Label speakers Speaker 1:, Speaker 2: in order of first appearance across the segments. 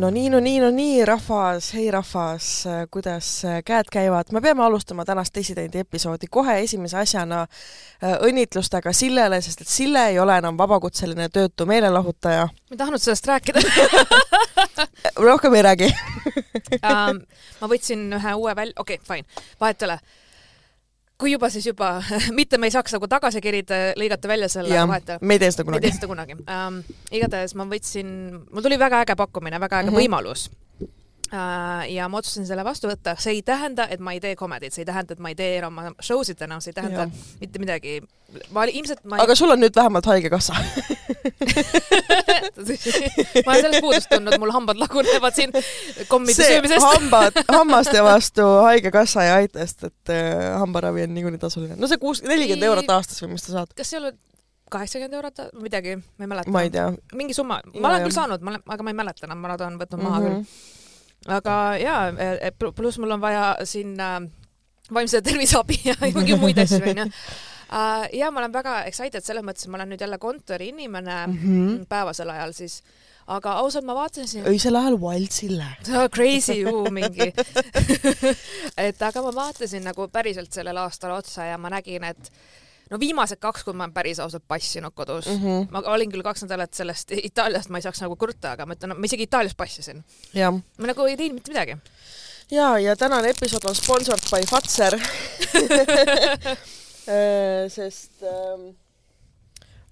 Speaker 1: no nii, no nii, no nii, rahvas, hei rahvas, kuidas käed käivad? me peame alustama tänast Dissidenti episoodi kohe esimese asjana äh, õnnitlustega Sillele, sest et Sille ei ole enam vabakutseline töötu meelelahutaja.
Speaker 2: ma ei tahtnud sellest rääkida
Speaker 1: rohkem ei räägi
Speaker 2: um, ma võtsin ühe uue välja, okei okay,, fine, vahet ei ole kui juba, siis juba mitte me ei saaks nagu tagasi kerida, lõigata välja selle
Speaker 1: vahet. me ei tee seda kunagi.
Speaker 2: me ei tee seda kunagi um,. igatahes ma võtsin, mul tuli väga äge pakkumine, väga äge mm -hmm. võimalus uh,. ja ma otsustasin selle vastu võtta, see ei tähenda, et ma ei tee komedit, see ei tähenda, et ma ei tee enam show sid enam, see ei tähenda ja. mitte midagi. ma ilmselt ma
Speaker 1: ei... aga sul on nüüd vähemalt Haigekassa
Speaker 2: ma olen sellest puudust tundnud, mul hambad lagunevad siin kommide söömisest
Speaker 1: hambad, hammaste vastu Haigekassa ei aita, sest et äh, hambaravi on niikuinii tasuline. no see kuus, nelikümmend eurot aastas või mis sa saad?
Speaker 2: kas see oli kaheksakümmend eurot, midagi, ma ei mäleta.
Speaker 1: ma ei tea.
Speaker 2: mingi summa, ma olen küll saanud, ma olen, aga ma ei mäleta enam, ma olen võtnud maha mm -hmm. küll. aga jaa, e, e, pluss mul on vaja sinna vaimse tervise abi ja mingi muid asju, onju uh,. ja ma olen väga excited selles mõttes, et ma olen nüüd jälle kontoriinimene mm -hmm. päevasel ajal siis aga ausalt ma vaatasin
Speaker 1: öisel ajal Wildsile
Speaker 2: Crazy ju mingi et aga ma vaatasin nagu päriselt sellele aastale otsa ja ma nägin, et no viimased kaks kuud ma olen päris ausalt passinud kodus mm. -hmm. ma olin küll kaks nädalat sellest Itaaliast, ma ei saaks nagu kurta, aga ma ütlen, ma isegi Itaalias passisin. ma nagu ei teinud mitte midagi.
Speaker 1: ja, ja tänane episood on sponsored by Fatser äh, sest ähm,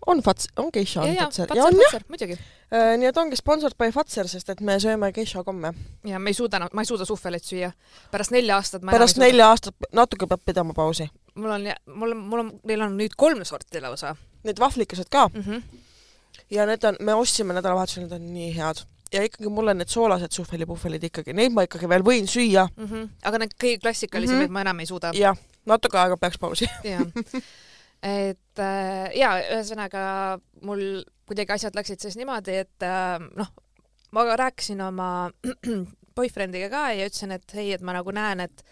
Speaker 1: on Fats-, on Geisha
Speaker 2: on Fatser. ja on jah, muidugi
Speaker 1: äh,. nii et ongi sponsored by Fatser, sest et me sööme Geisha komme.
Speaker 2: ja me ei suuda, ma ei suuda suhvelit süüa. pärast nelja aastat
Speaker 1: ma pärast nelja aastat natuke peab pidama pausi.
Speaker 2: mul on, mul on, mul on, neil on nüüd kolm sorti lausa.
Speaker 1: Need vahvlikesed ka mm. -hmm. ja need on, me ostsime nädalavahetusel, need on nii head ja ikkagi mulle need soolased suhvelipuhvelid ikkagi, neid ma ikkagi veel võin süüa
Speaker 2: mm. -hmm. aga need kõige klassikalisemaid mm -hmm. ma enam ei suuda.
Speaker 1: jah, natuke aega peaks pausi
Speaker 2: et äh, ja ühesõnaga mul kuidagi asjad läksid siis niimoodi, et äh, noh, ma rääkisin oma boyfriend'iga ka ja ütlesin, et hei, et ma nagu näen, et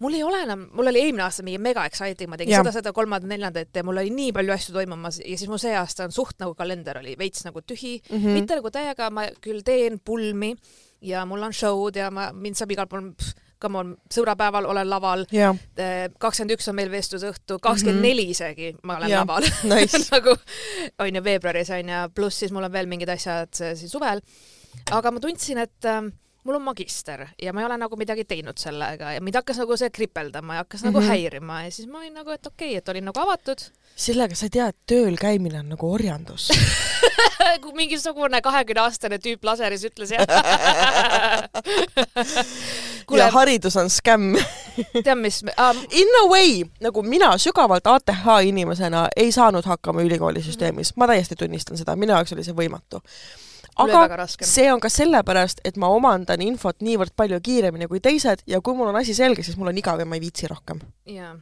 Speaker 2: mul ei ole enam, mul oli eelmine aasta mingi mega exciting, ma tegin ja. seda, seda, kolmandat, neljandat ja mul oli nii palju asju toimumas ja siis mul see aasta on suht nagu kalender oli veits nagu tühi mm, -hmm. mitte nagu täiega, ma küll teen pulmi ja mul on show'd ja ma, mind saab igal pool come on, sõbrapäeval olen laval kakskümmend üks on meil vestlusõhtu, kakskümmend neli mhm. isegi ma olen yeah. laval
Speaker 1: nice.
Speaker 2: nagu on ju veebruaris on ju, pluss siis mul on veel mingid asjad siis suvel. aga ma tundsin, et äh, mul on magister ja ma ei ole nagu midagi teinud sellega ja mind hakkas nagu see kripeldama ja hakkas mm -hmm. nagu mhm. häirima ja siis ma olin nagu, et okei okay,, et olin nagu avatud.
Speaker 1: sellega sa ei tea, et tööl käimine on nagu orjandus
Speaker 2: kui mingisugune kahekümne aastane tüüp laseris ütles jah
Speaker 1: Kule... ja haridus on skämm
Speaker 2: tead, mis um...
Speaker 1: In a way, nagu mina sügavalt ATH inimesena ei saanud hakkama ülikoolisüsteemis, ma täiesti tunnistan seda, minu jaoks oli see võimatu aga see on ka sellepärast, et ma omandan infot niivõrd palju kiiremini kui teised ja kui mul on asi selge, siis mul on igav ja ma ei viitsi rohkem.
Speaker 2: ja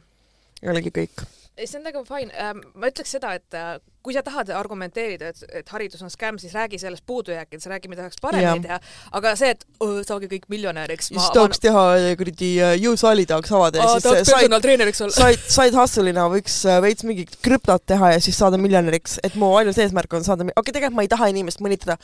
Speaker 1: oligi kõik.
Speaker 2: see on nagu fine, ähm, ma ütleks seda, et äh, kui sa tahad argumenteerida, et, et haridus on skämm, siis räägi sellest puudujääkidest, räägi, mida saaks paremini teha, aga see, et oh, saage kõik miljonäriks.
Speaker 1: siis tahaks teha äh, kuradi äh, jõusaali tahaks avada ja siis
Speaker 2: said,
Speaker 1: said, said hustle'ina võiks veits mingi krüptot teha ja siis saada miljonäriks, et mu ainus eesmärk on saada, okei okay,, tegelikult ma ei taha inimest mõnitada,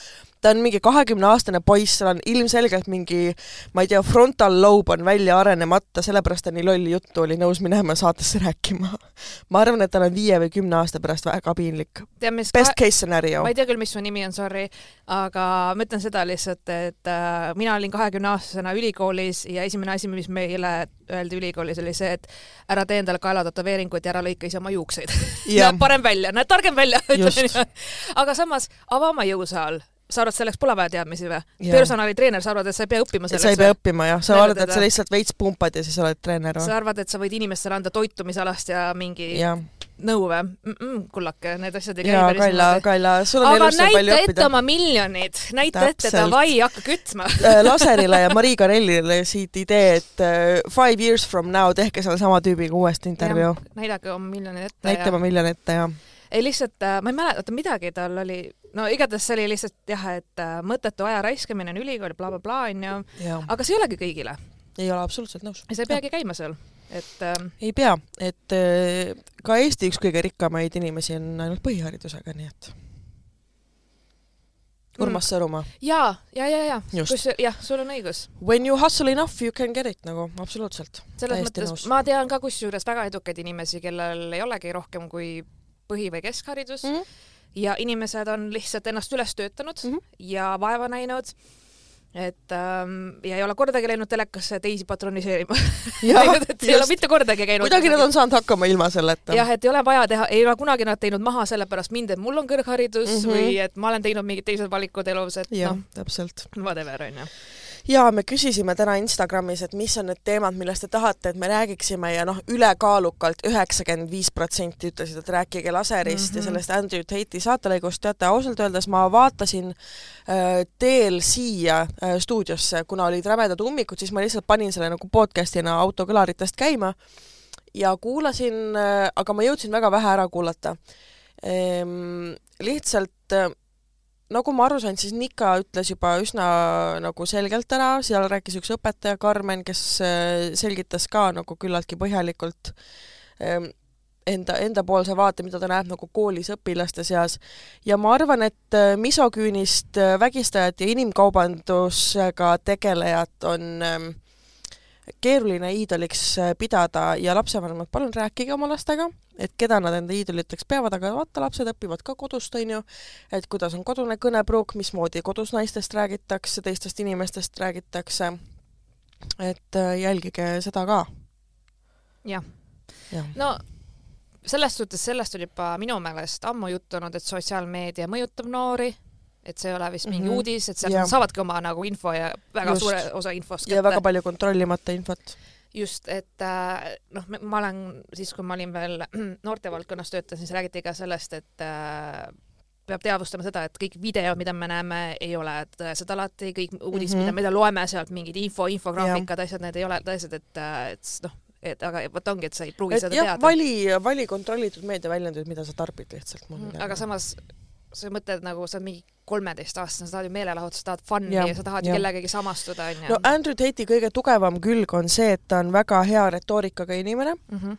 Speaker 1: ta on mingi kahekümneaastane poiss, tal on ilmselgelt mingi, ma ei tea, frontal lobe on välja arenemata, sellepärast ta nii lolli juttu oli nõus minema saatesse rääkima. ma arvan, et tal on viie või kümne aasta pärast väga piinlik kõik. best case scenario.
Speaker 2: ma ei tea küll, mis su nimi on, sorry, aga ma ütlen seda lihtsalt, et äh, mina olin kahekümne aastasena ülikoolis ja esimene asi, mis meile öeldi ülikoolis, oli see, et ära tee endale kaelatätoveeringuid ja ära lõika ise oma juukseid näeb parem välja, näed targem välja aga samas, ava oma jõusaal sa arvad, selleks pole vaja teadmisi või? personalitreener, sa arvad, et sa ei pea õppima selleks?
Speaker 1: sa ei pea õppima jah, sa arvad, et sa lihtsalt veits pumpad ja siis oled treener
Speaker 2: või? sa arvad, et sa võid inimestele anda toitumisalast ja mingi ja nõu või mm? -mm, kullake, need asjad ei käi
Speaker 1: päris Kaila, Kaila, sul on
Speaker 2: aga
Speaker 1: elus palju õppida.
Speaker 2: näita ette oma miljonid, näita ette, davai, hakka kütma
Speaker 1: äh, Laserile ja Marii Karellile siit idee, et uh, five years from now tehke sellesama tüübiga uuesti intervjuu.
Speaker 2: näidake oma miljonid ette.
Speaker 1: näita oma miljon ette, jah.
Speaker 2: ei lihtsalt, äh, ma ei mäleta midagi, tal oli, no igatahes see oli lihtsalt jah, et mõttetu aja raiskamine on ülikool bla,, blablabla onju, aga see ei olegi kõigile.
Speaker 1: ei ole absoluutselt nõus.
Speaker 2: ja sa ei peagi käima seal et äh,
Speaker 1: ei pea, et äh, ka Eesti üks kõige rikkamaid inimesi on ainult põhiharidusega, nii et Urmas Sõõrumaa.
Speaker 2: jaa, ja, ja, ja,
Speaker 1: Just.
Speaker 2: kus jah, sul on õigus.
Speaker 1: When you hustle enough you can get it nagu absoluutselt.
Speaker 2: selles
Speaker 1: Täiesti
Speaker 2: mõttes
Speaker 1: nõus.
Speaker 2: ma tean ka kusjuures väga edukaid inimesi, kellel ei olegi rohkem kui põhi- või keskharidus mm. -hmm. ja inimesed on lihtsalt ennast üles töötanud mm. -hmm. ja vaeva näinud et ähm, ja ei ole kordagi läinud telekasse teisi patroniseerima ei ole mitte kordagi käinud
Speaker 1: kuidagi nad on saanud hakkama ilma selleta.
Speaker 2: jah, et ei ole vaja teha, ei ole kunagi nad teinud maha sellepärast mind, et mul on kõrgharidus mm. -hmm. või et ma olen teinud mingid teised valikud elus, et noh,
Speaker 1: täpselt.
Speaker 2: whatever onju.
Speaker 1: Ja me küsisime täna Instagramis, et mis on need teemad, millest te tahate, et me räägiksime ja noh, ülekaalukalt üheksakümmend viis protsenti ütlesid, et rääkige laserist mm -hmm. ja
Speaker 2: Mhm.
Speaker 1: sellest Andrew Tate'i saatelõigust. teate, ausalt öeldes ma vaatasin äh, teel siia äh, stuudiosse, kuna olid rämedad ummikud, siis ma lihtsalt panin selle nagu podcast'ina autokõlaritest käima ja kuulasin äh,, aga ma jõudsin väga vähe ära kuulata ehm,. lihtsalt äh, nagu ma aru sain, siis Nika ütles juba üsna nagu selgelt ära, seal rääkis üks õpetaja, Karmen, kes äh, selgitas ka nagu küllaltki põhjalikult ähm, enda, endapoolse vaate, mida ta näeb nagu koolis õpilaste seas. ja ma arvan, et äh, misoküünist äh, vägistajat ja inimkaubandusega tegelejat on ähm, keeruline iidoliks äh, pidada ja lapsevanemad, palun rääkige oma lastega, et keda nad enda iidoliteks peavad, aga vaata, lapsed õpivad ka kodust, on ju, et kuidas on kodune kõnepruuk, mismoodi kodus naistest räägitakse, teistest inimestest räägitakse, et äh, jälgige seda ka.
Speaker 2: jah.
Speaker 1: Jah,
Speaker 2: no selles suhtes, sellest on juba minu meelest ammu juttu olnud, et sotsiaalmeedia mõjutab noori, et see ei ole vist mingi mm
Speaker 1: Mhm.
Speaker 2: -hmm. uudis, et sealt nad saavadki oma nagu info ja väga
Speaker 1: Just.
Speaker 2: Suure osa infost
Speaker 1: ja väga palju kontrollimata infot.
Speaker 2: just, et äh, noh, ma olen siis, kui ma olin veel noortevaldkonnas töötasin, siis räägiti ka sellest, et äh, peab teadvustama seda, et kõik videod, mida me näeme, ei ole tõesed alati, kõik uudised mm,
Speaker 1: Mhm.
Speaker 2: -hmm. mida me loeme sealt, mingid info, infograafikad, asjad, need ei ole tõesed, et, äh, et noh, et aga vot ongi, et sa ei pruugi
Speaker 1: et
Speaker 2: seda
Speaker 1: jah,
Speaker 2: teada.
Speaker 1: vali, vali kontrollitud meediaväljandeid, mida sa tarbid lihtsalt.
Speaker 2: Mhm, aga samas sa mõtled nagu sa oled mingi kolmeteistaastane, sa tahad ju meelelahutust, sa tahad fun'i
Speaker 1: Jah,
Speaker 2: ja sa tahad ju kellegagi samastuda onju.
Speaker 1: No Andrew Tate'i kõige tugevam külg on see, et ta on väga hea retoorikaga inimene,
Speaker 2: mm. -hmm.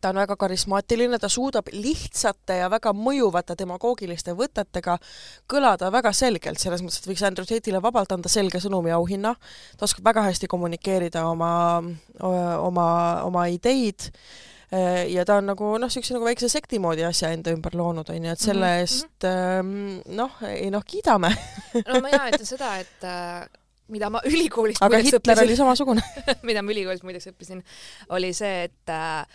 Speaker 1: ta on väga karismaatiline, ta suudab lihtsate ja väga mõjuvate demagoogiliste võtetega kõlada väga selgelt, selles mõttes, et võiks Andrew Tate'ile vabalt anda selge sõnumi auhinna, ta oskab väga hästi kommunikeerida oma, oma, oma ideid ja ta on nagu noh, niisuguse nagu väikse sekti moodi asja enda ümber loonud, on ju, et selle
Speaker 2: Mhm,
Speaker 1: eest ähm, noh, ei noh, kiidame,
Speaker 2: no ma jaa ütlen seda, et äh, mida ma ülikoolis
Speaker 1: aga Hitler
Speaker 2: õppisin-
Speaker 1: oli samasugune.
Speaker 2: mida ma ülikoolis muideks õppisin, oli see, et äh,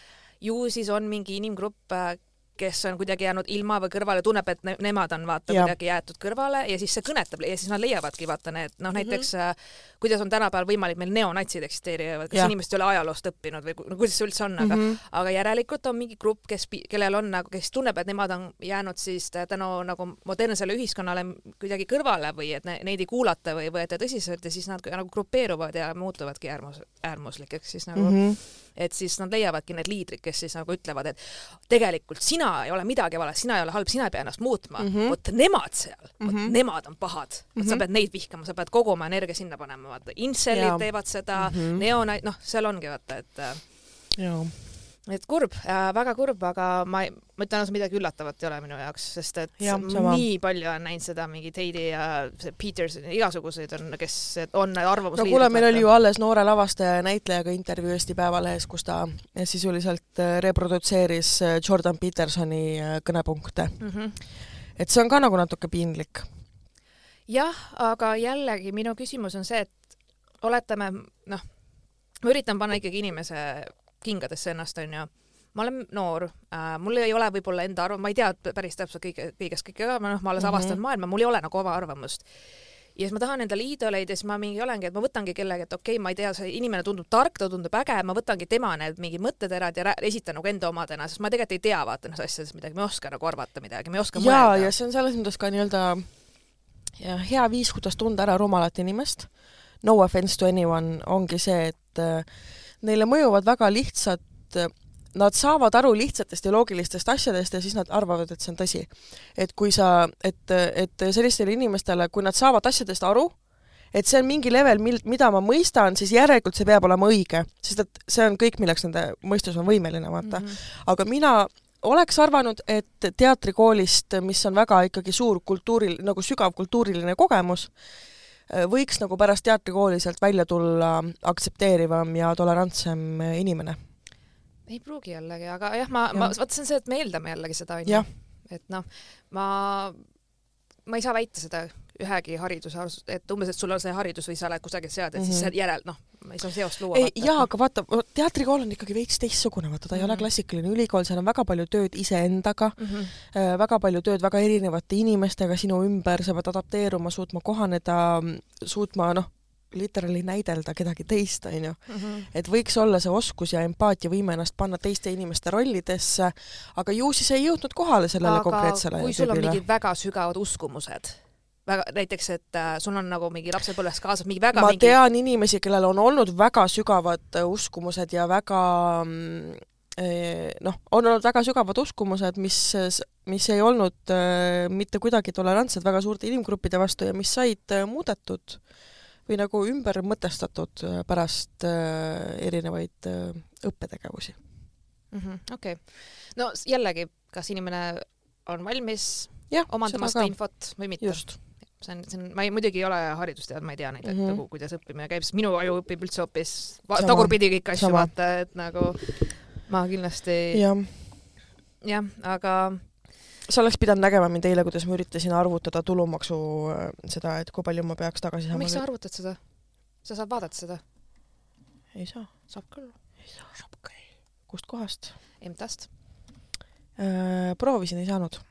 Speaker 2: ju siis on mingi inimgrupp äh, kes on kuidagi jäänud ilma või kõrvale, tunneb, et ne nemad on vaata
Speaker 1: Jah.
Speaker 2: kuidagi jäetud kõrvale ja siis see kõnetab ja siis nad leiavadki vaata need noh,
Speaker 1: Mhm.
Speaker 2: näiteks mm -hmm. kuidas on tänapäeval võimalik meil neonatsid eksisteerivad, kas
Speaker 1: Jah.
Speaker 2: inimesed ei ole ajaloost õppinud või no kuidas see üldse on, aga mm. -hmm. aga järelikult on mingi grupp, kes, kellel on nagu, kes tunneb, et nemad on jäänud siis tänu nagu modernsele ühiskonnale kuidagi kõrvale või et ne, neid ei kuulata või võeta tõsiselt ja siis nad nagu grupeeruvad ja muutuvadki äärmus, äärmuslikeks siis nagu mm,
Speaker 1: mm.
Speaker 2: -hmm.
Speaker 1: -hmm.
Speaker 2: et siis nad leiavadki need liidrid, kes siis nagu ütlevad, et tegelikult sina ei ole midagi valet, sina ei ole halb, sina ei pea ennast muutma mm. -hmm. vot nemad seal mm, -hmm. vot
Speaker 1: Mhm.
Speaker 2: nemad on pahad, mm -hmm. sa
Speaker 1: Mhm.
Speaker 2: pead neid vihkama, sa pead kogu oma energia sinna panema, vaata, inselid teevad seda mm. -hmm. neonait-, noh, seal ongi vaata, et äh,
Speaker 1: jaa
Speaker 2: et kurb äh,, väga kurb, aga ma ma ütlen ausalt, midagi üllatavat ei ole minu jaoks, sest et ma
Speaker 1: sama.
Speaker 2: nii palju olen näinud seda mingit Heidi ja see Peterson, igasuguseid on, kes on
Speaker 1: no
Speaker 2: arvamusliidrid.
Speaker 1: kuule, meil oli ju alles noore lavastaja ja näitlejaga intervjuu Eesti Päevalehes, kus ta sisuliselt äh, reprodutseeris äh, Jordan Petersoni äh, kõnepunkte.
Speaker 2: mm. -hmm.
Speaker 1: et see on ka nagu natuke piinlik.
Speaker 2: jah, aga jällegi minu küsimus on see, et oletame, noh, ma üritan panna ikkagi inimese kingadesse ennast, onju. ma olen noor äh,, mul ei ole võib-olla enda arv-, ma ei tea päris täpselt kõige, kõigest kõike ka, noh, ma alles
Speaker 1: Mhm.
Speaker 2: avastanud maailma, mul ei ole nagu oma arvamust. ja siis ma tahan endale iidoleid ja siis ma mingi olengi, et ma võtangi kellegi, et okei okay,, ma ei tea, see inimene tundub tark, ta tundub äge, ma võtangi tema need mingid mõtteterad ja esitan nagu enda omadena, sest ma tegelikult ei tea vaata nendest asjadest midagi, ma ei oska nagu arvata midagi, ma ei oska mõelda.
Speaker 1: ja see on selles mõttes ka nii-öelda ja hea viis, kuidas tunda ära rumalat inimest. No offense to anyone ongi see, et äh, neile mõjuvad väga lihtsad Nad saavad aru lihtsatest ja loogilistest asjadest ja siis nad arvavad, et see on tõsi. et kui sa, et, et sellistele inimestele, kui nad saavad asjadest aru, et see on mingi level, mil-, mida ma mõistan, siis järelikult see peab olema õige, sest et see on kõik, milleks nende mõistus on võimeline, vaata mm. -hmm. aga mina oleks arvanud, et teatrikoolist, mis on väga ikkagi suur kultuuril, nagu sügav kultuuriline kogemus, võiks nagu pärast teatrikooli sealt välja tulla aktsepteerivam ja tolerantsem inimene.
Speaker 2: ei pruugi jällegi, aga jah, ma ja., ma, vaata see on see, et me eeldame jällegi seda, onju. et noh, ma, ma ei saa väita seda ühegi hariduse, et umbes, et sul on see haridus või sa oled kusagil sead, et mm -hmm. siis mhm. järel, noh, ma ei saa seost luua.
Speaker 1: ei, jaa, aga vaata, teatrikool on ikkagi veits teistsugune, vaata, ta ei mm -hmm. ole mhm. klassikaline ülikool, seal on väga palju tööd iseendaga mm, -hmm. väga palju tööd väga erinevate inimestega sinu ümber, sa pead adapteeruma, suutma kohaneda, suutma noh, literaali näidelda kedagi teist, on ju. Mhm. et võiks olla see oskus ja empaatiavõime ennast panna teiste inimeste rollidesse, aga ju siis ei jõudnud kohale sellele aga konkreetsele
Speaker 2: kui sul on mingid väga sügavad uskumused väga, näiteks, et äh, sul on nagu mingi lapsepõlvest kaasas mingi väga
Speaker 1: ma
Speaker 2: mingi...
Speaker 1: tean inimesi, kellel on olnud väga sügavad äh, uskumused ja väga mm, eh, noh, on olnud väga sügavad uskumused, mis, mis ei olnud äh, mitte kuidagi tolerantsed väga suurte inimgruppide vastu ja mis said äh, muudetud või nagu ümber mõtestatud äh, pärast äh, erinevaid äh, õppetegevusi
Speaker 2: -hmm,. okei no jällegi, kas inimene on valmis ja, omandama seda infot või mitte? just see on, see on, ma ei, muidugi ei ole haridustead, ma ei tea neid mm, -hmm. et mhm. nagu kuidas õppimine käib, sest minu aju õpib üldse hoopis tagurpidi kõiki asju, vaata, et nagu ma kindlasti jah ja,, aga
Speaker 1: sa oleks pidanud nägema mind eile, kuidas ma üritasin arvutada tulumaksu äh, seda, et kui palju ma peaks tagasi saama.
Speaker 2: miks sa arvutad seda? sa saad vaadata seda?
Speaker 1: ei saa.
Speaker 2: saab küll.
Speaker 1: ei saa. saab küll. kust kohast?
Speaker 2: EMTA-st
Speaker 1: äh,. proovisin, ei saanud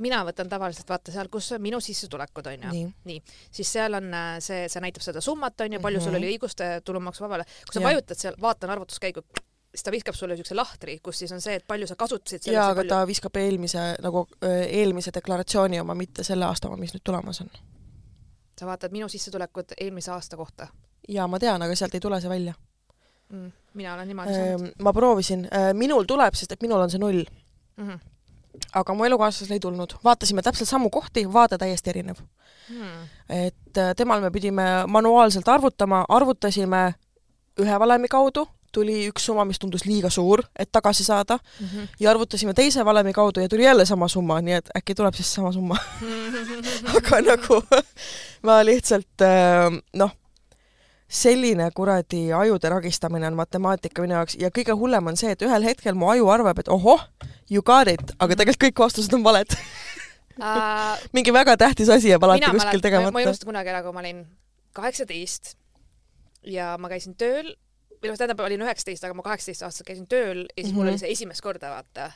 Speaker 2: mina võtan tavaliselt vaata seal, kus on minu sissetulekud onju, nii, nii., siis seal on äh, see, see näitab seda summat onju, palju mm -hmm. sul mhm. oli õigust tulumaksuvabale. kui sa ja. vajutad seal, vaatan arvutuskäigu, siis ta viskab sulle siukse lahtri, kus siis on see, et palju sa kasutasid.
Speaker 1: jaa, aga palju... ta viskab eelmise nagu eelmise deklaratsiooni oma, mitte selle aasta oma, mis nüüd tulemas on.
Speaker 2: sa vaatad minu sissetulekut eelmise aasta kohta?
Speaker 1: jaa, ma tean, aga sealt ei tule see välja
Speaker 2: mm,. mina olen niimoodi saanud.
Speaker 1: Ehm, ma proovisin, minul tuleb, sest et minul on see null mm. -hmm aga mu elukaaslasel ei tulnud, vaatasime täpselt samu kohti, vaade täiesti erinev. Hmm.. et äh, temal me pidime manuaalselt arvutama, arvutasime ühe valemi kaudu, tuli üks summa, mis tundus liiga suur, et tagasi saada. Mm, -hmm. ja arvutasime teise valemi kaudu ja tuli jälle sama summa, nii et äkki tuleb siis sama summa. Aga nagu ma lihtsalt äh, noh, selline kuradi ajude ragistamine on matemaatika minu jaoks ja kõige hullem on see, et ühel hetkel mu aju arvab, et ohoh, you got it, aga tegelikult kõik vastused on valed mingi väga tähtis asi jääb alati kuskil tegemata.
Speaker 2: ma ei unusta kunagi ära, kui ma olin kaheksateist ja ma käisin tööl, või noh, tähendab, olin üheksateist, aga ma kaheksateist aastaselt käisin tööl ja siis mm -hmm. mul mhm. oli see esimest korda, vaata,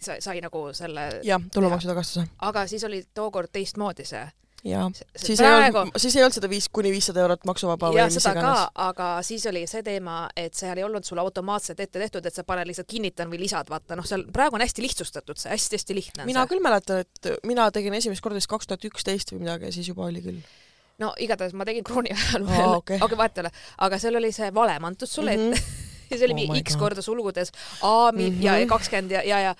Speaker 2: sai, sai nagu selle
Speaker 1: jah, tulumaksu tagastuse.
Speaker 2: aga siis oli tookord teistmoodi see
Speaker 1: jaa, siis praegu... ei olnud, siis ei olnud seda viis kuni viissada eurot maksuvaba
Speaker 2: või mis iganes. aga siis oli see teema, et seal ei olnud sul automaatselt ette tehtud, et sa paned lihtsalt kinnitan või lisad, vaata noh, seal praegu on hästi lihtsustatud see, hästi-hästi lihtne.
Speaker 1: mina see. küll mäletan, et mina tegin esimest korda vist kaks tuhat üksteist või midagi ja siis juba oli küll
Speaker 2: no igatahes ma tegin krooni ajal veel oh,, okei okay. vahet ei ole, aga seal oli see valem antud sulle mm -hmm. ette ja see oli oh mingi X God. korda sulgudes A mm -hmm. ja kakskümmend ja, ja, ja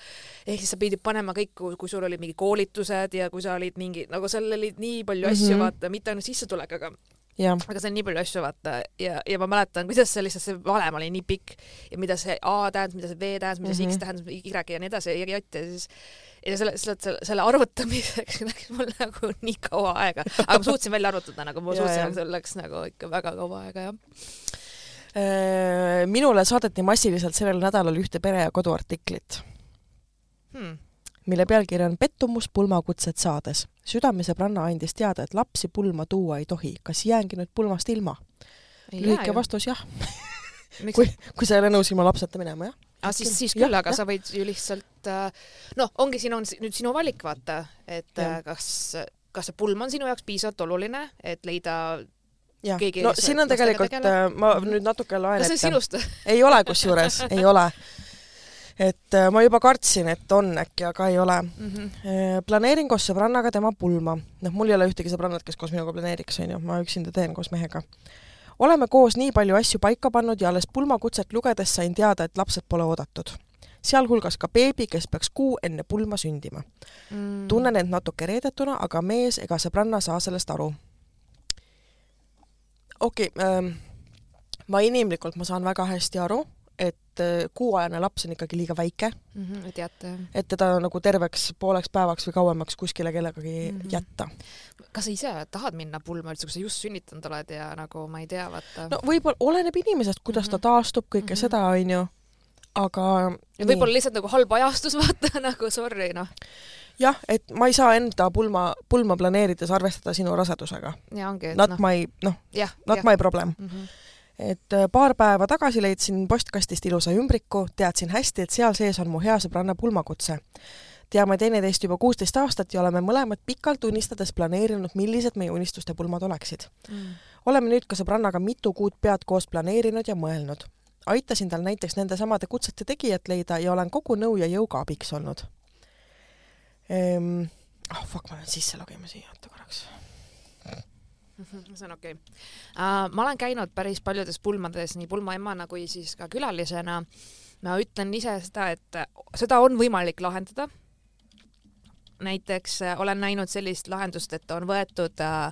Speaker 2: ehk siis sa pidid panema kõik, kui sul olid mingi koolitused ja kui sa olid mingi, nagu seal oli nii palju asju mm, -hmm. vaata, mitte ainult sissetulek, aga Ja. aga see on nii palju asju, vaata, ja, ja ma mäletan, kuidas see lihtsalt, see valem oli nii pikk ja mida see A tähendas, mida see V tähendas, mida see mm -hmm. X tähendas, Y ja nii edasi ja J ja siis ja selle, selle, selle, arvutamiseks läks mul nagu nii kaua aega, aga ma suutsin välja arvutada, nagu ma suutsin, aga see läks nagu ikka väga kaua aega, jah
Speaker 1: minule saadeti massiliselt sellel nädalal ühte pere ja kodu artiklit hmm., mille pealkiri on Pettumus pulmakutset saades. südamesõbranna andis teada, et lapsi pulma tuua ei tohi. kas jäängi nüüd pulmast ilma? lühike vastus jah kui, kui sa ei ole nõus ilma lapseta minema, jah.
Speaker 2: Ah, siis, siis küll, aga ja. sa võid ju lihtsalt äh, noh, ongi siin on nüüd sinu valik, vaata, et ja. Äh, kas, kas see pulm on sinu jaoks piisavalt oluline, et leida
Speaker 1: jah, no siin on tegelikult, äh, ma nüüd natuke
Speaker 2: ette. kas see on sinust?
Speaker 1: ei ole kusjuures, ei ole. et äh, ma juba kartsin, et on äkki, aga ei ole mm. -hmm. planeerin koos sõbrannaga tema pulma. noh, mul ei ole ühtegi sõbrannat, kes koos minuga planeeriks, onju, ma üksinda teen koos mehega. oleme koos nii palju asju paika pannud ja alles pulmakutset lugedes sain teada, et lapsed pole oodatud sealhulgas ka beebi, kes peaks kuu enne pulma sündima mm.. tunnen end natuke reedetuna, aga mees ega sõbranna saa sellest aru okei okay, ähm,, ma inimlikult, ma saan väga hästi aru, et äh, kuuajane laps on ikkagi liiga väike,
Speaker 2: mm. -hmm, teate jah.
Speaker 1: et teda nagu terveks pooleks päevaks või kauemaks kuskile kellegagi mm -hmm. jätta.
Speaker 2: kas sa ise tahad minna pulma üldse, kui sa just sünnitanud oled ja nagu ma ei tea, vaata.
Speaker 1: no võib-olla oleneb inimesest, kuidas mm -hmm. ta taastub, kõike mm -hmm. seda, onju, aga
Speaker 2: võib-olla lihtsalt nagu halb ajastus, vaata nagu sorry, noh
Speaker 1: jah, et ma ei saa enda pulma, pulma planeerides arvestada sinu rasedusega.
Speaker 2: ja ongi,
Speaker 1: not no. my, noh, not ja. my problem mm. -hmm et äh, paar päeva tagasi leidsin postkastist ilusa ümbriku, teadsin hästi, et seal sees on mu hea sõbranna pulmakutse. teame teineteist juba kuusteist aastat ja oleme mõlemad pikalt unistades planeerinud, millised meie unistuste pulmad oleksid mm.. oleme nüüd ka sõbrannaga mitu kuud pead koos planeerinud ja mõelnud. Aitasin tal näiteks nendesamade kutsete tegijat leida ja olen kogu nõu ja jõuga abiks olnud ehm,. oh fuck, ma pean sisse logima siia, oota korraks
Speaker 2: see on okei okay. uh,. ma olen käinud päris paljudes pulmades nii pulmaemana kui siis ka külalisena. ma ütlen ise seda, et seda on võimalik lahendada. Näiteks uh, olen näinud sellist lahendust, et on võetud uh,,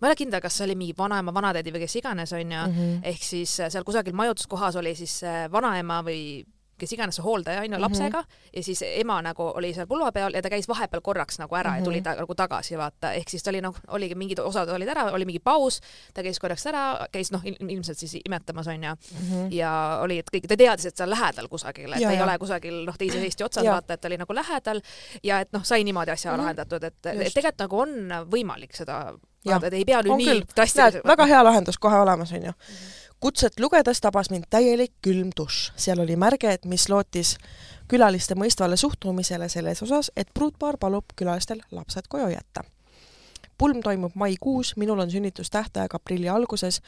Speaker 2: ma ei ole kindel, kas see oli mingi vanaema, vanatädi või kes iganes onju mm, -hmm. ehk siis uh, seal kusagil majutuskohas oli siis vanaema või kes iganes see hooldaja on ju lapsega mm -hmm. ja siis ema nagu oli seal pulma peal ja ta käis vahepeal korraks nagu ära mm -hmm. ja tuli mhm. ta nagu tagasi vaata, ehk siis ta oli noh, oligi mingid osad olid ära, oli mingi paus, ta käis korraks ära, käis noh, ilmselt siis imetamas on ju mm -hmm. ja oli, et kõik, ta teadis, et see on lähedal kusagil, et ja, ta ei ole kusagil noh, teise Eesti otsas vaata, et ta oli nagu lähedal ja et noh, sai niimoodi asja mm -hmm. lahendatud, et, et tegelikult nagu on võimalik seda vaadata, et ei pea nüüd nii
Speaker 1: drastiliselt. väga hea lahendus kohe olemas on ju mm. -hmm kutset lugedes tabas mind täielik külm dušš. seal oli märge, et mis lootis külaliste mõistvale suhtumisele selles osas, et pruutpaar palub külalistel lapsed koju jätta. pulm toimub maikuus, minul on sünnitustähtaeg aprilli alguses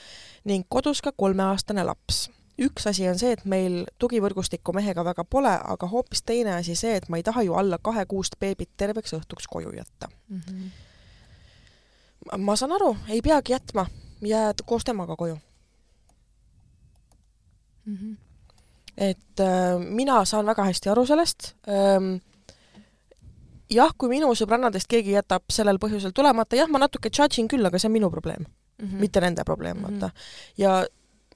Speaker 1: ning kodus ka kolmeaastane laps. üks asi on see, et meil tugivõrgustikku mehega väga pole, aga hoopis teine asi see, et ma ei taha ju alla kahekuust beebit terveks õhtuks koju jätta mm. -hmm. ma saan aru, ei peagi jätma, jääd koos temaga koju mm. -hmm. et äh, mina saan väga hästi aru sellest ähm,. jah, kui minu sõbrannadest keegi jätab sellel põhjusel tulemata, jah, ma natuke judge in küll, aga see on minu probleem mm, -hmm. mitte nende probleem mm, -hmm. vaata. ja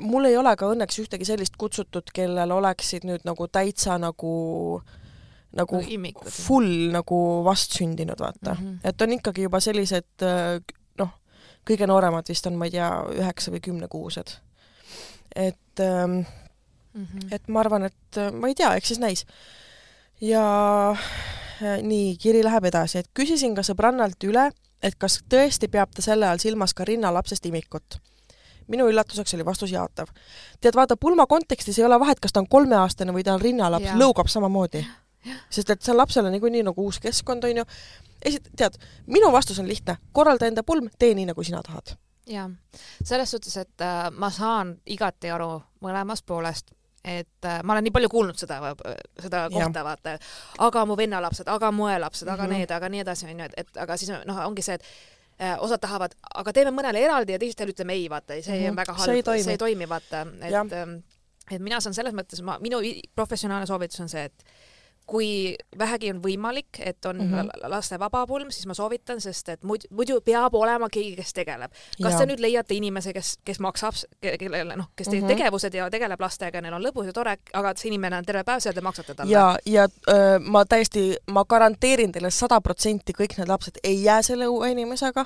Speaker 1: mul ei ole ka õnneks ühtegi sellist kutsutud, kellel oleksid nüüd nagu täitsa nagu nagu no, full nagu vastsündinud, vaata mm. -hmm. et on ikkagi juba sellised äh, noh, kõige nooremad vist on, ma ei tea, üheksa või kümnekuused et ähm, mm, -hmm. et ma arvan, et äh, ma ei tea, eks siis näis. ja äh, nii, kiri läheb edasi, et küsisin ka sõbrannalt üle, et kas tõesti peab ta selle all silmas ka rinnalapsest imikut minu üllatuseks oli vastus jaatav. tead, vaata, pulma kontekstis ei ole vahet, kas ta on kolmeaastane või ta on rinnalaps, lõugab samamoodi. sest et see lapsele niikuinii nagu uus keskkond, on ju. esit-, tead, minu vastus on lihtne, korralda enda pulm, tee nii, nagu sina tahad
Speaker 2: jah, selles suhtes, et äh, ma saan igati aru mõlemast poolest, et äh, ma olen nii palju kuulnud seda, seda kohta, vaata, aga mu venna lapsed, aga mu õe lapsed mm, -hmm. aga mhm. need, aga nii edasi, onju, et, et aga siis noh, ongi see, et äh, osad tahavad, aga teeme mõnele eraldi ja teistele ütleme ei, vaata, see mm -hmm. on väga halb, see ei toimi, vaata, et, ähm, et mina saan selles mõttes, ma, minu professionaalne soovitus on see, et kui vähegi on võimalik, et on mm -hmm. laste vabapulm, siis ma soovitan, sest et muidu, muidu peab olema keegi, kes tegeleb. kas ja. te nüüd leiate inimese, kes, kes maksab, kellele noh, kes teeb mm -hmm. tegevused ja tegeleb lastega, neil on lõbus ja tore, aga see inimene on terve päev seal, te maksate talle.
Speaker 1: ja, ja öö, ma täiesti, ma garanteerin teile sada protsenti kõik need lapsed ei jää selle uue inimesega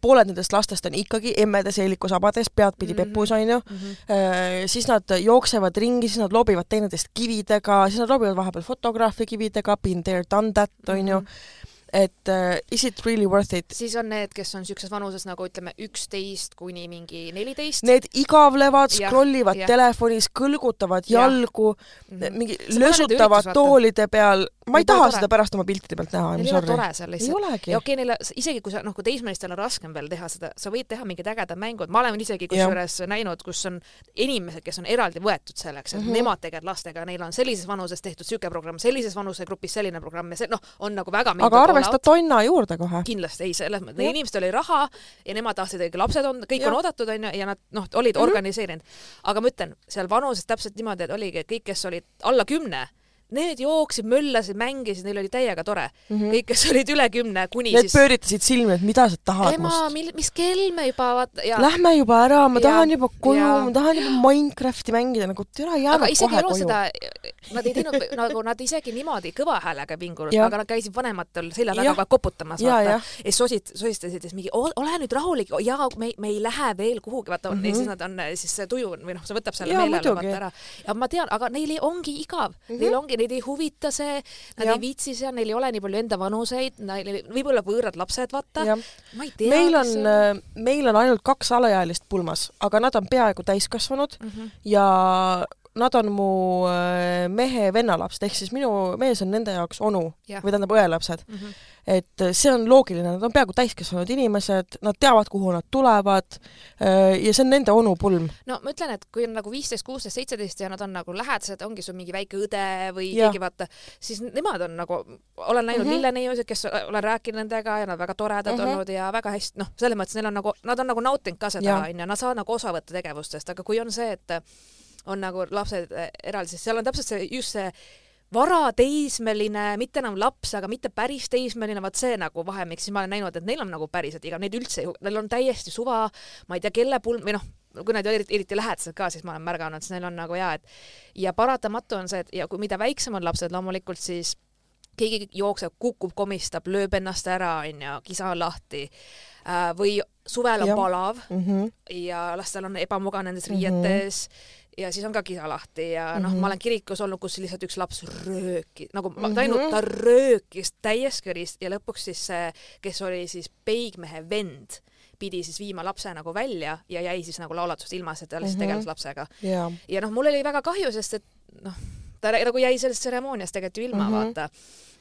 Speaker 1: pooled nendest lastest on ikkagi emmede seelikusabades, peadpidi mm -hmm. pepus, on ju mm, -hmm. siis nad jooksevad ringi, siis nad loobivad teineteist kividega, siis nad loobivad vahepeal fotograafi kividega, been there, done that, on ju mm -hmm et uh, is it really worth it?
Speaker 2: siis on need, kes on niisuguses vanuses nagu ütleme, üksteist kuni mingi neliteist.
Speaker 1: Need igavlevad, scroll ivad telefonis, kõlgutavad ja. jalgu mm, -hmm. mingi lösutavad toolide peal. ma ei, ei taha tore. seda pärast oma piltide pealt näha.
Speaker 2: Neil ei ole tore seal lihtsalt. ja okei okay,, neile, isegi kui sa, noh, kui teismelistel on raskem veel teha seda, sa võid teha mingid ägedad mängud, ma olen isegi kusjuures näinud, kus on inimesed, kes on eraldi võetud selleks, et mm -hmm. nemad tegelevad lastega, neil on sellises vanuses tehtud niisugune programm, sellises vanusegrupis selline programm ja see, noh, on nagu väga
Speaker 1: aga arvesta tonna juurde kohe.
Speaker 2: kindlasti, ei, selles mõttes, neil inimestel oli raha ja nemad tahtsid, et lapsed on, kõik ja. on oodatud, onju, ja nad noh, olid mm -hmm. organiseerinud. aga ma ütlen, seal vanuses täpselt niimoodi, et oligi kõik, kes olid alla kümne, need jooksid, möllasid, mängisid, neil oli täiega tore mm.
Speaker 1: Mhm.
Speaker 2: -hmm. kõik, kes olid üle kümne, kuni
Speaker 1: Need
Speaker 2: siis
Speaker 1: pööritasid silmi, et mida sa tahad
Speaker 2: ema,
Speaker 1: must.
Speaker 2: mil-, mis kell me juba vaata ja
Speaker 1: Lähme juba ära, ma
Speaker 2: Ja-
Speaker 1: tahan juba koju,
Speaker 2: ja-
Speaker 1: ma tahan juba Minecrafti mängida, nagu türa jääme kohe koju.
Speaker 2: seda, nad ei teinud nagu nad isegi niimoodi kõva häälega ei pingunud, aga nad käisid vanematel selja taga kogu aeg koputamas, vaata. ja siis sosid, sosistasid siis mingi, ole nüüd rahulik ja me, me ei lähe veel kuhugi, vaata mm, -hmm. ja siis nad on siis see tuju või noh, see võtab selle meeleolu vaata ära. ja ma tean, aga neil ei, ongi igav mm,
Speaker 1: Mhm.
Speaker 2: -hmm. neil ongi, neid ei huvita see, nad
Speaker 1: Jah.
Speaker 2: ei viitsi seal, neil ei ole nii palju enda vanuseid, neil ei- võib-olla võõrad lapsed, vaata. ma ei tea.
Speaker 1: meil on, meil on ainult kaks alaealist pulmas, aga nad on peaaegu täiskasvanud
Speaker 2: mm. -hmm.
Speaker 1: ja nad on mu äh, mehe vennalapsed, ehk siis minu mees on nende jaoks onu
Speaker 2: Jah.
Speaker 1: või tähendab õelapsed.
Speaker 2: Mm -hmm.
Speaker 1: et äh, see on loogiline, nad on peaaegu täiskasvanud inimesed, nad teavad, kuhu nad tulevad äh, ja see on nende onu pulm.
Speaker 2: no ma ütlen, et kui on nagu viisteist, kuusteist, seitseteist ja nad on nagu lähedased, ongi sul mingi väike õde või
Speaker 1: Jah.
Speaker 2: keegi vaata, siis nemad on nagu, olen näinud mm. -hmm. lilleneiusid, kes olen rääkinud nendega ja nad väga toredad mm. -hmm. olnud ja väga hästi, noh, selles mõttes neil on nagu, nad on nagu nautinud ka seda onju, nad saavad nagu osa võtta tegevustest, aga kui on see, et on nagu lapsed eh, eraldi, siis seal on täpselt see just see varateismeline, mitte enam laps, aga mitte päris teismeline, vaat see nagu vahemik, siis ma olen näinud, et neil on nagu päriselt igav, neid üldse ei neil on täiesti suva, ma ei tea, kelle pulm või noh, kui nad eriti, eriti lähedased ka, siis ma olen märganud, siis neil on nagu jaa, et ja paratamatu on see, et ja kui mida väiksemad lapsed loomulikult, siis keegi jookseb, kukub, komistab, lööb ennast ära, onju, kisa on lahti äh, või suvel on
Speaker 1: Jah.
Speaker 2: palav
Speaker 1: Mm -hmm.
Speaker 2: ja lastel on ebamugav nendes
Speaker 1: Mhm.
Speaker 2: riietes ja siis on ka kisa lahti ja noh,
Speaker 1: Mhm.
Speaker 2: ma olen kirikus olnud, kus lihtsalt üks laps röökis, nagu ma
Speaker 1: Mhm.
Speaker 2: ta ainult, ta röökis täies kõris ja lõpuks siis see, kes oli siis peigmehe vend, pidi siis viima lapse nagu välja ja jäi siis nagu laulatusest ilma, sest ta lihtsalt
Speaker 1: Mhm.
Speaker 2: tegeles lapsega.
Speaker 1: jaa.
Speaker 2: ja noh, mul oli väga kahju, sest et noh, ta nagu jäi sellest tseremooniast tegelikult ju ilma mm,
Speaker 1: Mhm.
Speaker 2: -hmm. vaata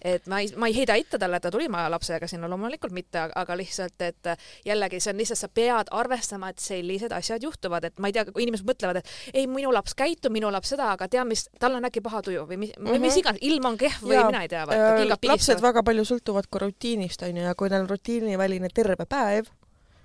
Speaker 2: et ma ei, ma ei heida ette talle, et ta tuli maja lapsega sinna, loomulikult mitte, aga lihtsalt, et jällegi see on lihtsalt, sa pead arvestama, et sellised asjad juhtuvad, et ma ei tea, kui inimesed mõtlevad, et ei, minu laps käitub, minu laps seda, aga tea mis, tal on äkki paha tuju või mis mm, -hmm. mis
Speaker 1: Mhm.
Speaker 2: iganes, ilm on kehv või
Speaker 1: Jaa,
Speaker 2: mina ei tea, kingad
Speaker 1: lapsed väga palju sõltuvad ka rutiinist, onju, ja kui neil on rutiiniväline terve päev,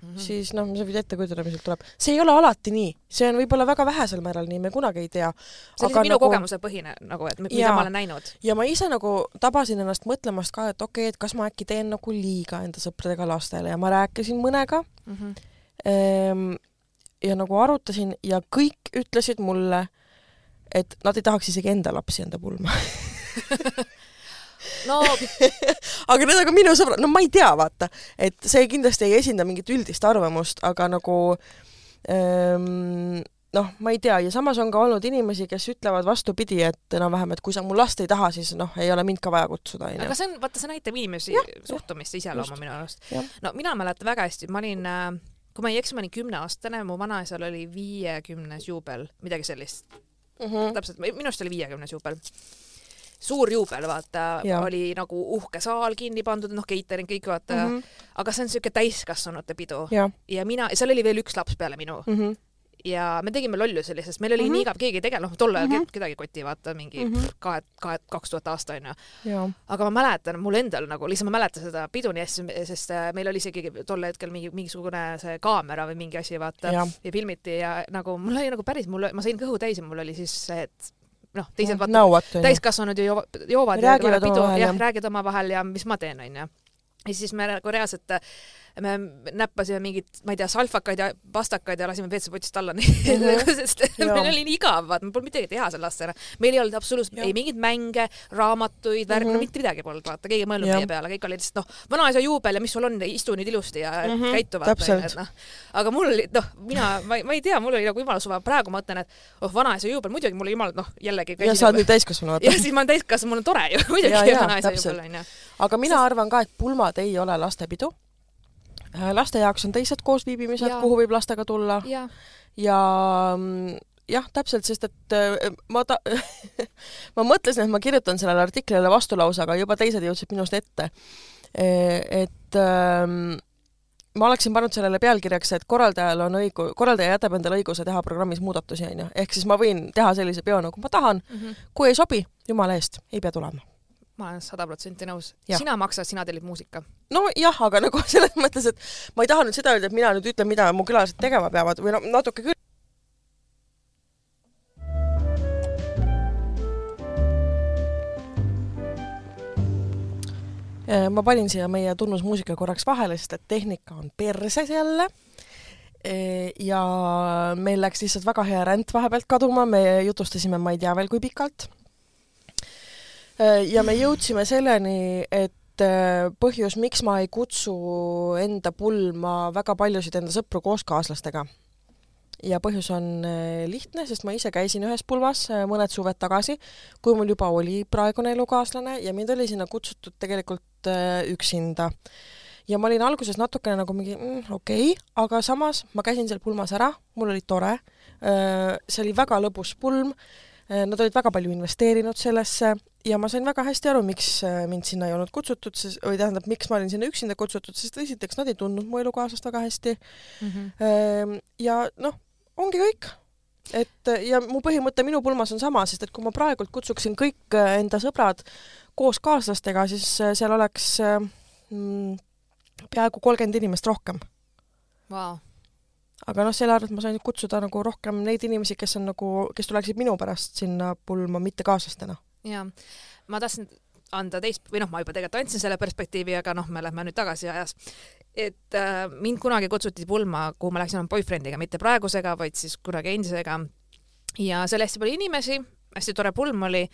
Speaker 2: Mhm.
Speaker 1: siis noh, sa võid ette kujutada, mis sealt tuleb. see ei ole alati nii, see on võib-olla väga vähesel määral nii, me kunagi ei tea.
Speaker 2: see oli minu nagu... kogemuse põhine nagu, et mida
Speaker 1: Jaa.
Speaker 2: ma olen näinud.
Speaker 1: ja ma ise nagu tabasin ennast mõtlemast ka, et okei okay,, et kas ma äkki teen nagu liiga enda sõpradega lastele ja ma rääkisin mõnega
Speaker 2: Mm -hmm.
Speaker 1: ehm, ja nagu arutasin ja kõik ütlesid mulle, et nad ei tahaks isegi enda lapsi enda pulma.
Speaker 2: no
Speaker 1: aga need on ka minu sõbrad, no ma ei tea, vaata, et see kindlasti ei esinda mingit üldist arvamust, aga nagu ähm, noh, ma ei tea. Ja samas on ka olnud inimesi, kes ütlevad vastupidi, et enam-vähem, et kui sa mu last ei taha, siis noh, ei ole mind ka vaja kutsuda,
Speaker 2: aga
Speaker 1: onju.
Speaker 2: see on, vaata, see näitab inimesi
Speaker 1: Jah,
Speaker 2: suhtumist ja iseloomu minu arust. No mina mäletan väga hästi, ma olin, kui ma ei eksi, ma olin kümneaastane, mu vanaisal oli viiekümnes juubel, midagi sellist,
Speaker 1: Mhm.
Speaker 2: täpselt, minu arust oli viiekümnes juubel. Suur juubel, vaata, oli nagu uhke saal kinni pandud, noh, catering kõik vaata mm, -hmm. aga see on niisugune täiskasvanute pidu
Speaker 1: jah,
Speaker 2: ja mina, seal oli veel üks laps peale minu
Speaker 1: Mhm.
Speaker 2: ja me tegime lollusi, sest meil oli mm. -hmm. nii igav, keegi ei tegelenud, noh tol ajal mm. -hmm. kedagi ei koti, vaata mingi mm. -hmm. kahe, kahe, kaks tuhat aasta onju. aga ma mäletan, mul endal nagu lihtsalt ma mäletan seda pidu nii hästi, sest äh, meil oli isegi tol hetkel mingi mingisugune see kaamera või mingi asi vaata
Speaker 1: jah,
Speaker 2: ja filmiti ja nagu mul oli nagu päris, mul, ma sain kõhu täis ja mul oli siis see, et noh, teised vaata
Speaker 1: nõuatu, onju.
Speaker 2: täiskasvanud ju joovad, joovad
Speaker 1: Räägivad
Speaker 2: ja pidu
Speaker 1: omavahel,
Speaker 2: jah
Speaker 1: jah.,
Speaker 2: räägivad omavahel ja mis ma teen onju. ja siis me nagu reaalselt äh, me näppasime mingit, ma ei tea, salfakaid ja pastakaid ja lasime WC-potist alla nii
Speaker 1: Mhm.
Speaker 2: sest
Speaker 1: Jaa.
Speaker 2: meil oli nii igav, vaata, mul polnud midagi teha selle lastele. meil ei olnud absoluutselt ei mingeid mänge, raamatuid, värk, no
Speaker 1: Mhm.
Speaker 2: mitte midagi polnud, vaata, keegi ei mõelnud meie peale, kõik oli lihtsalt noh, vanaisa juubel ja mis sul on, istu nüüd ilusti ja mm -hmm, käitu vaata noh. aga mul oli noh, mina, ma ei, tea, mul oli nagu jumala suva, praegu ma mõtlen, et oh, vanaisa juubel, muidugi mul jumal, noh jällegi
Speaker 1: ja sa oled nüüd täiskasvanu,
Speaker 2: ja
Speaker 1: vaata.
Speaker 2: siis ma olen täiskasvanu, mul on tore ju, muidugi vanaisa juubel onju.
Speaker 1: aga mina arvan ka, et pulmad ei ole lastepidu. Laste jaoks on teised koosviibimised kuhu võib lastega tulla
Speaker 2: ja,
Speaker 1: ja mm, jah, täpselt, sest et äh, ma ta-, ma mõtlesin, et ma kirjutan sellele artiklile vastulause, aga juba teised jõudsid minust ette. et ähm, ma oleksin pannud sellele pealkirjaks, et korraldajal on õigu-, korraldaja jätab endale õiguse teha programmis muudatusi, onju. ehk siis ma võin teha sellise peo, nagu ma tahan, kui ei sobi, jumala eest, ei pea tulema.
Speaker 2: Ma olen sada protsenti nõus. Sina maksad, sina tellid muusika.
Speaker 1: nojah, aga nagu selles mõttes, et ma ei taha nüüd seda öelda, et mina nüüd ütlen, mida mu külalised tegema peavad või no natuke küll. Äh, ma panin siia meie tunnusmuusika korraks vahele, sest et tehnika on perses jälle. Äh, ja meil läks lihtsalt väga hea ränd vahepealt kaduma, me jutustasime, ma ei tea veel kui pikalt. Äh, ja me jõudsime selleni, et põhjus, miks ma ei kutsu enda pulma väga paljusid enda sõpru kooskaaslastega ja põhjus on äh, lihtne, sest ma ise käisin ühes pulmas äh, mõned suved tagasi, kui mul juba oli praegune elukaaslane ja mind oli sinna kutsutud tegelikult äh, üksinda. ja ma olin alguses natukene nagu mingi mm, okei okay,, aga samas ma käisin seal pulmas ära, mul oli tore, see oli väga lõbus pulm, nad olid väga palju investeerinud sellesse ja ma sain väga hästi aru, miks mind sinna ei olnud kutsutud, sest, või tähendab, miks ma olin sinna üksinda kutsutud, sest esiteks nad ei tundnud mu elukaaslast väga hästi mm. -hmm. ja noh, ongi kõik. et ja mu põhimõte minu pulmas on sama, sest et kui ma praegult kutsuksin kõik äh, enda sõbrad koos kaaslastega, siis äh, seal oleks äh, mm, peaaegu kolmkümmend inimest rohkem
Speaker 2: wow..
Speaker 1: aga noh, selle arvelt ma sain kutsuda nagu rohkem neid inimesi, kes on nagu, kes tuleksid minu pärast sinna pulma, mitte kaaslastena.
Speaker 2: Jaa, ma tahtsin anda teist, või noh, ma juba tegelikult andsin selle perspektiivi, aga noh, me lähme nüüd tagasi ajas. et äh, mind kunagi kutsuti pulma, kuhu ma läksin oma boyfriend'iga, mitte praegusega, vaid siis kunagi endisega. ja seal hästi palju inimesi, hästi tore pulm oli,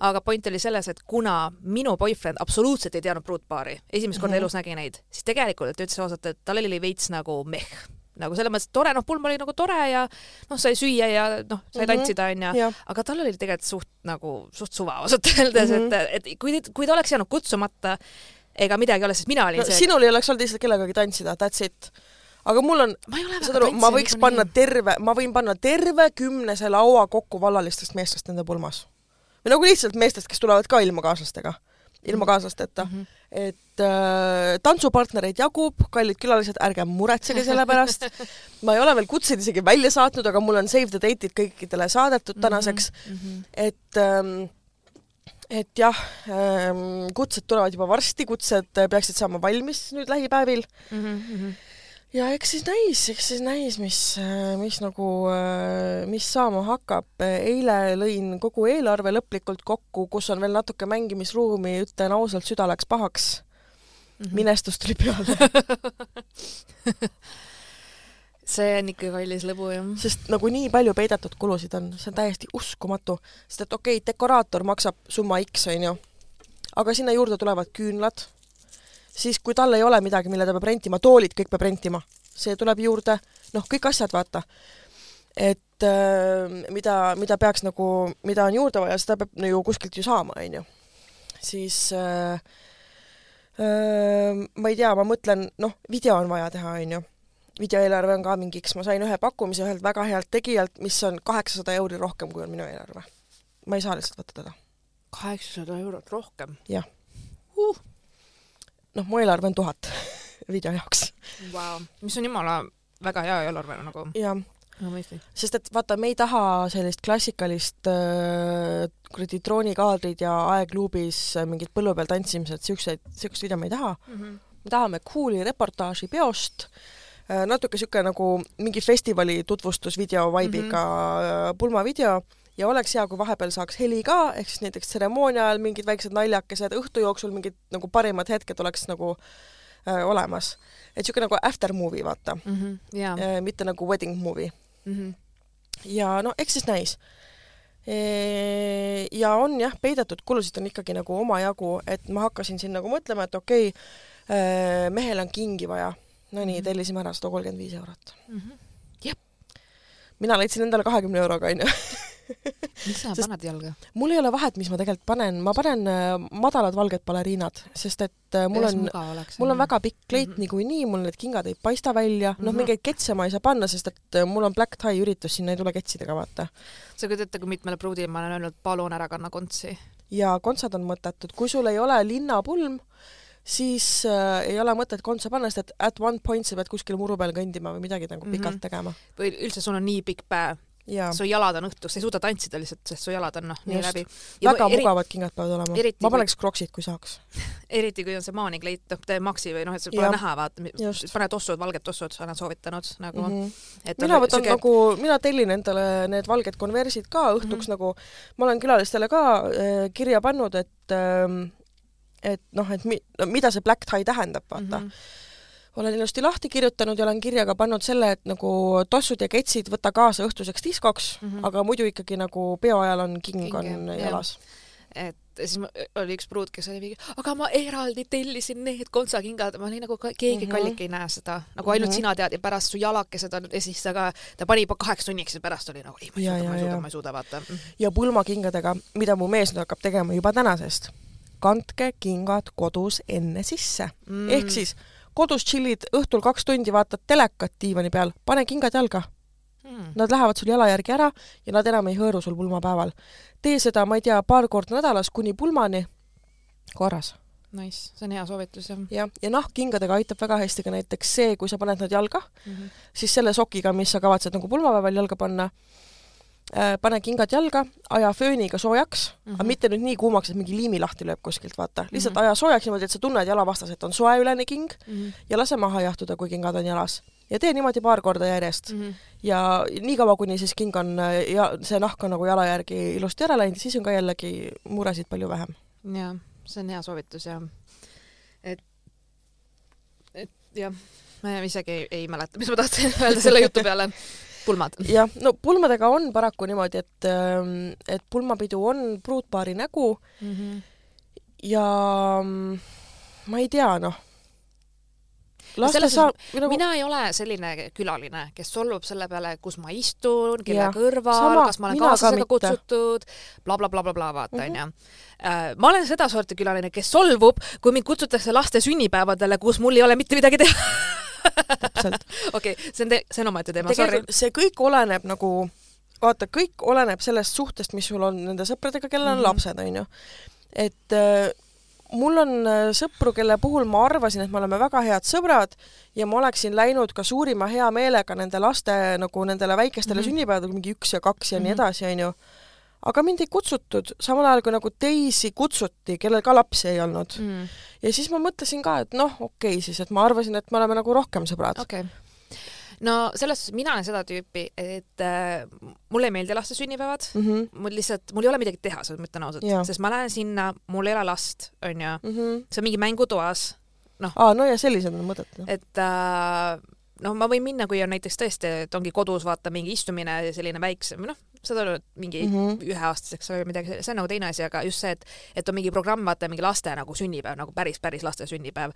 Speaker 2: aga point oli selles, et kuna minu boyfriend absoluutselt ei teadnud pruutpaari, esimest korda mm -hmm. elus nägi neid, siis tegelikult ta ütles ausalt, et tal oli veits nagu meh nagu selles mõttes tore, noh, pulm oli nagu tore ja noh, sai süüa ja noh, sai mm -hmm. tantsida, onju, aga tal oli tegelikult suht nagu, suht suva ausalt öeldes mm, -hmm. et, et kui, kui ta oleks jäänud kutsumata, ega midagi ei ole, sest mina olin no, see.
Speaker 1: sinul ei oleks olnud lihtsalt kellegagi tantsida, that's it aga mul on, saad aru, ma võiks panna nii. terve, ma võin panna terve kümnese laua kokku vallalistest meestest nende pulmas. või nagu lihtsalt meestest, kes tulevad ka ilma kaaslastega, ilma mhm. kaaslasteta mm. -hmm et äh, tantsupartnereid jagub, kallid külalised, ärge muretsege selle pärast. ma ei ole veel kutseid isegi välja saatnud, aga mul on save the date'id kõikidele saadetud mhm, tänaseks mm. -hmm. et ähm, et jah ähm,, kutsed tulevad juba varsti, kutsed peaksid saama valmis nüüd lähipäevil mm. -hmm ja eks siis näis, eks siis näis, mis, mis nagu, mis saama hakkab. eile lõin kogu eelarve lõplikult kokku, kus on veel natuke mängimisruumi, ütlen ausalt, süda läks pahaks mm. -hmm. minestus tuli peale
Speaker 2: see on ikka kallis lõbu, jah.
Speaker 1: sest nagu nii palju peidetud kulusid on, see on täiesti uskumatu. sest et okei okay,, dekoraator maksab summa X, onju, aga sinna juurde tulevad küünlad siis kui tal ei ole midagi, mille ta peab rentima, toolid kõik peab rentima, see tuleb juurde, noh, kõik asjad, vaata. et äh, mida, mida peaks nagu, mida on juurde vaja, seda peab no ju kuskilt ju saama, on ju. siis äh, äh, ma ei tea, ma mõtlen, noh, video on vaja teha, on ju videoeelarve on ka mingiks, ma sain ühe pakkumise ühelt väga healt tegijalt, mis on kaheksasada euri rohkem, kui on minu eelarve. ma ei saa lihtsalt võtta teda.
Speaker 2: kaheksasada eurot rohkem?
Speaker 1: jah uh noh, mu eelarve on tuhat video jaoks
Speaker 2: wow.. mis on jumala väga hea eelarve nagu.
Speaker 1: jah no sest et vaata, me ei taha sellist klassikalist äh, kuradi droonikaadrid ja aegluubis mingit põllu peal tantsimised, siukseid, siukest video me ei taha mm. -hmm. me tahame cool'i reportaaži peost äh,, natuke siuke nagu mingi festivali tutvustusvideo vibe'iga mm -hmm. pulmavideo ja oleks hea, kui vahepeal saaks heli ka, ehk siis näiteks tseremoonia ajal mingid väiksed naljakesed, õhtu jooksul mingid nagu parimad hetked oleks nagu äh, olemas. et niisugune nagu after movie, vaata mm. -hmm, yeah. äh, mitte nagu wedding movie mm. -hmm. ja no eks siis näis e. ja on jah, peidetud kulusid on ikkagi nagu omajagu, et ma hakkasin siin nagu mõtlema, et okei okay, äh,, mehel on kingi vaja. no nii mm -hmm., tellisime ära sada kolmkümmend viis eurot mm. -hmm. mina leidsin endale kahekümne euroga, onju
Speaker 2: mis sa paned jalga?
Speaker 1: mul ei ole vahet, mis ma tegelikult panen, ma panen äh, madalad valged baleriinad, sest et äh, mul on, mul on väga pikk kleit mm -hmm. niikuinii, mul need kingad ei paista välja mm, -hmm. noh, mingeid ketse ma ei saa panna, sest et äh, mul on black tie üritus, sinna ei tule ketsidega, vaata.
Speaker 2: sa kujutad ette, kui mitmele pruudile ma olen öelnud, palun ära kanna kontsi?
Speaker 1: jaa, kontsad on mõttetud, kui sul ei ole linnapulm, siis äh, ei ole mõtet kontsa panna, sest et at one point sa pead kuskil muru peal kõndima või midagi nagu pikalt mm -hmm. tegema.
Speaker 2: või üldse sul on nii pikk päev su jalad on õhtuks, sa ei suuda tantsida lihtsalt, sest su jalad on noh, nii läbi.
Speaker 1: väga eri... mugavad kingad peavad olema. ma paneks kui... kroksid, kui saaks
Speaker 2: eriti kui on see maanikleit, noh, tee maksi või noh, et sul pole näha, vaata, pane tossud, valged tossud, olen soovitanud nagu mm.
Speaker 1: -hmm. mina võtan süge... nagu, mina tellin endale need valged konversid ka õhtuks mm -hmm. nagu, ma olen külalistele ka äh, kirja pannud, et äh, et noh, et mi, no, mida see black tie tähendab, vaata mm. -hmm olen ilusti lahti kirjutanud ja olen kirja ka pannud selle, et nagu tossud ja ketsid võta kaasa õhtuseks diskoks mm, -hmm. aga muidu ikkagi nagu peo ajal on king, king on jalas.
Speaker 2: et siis oli üks pruut, kes oli mingi, aga ma eraldi tellisin need kontsakingad, ma olin nagu keegi mm -hmm. kallik ei näe seda, nagu ainult mm -hmm. sina tead ja pärast su jalakesed on ja siis ta ka, ta pani juba kaheks tunniks ja pärast oli nagu ei, ma ei suuda, ma ei suuda, ma ei suuda, vaata. Mhm.
Speaker 1: ja pulmakingadega, mida mu mees nüüd hakkab tegema juba tänasest, kandke kingad kodus enne sisse mm.. ehk siis kodus tšillid õhtul kaks tundi, vaatad telekat diivani peal, pane kingad jalga hmm.. Nad lähevad sul jala järgi ära ja nad enam ei hõõru sul pulmapäeval. tee seda, ma ei tea, paar korda nädalas kuni pulmani, korras.
Speaker 2: Nice, see on hea soovitus, jah.
Speaker 1: jah, ja nahkkingadega aitab väga hästi ka näiteks see, kui sa paned nad jalga mm, -hmm. siis selle sokiga, mis sa kavatsed nagu pulmapäeval jalga panna, pane kingad jalga, aja fööniga soojaks mm, -hmm. aga mhm. mitte nüüd nii kuumaks, et mingi liimi lahti lööb kuskilt, vaata. lihtsalt mm -hmm. aja soojaks niimoodi, et sa tunned jalavastas, et on soe ülene king mm -hmm. ja lase maha jahtuda, kui kingad on jalas. ja tee niimoodi paar korda järjest mm. -hmm. ja niikaua, kuni siis king on ja see nahk on nagu jala järgi ilusti ära läinud, siis on ka jällegi muresid palju vähem.
Speaker 2: jaa, see on hea soovitus ja et, et jah, ma isegi ei, ei mäleta, mis ma tahtsin öelda selle jutu peale pulmad.
Speaker 1: jah, no pulmadega on paraku niimoodi, et, ähm, et pulmapidu on pruutpaari nägu mm. -hmm. ja mm, ma ei tea, noh
Speaker 2: laste saa-, nagu... mina ei ole selline külaline, kes solvub selle peale, kus ma istun, kelle ja. kõrval, kas ma olen kaaslasega ka kutsutud bla, bla, blablabla, vaata, mhm. onju. Äh, ma olen sedasorti külaline, kes solvub, kui mind kutsutakse laste sünnipäevadele, kus mul ei ole mitte midagi teha täpselt. okei okay,, see on, see on omaette teema, sorry.
Speaker 1: see kõik oleneb nagu, vaata, kõik oleneb sellest suhtest, mis sul on nende sõpradega, kellel on mm -hmm. lapsed, onju. et äh, mul on äh, sõpru, kelle puhul ma arvasin, et me oleme väga head sõbrad ja ma oleksin läinud ka suurima heameelega nende laste nagu nendele väikestele mm -hmm. sünnipäevadele, mingi üks ja kaks ja mm -hmm. nii mhm. edasi, onju aga mind ei kutsutud, samal ajal kui nagu teisi kutsuti, kellel ka lapsi ei olnud mm.. ja siis ma mõtlesin ka, et noh, okei okay, siis, et ma arvasin, et me oleme nagu rohkem sõbrad.
Speaker 2: okei okay. no selles suhtes mina olen seda tüüpi, et äh, mulle ei meeldi laste sünnipäevad mm, -hmm. mul lihtsalt, mul ei ole midagi teha, ma ütlen ausalt, sest ma lähen sinna, mul ei ole last, onju mm, -hmm. see on mingi mängutoas, noh.
Speaker 1: aa, no ja sellised on mõtet.
Speaker 2: et äh, noh, ma võin minna, kui on näiteks tõesti, et ongi kodus vaata mingi istumine, selline väiksem, noh, saad aru, mingi mm -hmm. üheaastaseks või midagi, see on nagu teine asi, aga just see, et, et on mingi programm, vaata mingi laste nagu sünnipäev, nagu päris, päris laste sünnipäev,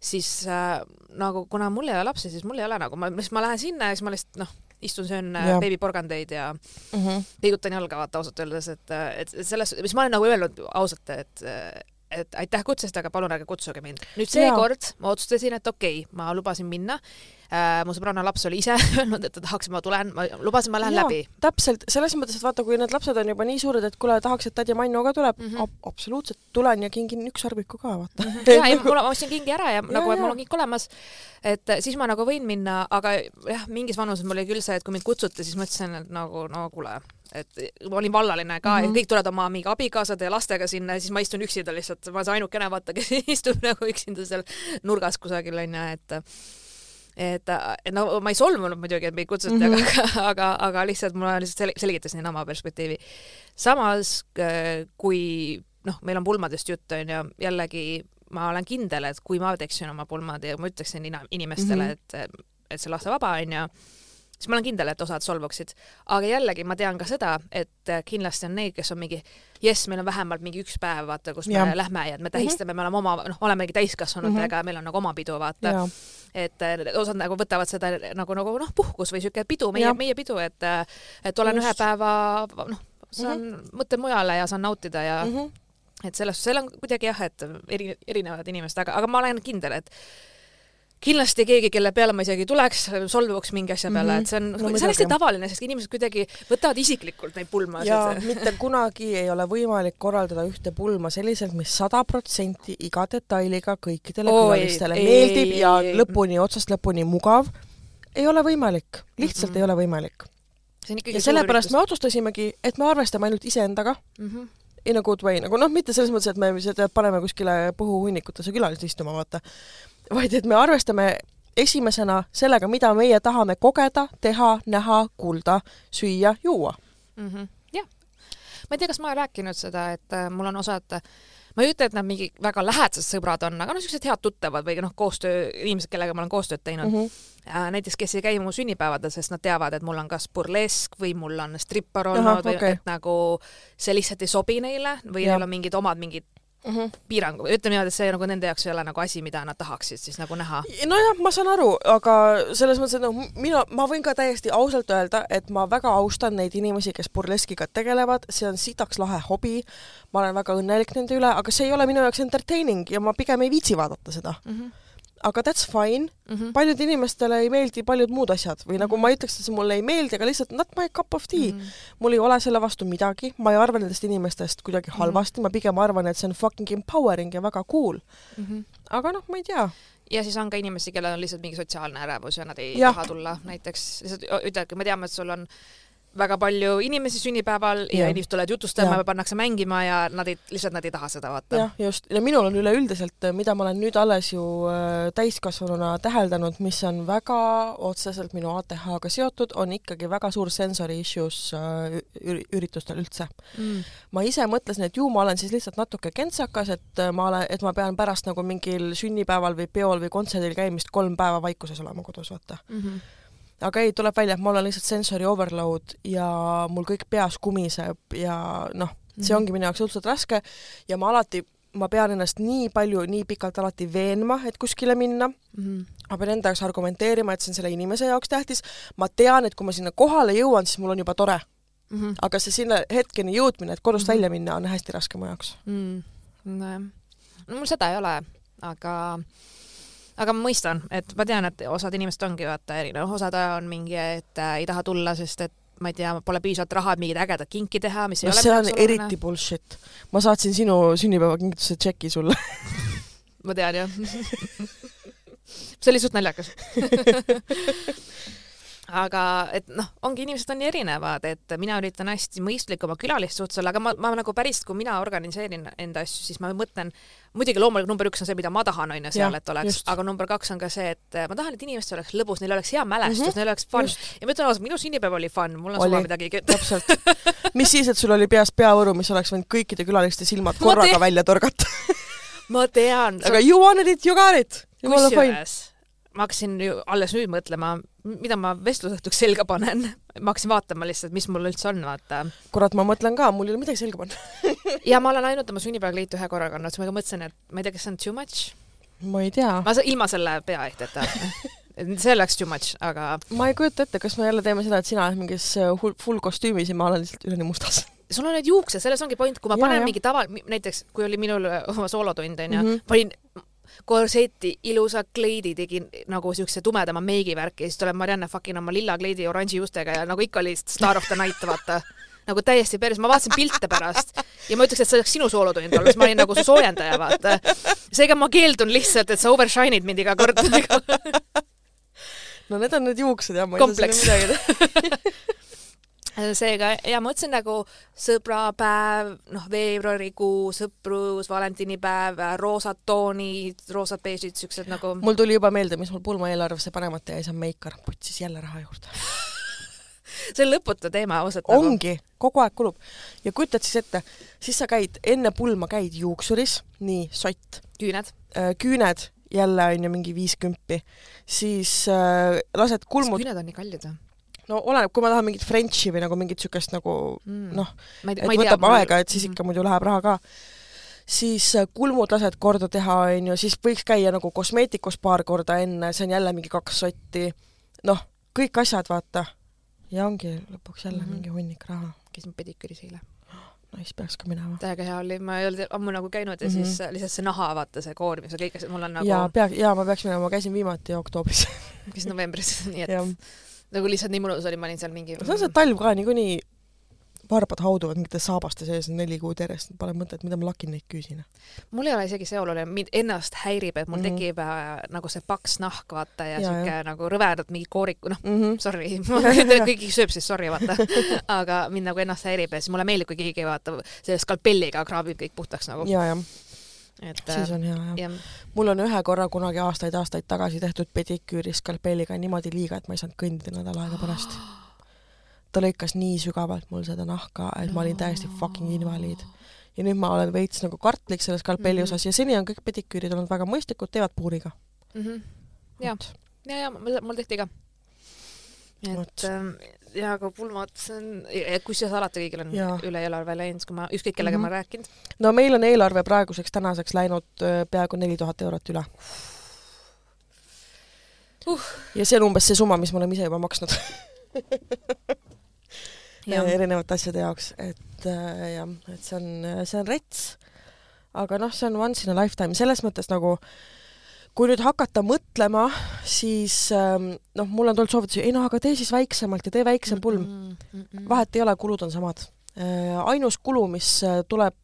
Speaker 2: siis äh, nagu kuna mul ei ole lapsi, siis mul ei ole nagu, ma, siis ma lähen sinna ja siis ma lihtsalt noh, istun, söön äh, beebiporgandeid ja mm -hmm. liigutan jalga, vaata ausalt öeldes, et, et selles, mis ma olen nagu öelnud ausalt, et et aitäh kutsest, aga palun ärge kutsuge mind. nüüd seekord ma otsustasin, et okei okay,, ma lubasin minna äh,. mu sõbranna laps oli ise öelnud, et ta tahaks, ma tulen, ma lubasin, ma lähen ja, läbi.
Speaker 1: täpselt, selles mõttes, et vaata, kui need lapsed on juba nii suured, et kuule, tahaks, et tädi Manno ka tuleb mm, -hmm. Ab absoluutselt tulen ja kingin ükssarviku ka, vaata mm.
Speaker 2: -hmm. ja, ja ma ostsin kingi ära ja, ja nagu, et mul on kink olemas. et siis ma nagu võin minna, aga jah, mingis vanuses mul oli küll see, et kui mind kutsuti, siis mõtlesin, et nagu no kuule et ma olin vallaline ka mm -hmm. ja mhm. kõik tulevad oma mingi abikaasade ja lastega sinna ja siis ma istun üksinda lihtsalt, ma olen see ainukene vaata, kes istub nagu üksinda seal nurgas kusagil onju, et et, et no ma ei solvunud muidugi, et meid kutsuti mm, -hmm. aga, aga, aga lihtsalt ma lihtsalt sel selgitasin oma perspektiivi. samas kui noh, meil on pulmadest jutt onju, jällegi ma olen kindel, et kui ma teeksin oma pulmad ja ma ütleksin inimestele mm, -hmm. et, et see lastevaba onju siis ma olen kindel, et osad solvuksid. aga jällegi ma tean ka seda, et äh, kindlasti on neid, kes on mingi jess, meil on vähemalt mingi üks päev, vaata, kus ja. me lähme ja me tähistame mm, -hmm. me oleme oma, noh, olemegi täiskasvanutega mm, -hmm. meil on nagu oma pidu, vaata. et äh, osad nagu võtavad seda nagu, nagu noh, puhkus või siuke pidu, meie, meie pidu, et, äh, et olen Just. ühe päeva, noh, saan mm, -hmm. mõtlen mujale ja saan nautida ja mm -hmm. et selles, seal on kuidagi jah, et eri, erinevad inimesed, aga, aga ma olen kindel, et kindlasti keegi, kelle peale ma isegi tuleks, solvuks mingi asja peale mm, -hmm. et see on no,, see on hästi tavaline, sest inimesed kuidagi võtavad isiklikult neid pulmasid.
Speaker 1: ja mitte kunagi ei ole võimalik korraldada ühte pulma selliselt, mis sada protsenti iga detailiga kõikidele Oi, külalistele ei, meeldib ei, ja ei, lõpuni, otsast lõpuni mugav. ei ole võimalik, lihtsalt mm -hmm. ei ole võimalik. ja sellepärast me otsustasimegi, et me arvestame ainult iseendaga mm. -hmm in a good way, nagu noh, mitte selles mõttes, et me seda paneme kuskile põhuhunnikutesse külalisi istuma, vaata, vaid et me arvestame esimesena sellega, mida meie tahame kogeda, teha, näha, kuulda, süüa, juua
Speaker 2: mm. -hmm. jah. ma ei tea, kas ma olen rääkinud seda, et äh, mul on osad ma ei ütle, et nad mingi väga lähedased sõbrad on, aga noh, niisugused head tuttavad või noh, koostöö, inimesed, kellega ma olen koostööd teinud mm. -hmm. näiteks, kes ei käi mu sünnipäevadel, sest nad teavad, et mul on kas burlesk või mul on strippar olnud Aha, või okay. et nagu see lihtsalt ei sobi neile või neil on mingid omad mingid mm -hmm. piirangu, ütleme niimoodi, et see nagu nende jaoks ei ole nagu asi, mida nad tahaksid siis nagu näha.
Speaker 1: nojah, ma saan aru, aga selles mõttes, et noh, mina, ma võin ka täiesti ausalt öelda, et ma väga austan neid inimesi, kes burleskiga tegelevad, see on sitaks lahe hobi, ma olen väga õnnelik nende üle, aga see ei ole minu jaoks entertaining ja ma pigem ei viitsi vaadata seda mm. -hmm aga that's fine mm. -hmm. paljud inimestele ei meeldi paljud muud asjad või nagu ma ei ütleks, et see mulle ei meeldi, aga lihtsalt not my cup of tea mm. -hmm. mul ei ole selle vastu midagi, ma ei arva nendest inimestest kuidagi mhm. halvasti mm, -hmm. ma pigem arvan, et see on fucking empowering ja väga cool mm. -hmm. aga noh, ma ei tea
Speaker 2: ja siis on ka inimesi, kellel on lihtsalt mingi sotsiaalne ärevus ja nad ei ja. taha tulla, näiteks lihtsalt ütlevadki, me teame, et sul on väga palju inimesi sünnipäeval ja, ja inimesed tulevad jutustama ja pannakse mängima ja nad ei, lihtsalt nad ei taha seda vaata.
Speaker 1: jah, just. ja minul on üleüldiselt, mida ma olen nüüd alles ju äh, täiskasvanuna täheldanud, mis on väga otseselt minu ATH-ga seotud, on ikkagi väga suur sensory issues äh, üritustel üldse mm.. ma ise mõtlesin, et ju ma olen siis lihtsalt natuke kentsakas, et äh, ma olen, et ma pean pärast nagu mingil sünnipäeval või peol või kontserdil käimist kolm päeva vaikuses olema kodus, vaata mm. -hmm aga ei, tuleb välja, et mul on lihtsalt sensory overload ja mul kõik peas kumiseb ja noh, see mhm. ongi minu jaoks õudselt raske ja ma alati, ma pean ennast nii palju, nii pikalt alati veenma, et kuskile minna mm. -hmm. ma pean enda jaoks argumenteerima, et see on selle inimese jaoks tähtis. ma tean, et kui ma sinna kohale jõuan, siis mul on juba tore mm. -hmm. aga see sinna hetkeni jõudmine, et kodust mm -hmm. välja minna, on hästi raske mu jaoks
Speaker 2: mm.. nojah, no mul seda ei ole, aga aga ma mõistan, et ma tean, et osad inimesed ongi vaata erinev, osad on mingi, et äh, ei taha tulla, sest et ma ei tea, pole piisavalt raha, et mingit ägedat kinki teha, mis
Speaker 1: no,
Speaker 2: ei ole
Speaker 1: see on eriti bullshit. ma saatsin sinu sünnipäevakingituse tšeki sulle.
Speaker 2: Ma tean jah. See oli suht naljakas aga et noh, ongi inimesed on nii erinevad, et mina üritan hästi mõistlik oma külaliste suhtes olla, aga ma, ma nagu päris, kui mina organiseerin enda asju, siis ma mõtlen, muidugi loomulikult number üks on see, mida ma tahan, on ju, seal, et oleks, aga number kaks on ka see, et ma tahan, et inimestel oleks lõbus, neil oleks hea mälestus mm, -hmm. neil oleks fun. ja ma ütlen ausalt, minu sünnipäev oli fun, mul on suva midagi
Speaker 1: täpselt. mis siis, et sul oli peas peavõru, mis oleks võinud kõikide külaliste silmad korraga välja torgata
Speaker 2: ma tean.
Speaker 1: aga you wanted it, you got it.
Speaker 2: kusjuures ma hakkasin ju alles nüüd mõtlema, mida ma vestlusõhtuks selga panen. ma hakkasin vaatama lihtsalt, mis mul üldse on, vaata.
Speaker 1: kurat, ma mõtlen ka, mul ei ole midagi selga panna
Speaker 2: ja ma olen ainult oma sünnipäevakliitu ühe korra kandnud, siis ma mõtlesin, et ma ei tea, kas see on too much.
Speaker 1: ma ei tea.
Speaker 2: ma ilma selle peaehteta see läks too much, aga
Speaker 1: ma ei kujuta ette, kas me jälle teeme seda, et sina oled mingis äh, full kostüümis ja ma olen lihtsalt üleni mustas
Speaker 2: sul on need juuksed, selles ongi point, kui ma panen ja, mingi tava, näiteks kui oli minul oma soolotund onju, mhm. panin korseti, ilusa kleidi, tegin nagu siukse tumedama meigivärki ja siis tuleb Marianne fucking oma lilla kleidi oranži juustega ja nagu ikka oli Star of the Night, vaata. Nagu täiesti päris, ma vaatasin pilte pärast ja ma ütleks, et see oleks sinu soolotund olnud, sest ma olin nagu su soojendaja, vaata. seega ma keeldun lihtsalt, et sa overshine'id mind iga kord
Speaker 1: no need on need juuksed jah, ma ei saa sinna midagi teha
Speaker 2: seega ja ma mõtlesin nagu sõbrapäev, noh, veebruarikuu, sõprus, valentinipäev, roosad toonid, roosad beežid, siuksed nagu.
Speaker 1: mul tuli juba meelde, mis mul pulmaeelarvesse panemata jäi, see on meikar, putsis jälle raha juurde
Speaker 2: see on lõputu teema ausalt
Speaker 1: nagu. ongi, kogu aeg kulub. ja kujutad siis ette, siis sa käid, enne pulma käid juuksuris, nii, sott.
Speaker 2: küüned.
Speaker 1: Äh, küüned, jälle on ju mingi viis kümpi, siis äh, lased kulmud.
Speaker 2: küüned on nii kallid või?
Speaker 1: No oleneb, kui ma tahan mingit Frenchi või nagu mingit niisugust nagu mm. noh, et võtab tea, aega, et siis -hmm. ikka muidu läheb raha ka. siis äh, kulmud lased korda teha, on ju, siis võiks käia nagu kosmeetikus paar korda enne, see on jälle mingi kaks sotti. noh, kõik asjad, vaata. ja ongi lõpuks jälle mm -hmm. mingi hunnik raha.
Speaker 2: käisin pediküüris eile
Speaker 1: no siis peaks ka minema.
Speaker 2: täiega hea oli, ma ei olnud ammu nagu käinud ja mm -hmm. siis äh, lihtsalt see naha, vaata see koormis ja kõik asjad, mul on nagu
Speaker 1: jaa, pea, jaa, ma peaks minema, ma käisin viimati oktoobris
Speaker 2: käisin novembris, nii et nagu lihtsalt nii mõnus oli, ma olin seal mingi
Speaker 1: see on see talv ka niikuinii varbad hauduvad mingite saabaste sees neli kuud järjest, pole mõtet, mida ma lakin neid küüsina.
Speaker 2: mul ei ole isegi see oluline, mind ennast häirib, et mul mm -hmm. tekib äh, nagu see paks nahk, vaata, ja, ja siuke nagu rõvedad mingi kooriku, noh mm -hmm., sorry keegi sööb siis sorry, vaata aga mind nagu ennast häirib ja siis mulle meeldib, kui keegi vaata selle skalpelliga kraabib kõik puhtaks nagu.
Speaker 1: ja, jah et siis on hea jah ja. mul on ühe korra kunagi aastaid-aastaid tagasi tehtud pediküüri skalpelliga niimoodi liiga, et ma ei saanud kõndida nädal aega pärast. ta lõikas nii sügavalt mul seda nahka, et ma olin täiesti fucking invaliid. ja nüüd ma olen veits nagu kartlik selle skalpelli
Speaker 2: Mhm.
Speaker 1: osas ja seni on kõik pediküürid olnud väga mõistlikud, teevad puuriga.
Speaker 2: Mhm. Jah. ja, ja mul, mul tehti ka. et
Speaker 1: Vot.
Speaker 2: Ähm, ja aga pulmad, see on, kusjuures alati kõigil on
Speaker 1: Jaa.
Speaker 2: üle eelarve läinud, kui ma ükskõik kellega
Speaker 1: Mhm.
Speaker 2: mm -hmm. ma olen rääkinud.
Speaker 1: no meil on eelarve praeguseks tänaseks läinud öö, peaaegu neli tuhat eurot üle
Speaker 2: Uh.
Speaker 1: ja see on umbes see summa, mis me oleme ise juba maksnud
Speaker 2: jah,
Speaker 1: erinevate asjade jaoks, et äh, jah, et see on, see on rets. aga noh, see on once in a lifetime, selles mõttes nagu kui nüüd hakata mõtlema, siis ähm, noh, mul on tulnud soovitusi, ei noh, aga tee siis väiksemalt ja tee väiksem pulm.
Speaker 2: mm. -mm.
Speaker 1: vahet ei ole, kulud on samad. ainus kulu, mis äh, tuleb,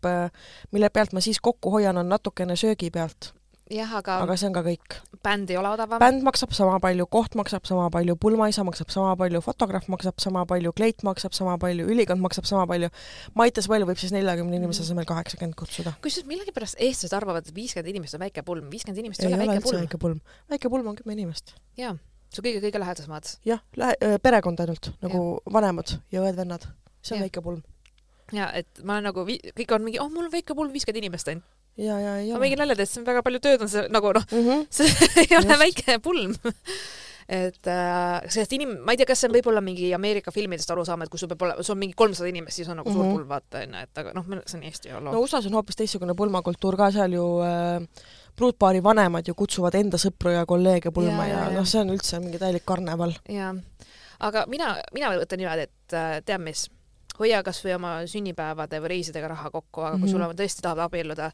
Speaker 1: mille pealt ma siis kokku hoian, on natukene söögi pealt,
Speaker 2: jah, aga,
Speaker 1: aga see on ka kõik.
Speaker 2: bänd ei ole odavam.
Speaker 1: bänd maksab sama palju, koht maksab sama palju, pulmaisa maksab sama palju, fotograaf maksab sama palju, kleit maksab sama palju, ülikond maksab sama palju. Maite Sõel võib siis neljakümne inimese asemel kaheksakümmend kutsuda.
Speaker 2: kusjuures millegipärast eestlased arvavad, et viiskümmend inimest on väike pulm, viiskümmend inimest
Speaker 1: ei
Speaker 2: ei ole
Speaker 1: ole
Speaker 2: väike pulm.
Speaker 1: väike pulm. väike pulm on kümme inimest.
Speaker 2: jaa, su kõige-kõige lähedasemad.
Speaker 1: jah, lähe-, perekond ainult, nagu vanemad ja õed-vennad. see on
Speaker 2: Jah.
Speaker 1: väike pulm.
Speaker 2: ja et ma olen nagu, kõik on mingi, oh mul on väike pulm, viiskümmend inimest ainult.
Speaker 1: ja, ja ei
Speaker 2: ma
Speaker 1: ole
Speaker 2: mingi nalja tehes, see on väga palju tööd on see nagu noh,
Speaker 1: mm. -hmm.
Speaker 2: see ei ole
Speaker 1: Just.
Speaker 2: väike pulm. et äh, sellest inim-, ma ei tea, kas see on võib-olla mingi Ameerika filmidest arusaam, et kui sul peab olema, sul on mingi kolmsada inimest, siis on nagu mm -hmm.
Speaker 1: Mhm.
Speaker 2: suur pulm, vaata onju, et aga noh, see on Eesti ajaloo
Speaker 1: no USA-s on hoopis teistsugune pulmakultuur ka, seal ju äh, pruutpaari vanemad ju kutsuvad enda sõpru ja kolleege pulma
Speaker 2: Ja,
Speaker 1: ja,
Speaker 2: ja,
Speaker 1: ja
Speaker 2: ja.
Speaker 1: noh, see on üldse mingi täielik karneval.
Speaker 2: jaa, aga mina, mina võtan niimoodi, et äh, tead mis, hoia kas või oma sünnipäevade või reisidega raha kokku, aga kui mm
Speaker 1: Mhm.
Speaker 2: -hmm. sul on tõesti tahad abielluda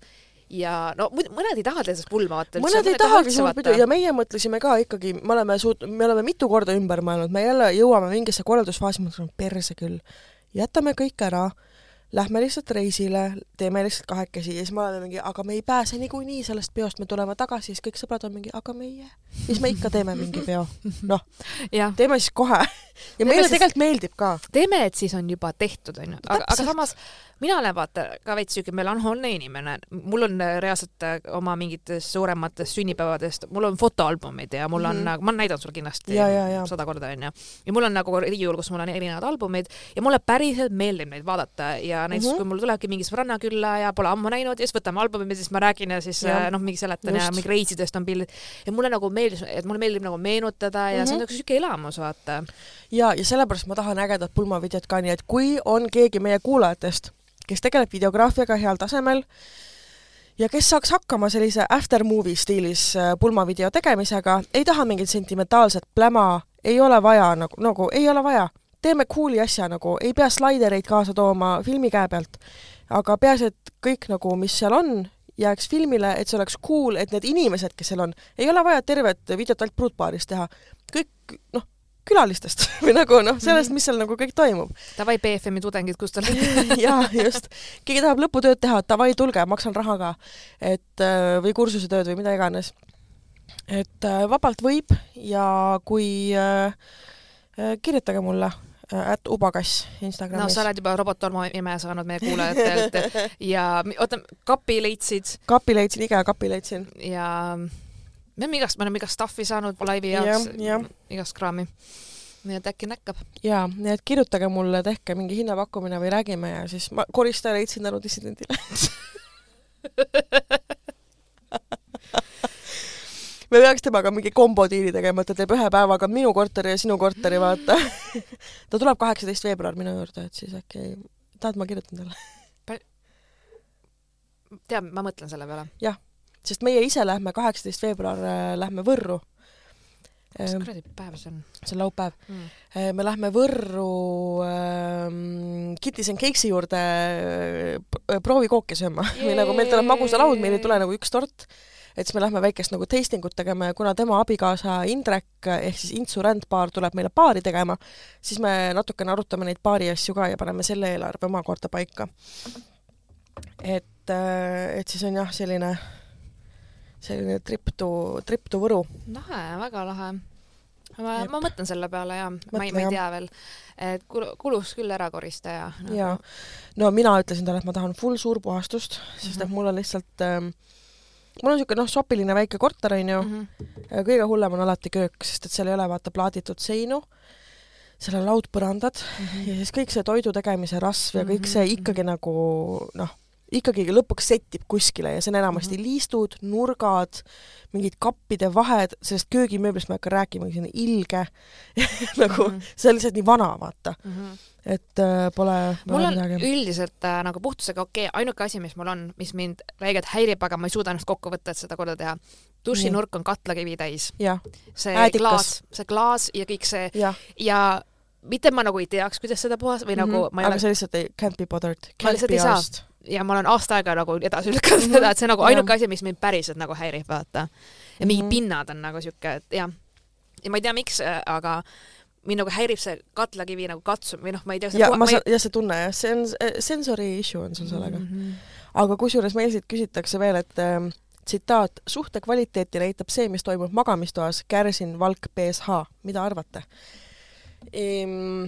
Speaker 2: ja no mõned ei taha teha sellest pulma vaata
Speaker 1: mõned ei tahagi suurt pidu ja meie mõtlesime ka ikkagi, me oleme suut-, me oleme mitu korda ümber mõelnud, me jälle jõuame mingisse korraldusfaasi, mõtleme perse küll, jätame kõik ära, lähme lihtsalt reisile, teeme lihtsalt kahekesi ja siis me oleme mingi, aga me ei pääse niikuinii sellest peost, me tuleme tagasi, siis kõik sõbrad on mingi, aga meie, mis me ikka teeme mingi peo, noh, teeme siis kohe. ja
Speaker 2: Teeme
Speaker 1: meile
Speaker 2: siis-
Speaker 1: tegelikult meeldib ka.
Speaker 2: teeme, et siis on juba tehtud, onju. aga, aga samas mina olen vaata ka veits siuke melanhoolne inimene, mul on äh, reaalselt äh, oma mingitest suurematest sünnipäevadest, mul on fotoalbumid ja mul on
Speaker 1: Mhm.
Speaker 2: nagu, ma olen näidanud sulle kindlasti
Speaker 1: Ja, ja, ja.
Speaker 2: sada korda onju. ja mul on nagu riiul, kus mul on erinevad albumid ja mulle päriselt meeldib neid vaadata ja näiteks mm. -hmm. kui mul tulebki mingi sõbranna külla ja pole ammu näinud ja siis võtame albumi ja siis ma räägin ja siis
Speaker 1: Ja.
Speaker 2: äh, noh, mingi seletan ja
Speaker 1: Just.
Speaker 2: mingi reisidest on pildid ja mulle nagu meeldis, et mulle meeldib nagu meenutada ja mm -hmm. see on
Speaker 1: Mhm.
Speaker 2: nagu siuke elamus vaata.
Speaker 1: ja, ja sellepärast ma tahan ägedat pulmavideot ka, nii et kui on keegi meie kuulajatest, kes tegeleb videograafiaga heal tasemel ja kes saaks hakkama sellise after movie stiilis äh, pulmavideo tegemisega, ei taha mingit sentimentaalset pläma, ei ole vaja nagu, nagu ei ole vaja, teeme cool'i asja nagu, ei pea slaidereid kaasa tooma filmi käe pealt, aga peaasi, et kõik nagu, mis seal on, jääks filmile, et see oleks cool, et need inimesed, kes seal on, ei ole vaja tervet videot ainult pruutpaarist teha, kõik noh, külalistest või nagu noh, sellest, mis seal nagu kõik toimub.
Speaker 2: Davai BFM-i tudengid, kus te olete?
Speaker 1: jaa, just. keegi tahab lõputööd teha, davai, tulge, maksan raha ka. et äh, või kursusetööd või mida iganes. et äh, vabalt võib ja kui äh, kirjutage mulle at ubakass Instagramis
Speaker 2: no sa oled juba robotormo ime saanud meie kuulajatelt ja oota, kapi leidsid
Speaker 1: kapi leidsin, IKEA kapi leidsin.
Speaker 2: ja me oleme igast, me oleme igast stuff'i saanud laivi
Speaker 1: Jah,
Speaker 2: jaoks
Speaker 1: jah.,
Speaker 2: igast kraami. nii et äkki näkkab.
Speaker 1: jaa, nii et kirjutage mulle, tehke mingi hinnapakkumine või räägime ja siis ma koristaja leidsin tänu dissidendile. me peaks temaga mingi kombodiili tegema, et ta teeb ühe päevaga minu korteri ja sinu korteri, vaata. ta tuleb kaheksateist veebruar minu juurde, et siis äkki, tahad, ma kirjutan talle?
Speaker 2: tead, ma mõtlen selle peale.
Speaker 1: Sest meie ise lähme kaheksateist veebruar, lähme Võrru.
Speaker 2: mis
Speaker 1: see
Speaker 2: kuradi päev see on
Speaker 1: on laupäev.
Speaker 2: mm.?
Speaker 1: me lähme Võrru ähm, Kitties and Cakes'i juurde äh, proovikooke sööma või nagu meil tuleb magusalaud, meil ei tule nagu üks tort, et siis me lähme väikest nagu tasting ut tegema ja kuna tema abikaasa Indrek ehk siis Intsu rändpaar tuleb meile paari tegema, siis me natukene arutame neid paari asju ka ja paneme selle eelarve omakorda paika. et, et siis on jah, selline, selline trip to, trip to Võru.
Speaker 2: lahe, väga lahe. ma ma mõtlen selle peale ja ma ei,
Speaker 1: Mõtle,
Speaker 2: ma ei tea veel, et kul- kulus küll ära koristaja.
Speaker 1: jaa, no mina ütlesin talle, et ma tahan full suurpuhastust, sest et
Speaker 2: Mhm.
Speaker 1: mul on lihtsalt ähm, mul on niisugune noh, sopiline väike korter onju mm,
Speaker 2: -hmm.
Speaker 1: -hmm. kõige hullem on alati köök, sest et seal ei ole vaata plaaditud seinu, seal on laudpõrandad
Speaker 2: Mhm.
Speaker 1: ja siis kõik see toidu tegemise rasv ja kõik see
Speaker 2: Mhm.
Speaker 1: ikkagi nagu noh, ikkagi lõpuks settib kuskile ja see on enamasti mm -hmm. liistud, nurgad, mingid kappide vahed, sellest köögimööblist ma ei hakka rääkima, see on ilge nagu mm -hmm. see on lihtsalt nii vana, vaata mm. -hmm. et äh, pole
Speaker 2: mul on midagi. üldiselt äh, nagu puhtusega okei okay., ainuke asi, mis mul on, mis mind räigelt häirib, aga ma ei suuda ennast kokku võtta, et seda korda teha. dušinurk on katlakivi täis. see Äädikas. klaas, see klaas ja kõik see ja, ja mitte ma nagu ei teaks, kuidas seda puhas või mm -hmm. nagu
Speaker 1: ma ei aga ole... sa lihtsalt ei, can't be bothered. ma lihtsalt
Speaker 2: ei saa ja ma olen aasta aega nagu edasi lükanud mm -hmm. seda, et see on nagu ainuke asi, mis mind päriselt nagu häirib, vaata. ja mingid mm -hmm. pinnad on nagu sihuke, et jah. ja ma ei tea, miks, aga mind nagu häirib see katlakivi nagu katsum- või noh, ma ei tea.
Speaker 1: ja ma saan, jah, see tunne jah, see on, sensory issue on sul sellega mm. -hmm. aga kusjuures meil siit küsitakse veel, et äh, tsitaat, suhte kvaliteeti näitab see, mis toimub magamistoas, Kärsin, Valk, BSH, mida arvate ehm,?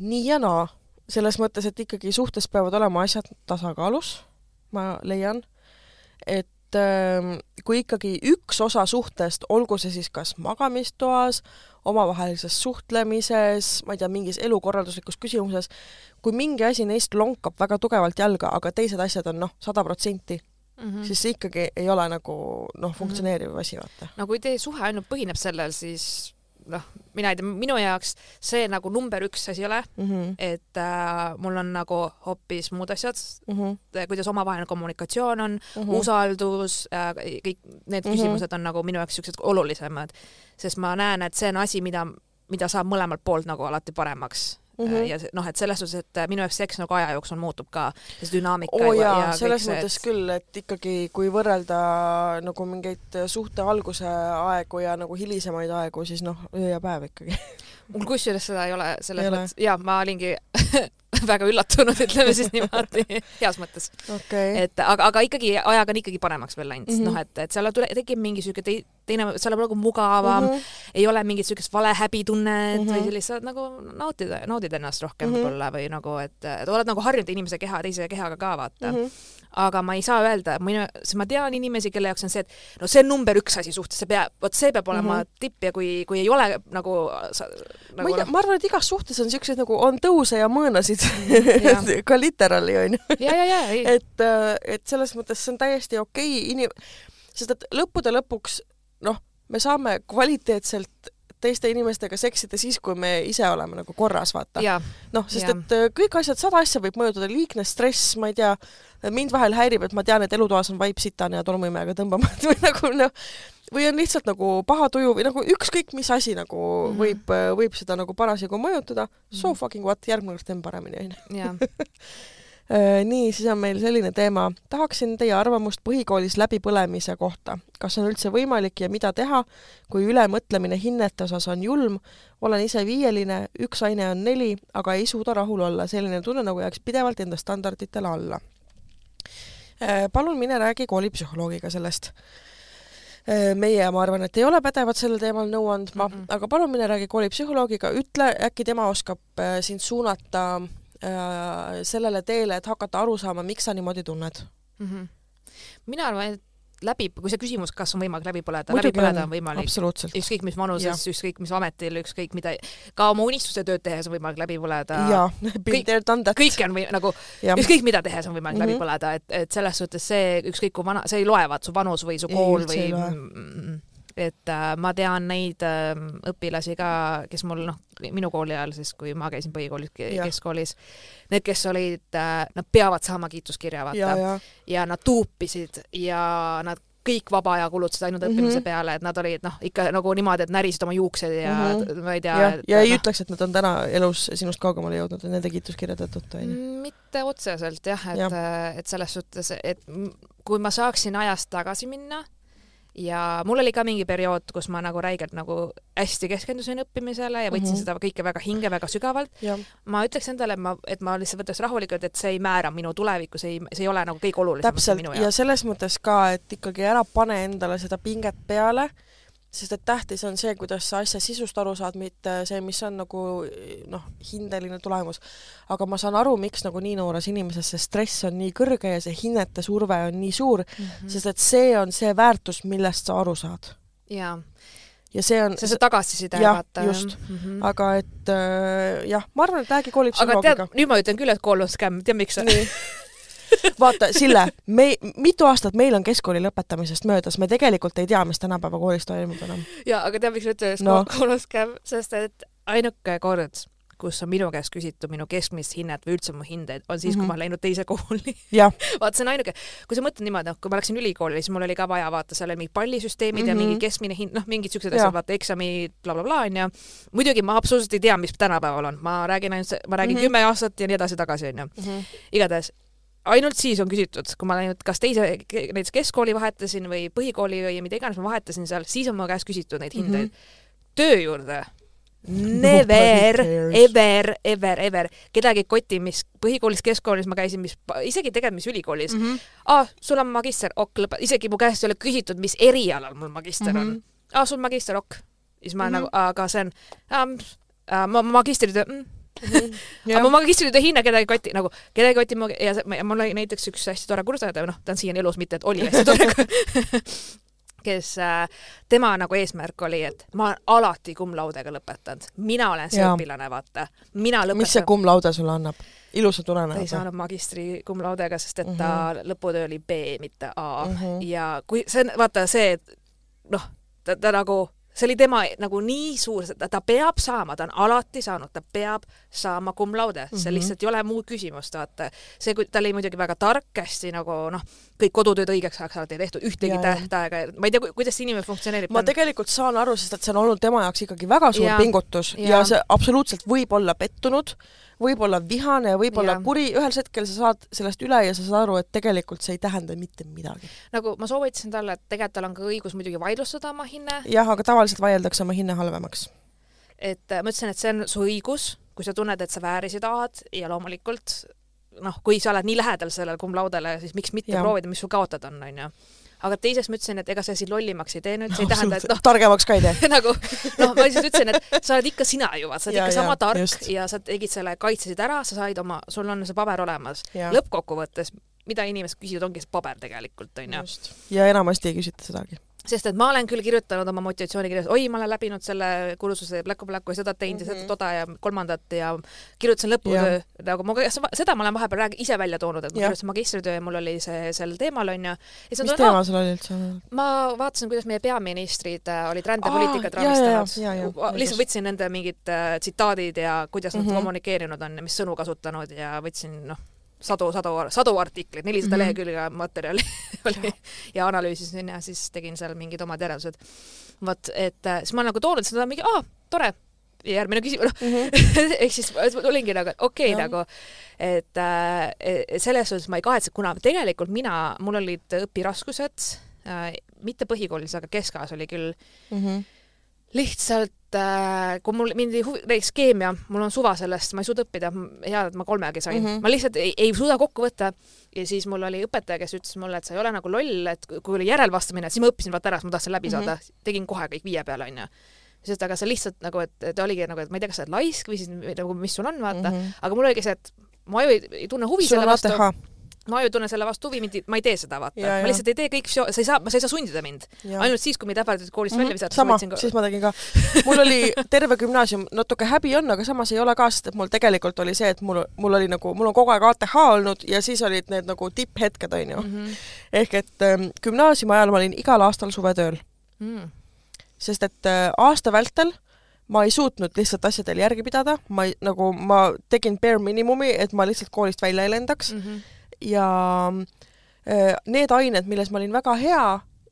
Speaker 1: nii ja naa selles mõttes, et ikkagi suhtes peavad olema asjad tasakaalus, ma leian, et äh, kui ikkagi üks osa suhtest, olgu see siis kas magamistoas, omavahelises suhtlemises, ma ei tea, mingis elukorralduslikus küsimuses, kui mingi asi neist lonkab väga tugevalt jalga, aga teised asjad on noh, sada protsenti Mm -hmm. siis see ikkagi ei ole nagu noh, funktsioneeriv mm -hmm. asi, vaata.
Speaker 2: no kui teie suhe ainult põhineb sellel, siis noh, mina ei tea, minu jaoks see nagu number üks asi ei ole mm, -hmm. et äh, mul on nagu hoopis muud asjad mm, -hmm. kuidas omavaheline kommunikatsioon on mm, -hmm. usaldus äh,, kõik need mm -hmm. küsimused on nagu minu jaoks siuksed olulisemad, sest ma näen, et see on asi, mida, mida saab mõlemalt poolt nagu alati paremaks mm. -hmm. ja noh, et selles suhtes, et minu jaoks seks nagu aja jooksul muutub ka see dünaamika
Speaker 1: oh, ja, ja selles mõttes et... küll, et ikkagi kui võrrelda nagu mingeid suhte alguse aegu ja nagu hilisemaid aegu, siis noh, öö ja päev ikkagi
Speaker 2: mul kusjuures seda ei ole, selles ei mõttes, jaa, ma olingi väga üllatunud, ütleme siis niimoodi, heas mõttes
Speaker 1: okay..
Speaker 2: et aga, aga ikkagi ajaga on ikkagi paremaks veel läinud mm -hmm., noh et, et seal tule, tekib mingi siuke te, teine, seal on nagu mugavam mm, -hmm. ei ole mingit siukest vale häbitunnet mm -hmm. või sellist, saad nagu nautida, naudid ennast rohkem mm -hmm. võib-olla või nagu, et, et oled nagu harjunud inimese keha teise kehaga ka vaata mm. -hmm aga ma ei saa öelda, minu, ma tean inimesi, kelle jaoks on see, et no see on number üks asi suhtes, see peab, vot see peab olema mm -hmm. tipp ja kui, kui ei ole nagu,
Speaker 1: nagu ma ei tea, ma arvan, et igas suhtes on siukseid nagu on tõuse ja mõõnasid mm, ka literaali onju. et, äh, et selles mõttes see on täiesti okei okay, inim-, sest et lõppude lõpuks noh, me saame kvaliteetselt teiste inimestega seksida siis, kui me ise oleme nagu korras, vaata. noh, sest ja. et äh, kõik asjad, sada asja võib mõjutada, liigne stress, ma ei tea, mind vahel häirib, et ma tean, et elutoas on vaip sitane ja tolmuimejaga tõmbama või nagu noh, või on lihtsalt nagu paha tuju või nagu ükskõik mis asi nagu mm -hmm. võib, äh, võib seda nagu parasjagu mõjutada, so mm -hmm. fucking what, järgmine kord teeme paremini, onju. Äh, nii, siis on meil selline teema. tahaksin teie arvamust põhikoolis läbipõlemise kohta. kas on üldse võimalik ja mida teha, kui ülemõtlemine hinnete osas on julm? olen ise viieline, üks aine on neli, aga ei suuda rahul olla. selline tunne, nagu jääks pidevalt enda standarditele alla. Äh, palun mine räägi koolipsühholoogiga sellest äh, meie, ma arvan, et ei ole pädevad sellel teemal nõu andma mm, -mm. aga palun mine räägi koolipsühholoogiga, ütle, äkki tema oskab sind suunata äh, sellele teele, et hakata aru saama, miks sa niimoodi tunned mm?
Speaker 2: -hmm. mina arvan, et läbi, kui see küsimus, kas on võimalik läbi põleda, läbi põleda on. võimalik. ükskõik mis vanuses, ükskõik mis ametil, ükskõik mida, ka oma unistuse tööd tehes on võimalik läbi põleda.
Speaker 1: kõik,
Speaker 2: kõike on või nagu, ükskõik mida tehes on võimalik mm -hmm. läbi põleda, et, et selles suhtes see, ükskõik kui vana, see ei loe, vaat su vanus või su kool ei, või et äh, ma tean neid äh, õpilasi ka, kes mul noh, minu kooli ajal siis, kui ma käisin põhikoolis, keskkoolis, need, kes olid äh,, nad peavad saama kiituskirja, vaata. Ja, ja. nad tuupisid ja nad kõik vaba aja kulutasid ainult õppimise mm -hmm. peale, et nad olid noh, ikka nagu niimoodi, et närisid oma juuksed ja mm -hmm. ma ei tea.
Speaker 1: ja, ja ei no, ütleks, et nad on täna elus sinust kaugemale jõudnud nende kiituskirjade tõttu, onju?
Speaker 2: mitte otseselt jah, et ja., et selles suhtes, et kui ma saaksin ajas tagasi minna ja mul oli ka mingi periood, kus ma nagu räigelt nagu hästi keskendusin õppimisele ja võtsin mm -hmm. seda kõike väga hinge, väga sügavalt. ma ütleks endale, et ma, et ma lihtsalt võtaks rahulikult, et see ei määra minu tulevikku, see ei, see ei ole nagu kõige olulisem
Speaker 1: jaoks. ja selles mõttes ka, et ikkagi ära pane endale seda pinget peale sest et tähtis on see, kuidas sa asja sisust aru saad, mitte see, mis on nagu noh, hindeline tulemus. aga ma saan aru, miks nagu nii noores inimeses see stress on nii kõrge ja see hinnete surve on nii suur mm, -hmm. sest et see on see väärtus, millest sa aru saad.
Speaker 2: jaa
Speaker 1: ja see on
Speaker 2: see, see tagasiside vaata.
Speaker 1: just mm, -hmm. aga et äh, jah, ma arvan, et räägi koolipsühholoogiga.
Speaker 2: nüüd ma ütlen küll, et kool on skämm, tead miks?
Speaker 1: vaata, Sille, me, mitu aastat meil on keskkooli lõpetamisest möödas, me tegelikult ei tea, mis tänapäeva koolis toimub enam.
Speaker 2: jaa, aga tead, miks ütlen, et
Speaker 1: No.
Speaker 2: koolus käib, sest et ainuke kord, kus on minu käest küsitud minu keskmist hinnet või üldse mu hindeid, on siis mm, -hmm. kui
Speaker 1: Mhm.
Speaker 2: ma olen läinud teise kooli
Speaker 1: jah,
Speaker 2: vaata, see on ainuke, kui sa mõtled niimoodi, noh, kui ma läksin ülikooli, siis mul oli ka vaja vaata, seal oli mingid pallisüsteemid mm -hmm. ja
Speaker 1: Mhm.
Speaker 2: mingi keskmine hind, noh, mingid siuksed asjad, vaata eksamid bla,, blablabla onju. muidugi ma absoluutselt ei tea, mis tänapäeval on, ma räägin ainult, ma räägin kümme mm -hmm. aastat ja nii edasi-tagasi onju. igatahes ainult siis on küsitud, kui ma läinud kas teise, näiteks keskkooli vahetasin või põhikooli või mida iganes ma vahetasin seal, siis on mu käest küsitud neid hindeid mm. -hmm. töö juurde never ever, ever, ever, kedagi ei koti, mis põhikoolis, keskkoolis ma käisin, mis, isegi tegelikult, mis ülikoolis mm.
Speaker 1: Mhm.
Speaker 2: -hmm. aa, sul on magister, ok, lõpe, isegi mu käest ei ole küsitud, mis erialal mul magister mm -hmm.
Speaker 1: Mhm.
Speaker 2: on. aa, sul magister, ok. siis ma mm
Speaker 1: Mhm.
Speaker 2: -hmm. nagu, aga see on ähm,, äh, ma magistritöö mm,, aga
Speaker 1: Jah.
Speaker 2: mu magistritöö hinne kedagi ei koti, nagu kedagi ei koti mu ja ja mul oli näiteks üks hästi tore kursaõde, noh, ta on siiani elus, mitte et oli hästi tore, kes äh,, tema nagu eesmärk oli, et ma olen alati cum laude'ga lõpetanud, mina olen see
Speaker 1: Jaa.
Speaker 2: õpilane, vaata, mina
Speaker 1: mis see
Speaker 2: lõpetan.
Speaker 1: cum laude sulle annab? ilusa
Speaker 2: ta ei saanud magistri cum laude'ga, sest et ta mm -hmm. lõputöö oli B, mitte A mm.
Speaker 1: Mhm.
Speaker 2: -hmm. ja kui see on, vaata see, et noh, ta, ta nagu, see oli tema nagu nii suur, ta, ta peab saama, ta on alati saanud, ta peab saama cum laude mm, -hmm. see lihtsalt ei ole muud küsimust, vaata. see, ta oli muidugi väga tark, hästi nagu noh, kõik kodutööd õigeks ajaks alati ei tehtud, ühtegi
Speaker 1: jaa.
Speaker 2: tähtaega, ma ei tea, kuidas see inimene funktsioneerib.
Speaker 1: ma tegelikult saan aru, sest et see on olnud tema jaoks ikkagi väga suur
Speaker 2: Jaa.
Speaker 1: pingutus ja. Ja see absoluutselt võib olla pettunud, võib olla vihane, võib olla
Speaker 2: Jaa.
Speaker 1: kuri, ühel hetkel sa saad sellest üle ja sa saad aru, et tegelikult see ei tähenda mitte midagi.
Speaker 2: nagu ma soovitasin talle, et tegelikult tal on ka õigus muidugi vaidlustada oma hinne,
Speaker 1: jah, aga tavaliselt vaieldakse oma hinne halvemaks.
Speaker 2: et äh, ma ütlesin, et see on su õigus, kui sa tunned, et sa väärisid A-d ja loomulikult noh, kui sa oled nii lähedal sellele cum laudele, siis miks mitte ja. proovida, mis sul kaotada on, onju. Aga teiseks ma ütlesin, et ega see sind lollimaks ei tee nüüd, see ei tähenda, et noh,
Speaker 1: targemaks ka ei tee.
Speaker 2: nagu noh, ma lihtsalt ütlesin, et sa oled ikka sina ju, vaat sa oled
Speaker 1: Jaa,
Speaker 2: ikka sama
Speaker 1: jaa,
Speaker 2: tark
Speaker 1: just.
Speaker 2: ja sa tegid selle, kaitsesid ära, sa said oma, sul on see paber olemas. Lõppkokkuvõttes, mida inimesed küsivad, ongi see paber tegelikult, onju.
Speaker 1: ja enamasti ei küsita sedagi.
Speaker 2: Sest et ma olen küll kirjutanud oma motivatsioonikirjas, oi, ma olen läbinud selle kursuse Blacku ja seda teinud mm -hmm. ja seda toda ja kolmandat ja kirjutasin lõputöö, nagu ma, seda ma olen vahepeal räägi-, ise välja toonud, et ma kirjutasin magistritöö ja mul oli see sel teemal onju.
Speaker 1: mis
Speaker 2: ma
Speaker 1: teema
Speaker 2: tulen,
Speaker 1: sul oli üldse?
Speaker 2: ma vaatasin, kuidas meie peaministrid äh, olid rändepoliitikat raamistanud lihtsalt võtsin nende mingid äh, tsitaadid ja kuidas nad
Speaker 1: Mhm.
Speaker 2: kommunikeerinud on ja mis sõnu kasutanud ja võtsin noh, sadu, sadu, sadu artikleid, nelisada
Speaker 1: Mhm.
Speaker 2: lehekülge materjali oli ja analüüsisin ja siis tegin seal mingid omad järeldused. vot, et äh, siis ma nagu toonud seda mingi, aa, tore, ja järgmine küsimus, noh, ehk siis ma tulingi nagu, okei okay,
Speaker 1: Jah.
Speaker 2: nagu, et äh, selles suhtes ma ei kahetse, kuna tegelikult mina, mul olid õpiraskused äh,, mitte põhikoolis, aga keskajas oli küll
Speaker 1: Mhm.
Speaker 2: Lihtsalt äh, kui mul mind ei huvi, näiteks keemia, mul on suva sellest, ma ei suuda õppida, hea, et ma kolmegi sain mm. -hmm. ma lihtsalt ei, ei suuda kokku võtta ja siis mul oli õpetaja, kes ütles mulle, et sa ei ole nagu loll, et kui- oli järelvastamine, siis ma õppisin vaata ära, sest ma tahtsin läbi saada mm, -hmm. tegin kohe kõik viie peale onju. sest aga sa lihtsalt nagu, et ta oligi nagu, et ma ei tea, kas sa oled laisk või siis nagu mis sul on, vaata mm. -hmm. aga mul oligi see, et mu aju ei, ei tunne huvi
Speaker 1: sul
Speaker 2: selle vastu,
Speaker 1: ATH.
Speaker 2: mu aju ei tunne selle vastu huvi, mind, ma ei tee seda, vaata, ma lihtsalt ei tee kõik, sa ei saa, sa ei saa sundida mind. ainult siis, kui mind ähvardati koolist välja visata,
Speaker 1: Mhm. sama,
Speaker 2: ka
Speaker 1: siis ma tegin ka. mul oli terve gümnaasium, natuke häbi on, aga samas ei ole ka, sest et mul tegelikult oli see, et mul, mul oli nagu, mul on kogu aeg ATH olnud ja siis olid need nagu tipphetked, onju.
Speaker 2: mm. -hmm.
Speaker 1: ehk et ähm, gümnaasiumi ajal ma olin igal aastal suvetööl,
Speaker 2: Mm.
Speaker 1: sest et äh, aasta vältel ma ei suutnud lihtsalt asjadel järgi pidada, ma ei, nagu ma tegin bare minimumi, et ma lihtsalt koolist välja ei lendaks
Speaker 2: Mm -hmm.
Speaker 1: Ja äh, need ained, milles ma olin väga hea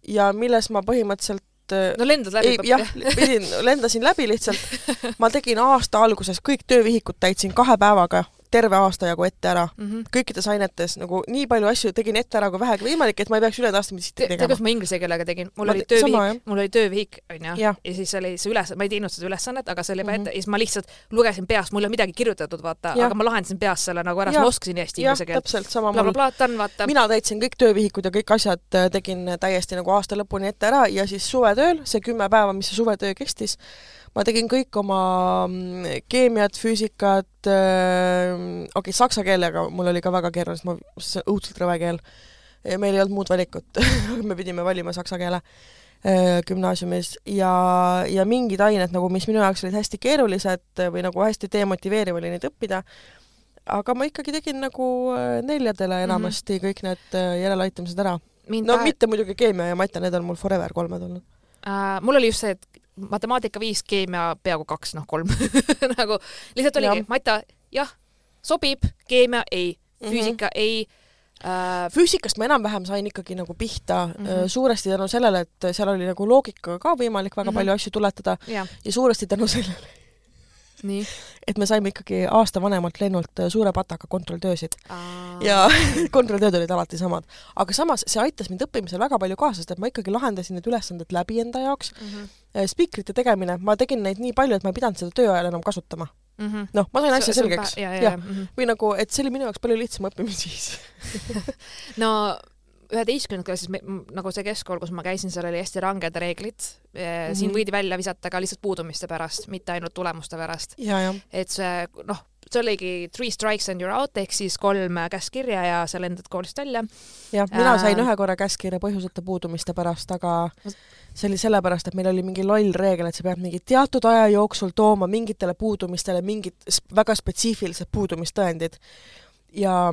Speaker 1: ja milles ma põhimõtteliselt äh,
Speaker 2: no lendad läbi
Speaker 1: jah, pidin, lendasin läbi lihtsalt. ma tegin aasta alguses kõik töövihikud täitsin kahe päevaga terve aasta jagu ette ära.
Speaker 2: mm. -hmm.
Speaker 1: kõikides ainetes nagu nii palju asju tegin ette ära kui vähegi võimalik, et ma ei peaks üle taastamist
Speaker 2: tead,
Speaker 1: tegema
Speaker 2: kuidas. ma inglise keelega tegin? mul oli töövihik mul oli töövihik, onju, ja siis oli see üles, ma ei teinud seda ülesannet, aga see oli juba
Speaker 1: Mhm.
Speaker 2: ette ja siis ma lihtsalt lugesin peast, mul ei olnud midagi kirjutatud, vaata, aga ma lahendasin peast selle nagu ära, sest ma oskasin hästi inglise keelt.
Speaker 1: täpselt sama mul. mina täitsin kõik töövihikud ja kõik asjad äh, tegin täiesti nagu aasta lõpuni ette ära ja siis suvetööl, see kümme päeva, mis see suvetöö kestis, ma tegin kõik oma mm, keemiat, füüsikat äh,, okei okay,, saksa keelega mul oli ka väga keeruline, sest ma, see on õudselt rõve keel. meil ei olnud muud valikut me pidime valima saksa keele äh, gümnaasiumis ja, ja mingid ained nagu, mis minu jaoks olid hästi keerulised või nagu hästi demotiveeriv oli neid õppida aga ma ikkagi tegin nagu äh, neljadele enamasti mm -hmm. kõik need äh, järeleaitamised ära. no
Speaker 2: ka-
Speaker 1: mitte muidugi keemia ja mate, need on mul forever kolmed olnud.
Speaker 2: äh, mul oli just see, et matemaatika viis, keemia peaaegu kaks, noh kolm nagu lihtsalt oligi
Speaker 1: Jah.,
Speaker 2: mata jah, sobib, keemia ei,
Speaker 1: Mhm.
Speaker 2: füüsika mm -hmm. ei äh,.
Speaker 1: füüsikast ma enam-vähem sain ikkagi nagu pihta mm. -hmm. suuresti tänu sellele, et seal oli nagu loogikaga ka võimalik väga mm. -hmm. palju asju tuletada
Speaker 2: jah,
Speaker 1: ja suuresti tänu sellele,
Speaker 2: nii.
Speaker 1: et me saime ikkagi aasta vanemalt lennult äh, suure pataga kontrolltöösid ja kontrolltööd olid alati samad. aga samas see aitas mind õppimisel väga palju kaasa, sest et ma ikkagi lahendasin need ülesanded läbi enda jaoks.
Speaker 2: mm. -hmm.
Speaker 1: Spiikrite tegemine, ma tegin neid nii palju, et ma ei pidanud seda töö ajal enam kasutama.
Speaker 2: Mm -hmm.
Speaker 1: noh, ma sain asja selgeks.
Speaker 2: ja, ja,
Speaker 1: Jah.
Speaker 2: ja. Mm -hmm.
Speaker 1: või nagu, et see oli minu jaoks palju lihtsam õppimisviis.
Speaker 2: no üheteistkümnendas klassis me- nagu see keskkool, kus ma käisin, seal oli hästi ranged reeglid mm. -hmm. siin
Speaker 1: Mhm.
Speaker 2: võidi välja visata ka lihtsalt puudumiste pärast, mitte ainult tulemuste pärast. et see noh, see oligi three strikes and you are out ehk siis kolm käskkirja ja sa lendad koolist välja.
Speaker 1: jah, mina sain
Speaker 2: Äh.
Speaker 1: ühe korra käskkirja põhjuseta puudumiste pärast, aga see oli sellepärast, et meil oli mingi loll reegel, et sa pead mingi teatud aja jooksul tooma mingitele puudumistele mingid väga spetsiifilised puudumistõendid. ja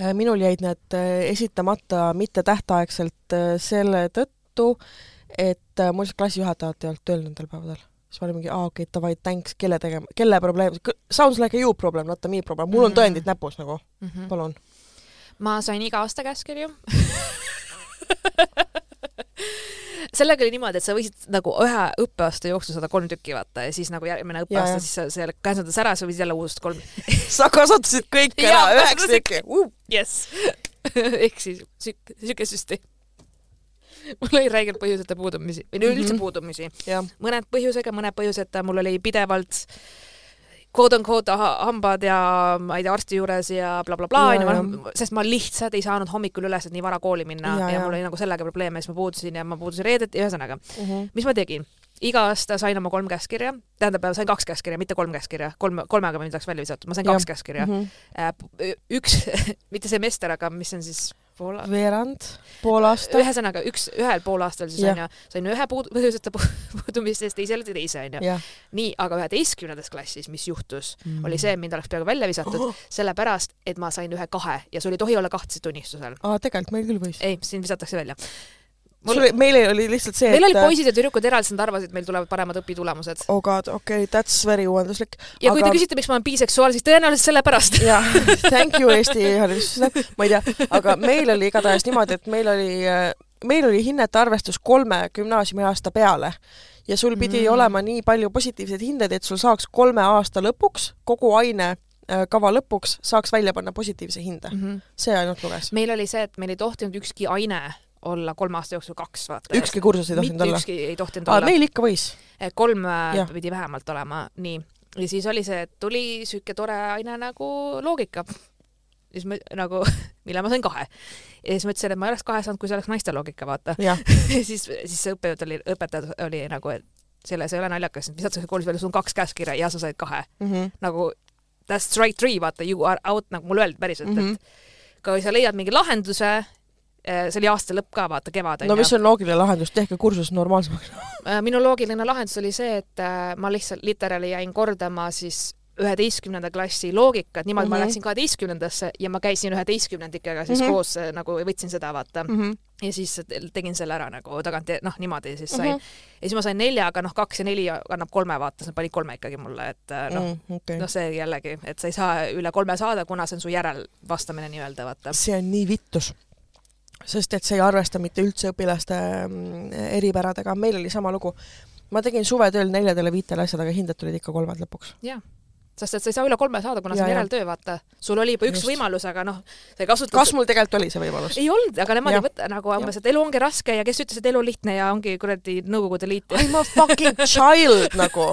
Speaker 1: äh, minul jäid need äh, esitamata mitte tähtaegselt äh, selle tõttu, et mul lihtsalt klassijuhatajat ei olnud tööl nendel päevadel. siis ma olin mingi, aa okei okay,, davai, thanks, kelle tegema, kelle probleem, sounds like a you problem, not a me problem, mul on
Speaker 2: Mm.
Speaker 1: tõendid näpus nagu,
Speaker 2: -hmm.
Speaker 1: palun.
Speaker 2: ma sain iga aasta käskkirju sellega oli niimoodi, et sa võisid nagu ühe õppeaasta jooksul saada kolm tükki vaata ja siis nagu järgmine õppeaasta siis sa selle käsendas ära, sa võisid jälle uust kolm.
Speaker 1: sa kasutasid kõik ära
Speaker 2: kasutasin
Speaker 1: tükki uh..
Speaker 2: jess. ehk siis sihuke, sihuke süsteem. mul oli räigelt põhjuseta puudumisi või no üldse
Speaker 1: Mhm.
Speaker 2: puudumisi, mõned põhjusega, mõned põhjuseta, mul oli pidevalt quote on quote hambad ja ma ei tea, arsti juures ja blablabla
Speaker 1: Ja,
Speaker 2: onju, sest ma lihtsalt ei saanud hommikul üles, et nii vara kooli minna
Speaker 1: Ja,
Speaker 2: ja, ja
Speaker 1: ja.
Speaker 2: mul oli nagu sellega probleeme, siis ma puudusin ja ma puudusin reedeti, ühesõnaga,
Speaker 1: mm -hmm.
Speaker 2: mis ma tegin? iga aasta sain oma kolm käskkirja, tähendab, sain kaks käskkirja, mitte kolm käskkirja, kolm, kolmega mind oleks välja visatud, ma sain
Speaker 1: Jah.
Speaker 2: kaks käskkirja.
Speaker 1: mm. -hmm.
Speaker 2: üks, mitte semester, aga mis on siis pool
Speaker 1: veerand, pool aastat.
Speaker 2: ühesõnaga üks, ühel poolaastal siis onju, sain ühe puud-, põhjuseta pu- puudumist eest, teisele teise onju. nii, aga üheteistkümnendas klassis, mis juhtus,
Speaker 1: mm.
Speaker 2: oli see, mind oleks peaaegu välja visatud, sellepärast et ma sain ühe kahe ja sul ei tohi olla kahtlased tunnistusel.
Speaker 1: aa, tegelikult meil küll võis.
Speaker 2: ei, sind visatakse välja.
Speaker 1: Sul oli, meil oli lihtsalt see,
Speaker 2: meil
Speaker 1: et
Speaker 2: olid poisid ja tüdrukud eraldi, sest nad arvasid, et meil tulevad paremad õpitulemused.
Speaker 1: oh god, okei okay,, that's very uuenduslik.
Speaker 2: ja kui
Speaker 1: Aga-
Speaker 2: te küsite, miks ma olen biseksuaal, siis tõenäoliselt sellepärast.
Speaker 1: jah, thank you Eesti haridussüsteem, ma ei tea, aga meil oli igatahes niimoodi, et meil oli, meil oli hinnete arvestus kolme gümnaasiumiaasta peale ja sul pidi
Speaker 2: Mm.
Speaker 1: mm. olema nii palju positiivseid hindeid, et sul saaks kolme aasta lõpuks, kogu aine äh, kava lõpuks saaks välja panna positiivse hinde. see ainult luges.
Speaker 2: meil oli see, et meil ei tohtinud ükski aine olla kolme aasta jooksul kaks, vaata.
Speaker 1: ükski kursus ei tohtinud olla.
Speaker 2: ükski ei tohtinud olla.
Speaker 1: meil ikka võis.
Speaker 2: kolm äh,
Speaker 1: Jah.
Speaker 2: pidi vähemalt olema, nii. ja siis oli see, et tuli sihuke tore aine nagu loogika. siis ma nagu, mille ma sain kahe. ja siis ma ütlesin, et ma ei oleks kahe saanud, kui see oleks naiste loogika, vaata. siis, siis see õppejõud oli, õpetaja oli nagu, et selles ei ole naljakas, et visatakse koolis välja, sul on kaks käskkirja ja sa said kahe.
Speaker 1: Mhm.
Speaker 2: nagu that's strike three, vaata you are out, nagu mulle öeldi päriselt mm, -hmm.
Speaker 1: Mhm.
Speaker 2: et kui sa leiad mingi lahenduse, see oli aasta lõpp ka, vaata kevad
Speaker 1: no mis on loogiline lahendus, tehke kursus normaalsemaks.
Speaker 2: Äh, minu loogiline lahendus oli see, et äh, ma lihtsalt literaali jäin kordama siis üheteistkümnenda klassi loogikat, niimoodi mm -hmm.
Speaker 1: Mhm.
Speaker 2: ma läksin kaheteistkümnendasse ja ma käisin üheteistkümnendikega siis mm
Speaker 1: Mhm.
Speaker 2: -hmm. koos äh, nagu võtsin seda vaata mm
Speaker 1: Mhm.
Speaker 2: -hmm. ja siis tegin selle ära nagu tagant, noh niimoodi siis sain mm.
Speaker 1: Mhm.
Speaker 2: -hmm. ja siis ma sain nelja, aga noh, kaks ja neli annab kolme vaata, siis nad panid kolme ikkagi mulle, et äh, noh mm.,
Speaker 1: okei
Speaker 2: noh, see jällegi, et sa ei saa üle kolme saada, kuna see on su järelvastamine nii-öelda vaata.
Speaker 1: see on nii vittus. Sest et see ei arvesta mitte üldse õpilaste mm, eripäradega, meil oli sama lugu. ma tegin suvetööl neljadele-viitele asjadele, hinded tulid ikka kolmed lõpuks.
Speaker 2: sest et sa ei saa üle kolme saada, kuna
Speaker 1: Ja,
Speaker 2: see on
Speaker 1: ja.
Speaker 2: järeltöö, vaata. sul oli juba üks
Speaker 1: Just.
Speaker 2: võimalus, aga noh, sa ei kasutanud
Speaker 1: kas mul tegelikult oli see võimalus?
Speaker 2: ei olnud, aga nemad
Speaker 1: Jah.
Speaker 2: ei võta nagu umbes, et elu ongi raske ja kes ütles, et elu on lihtne ja ongi kuradi Nõukogude Liit ja
Speaker 1: I m a fucking child nagu.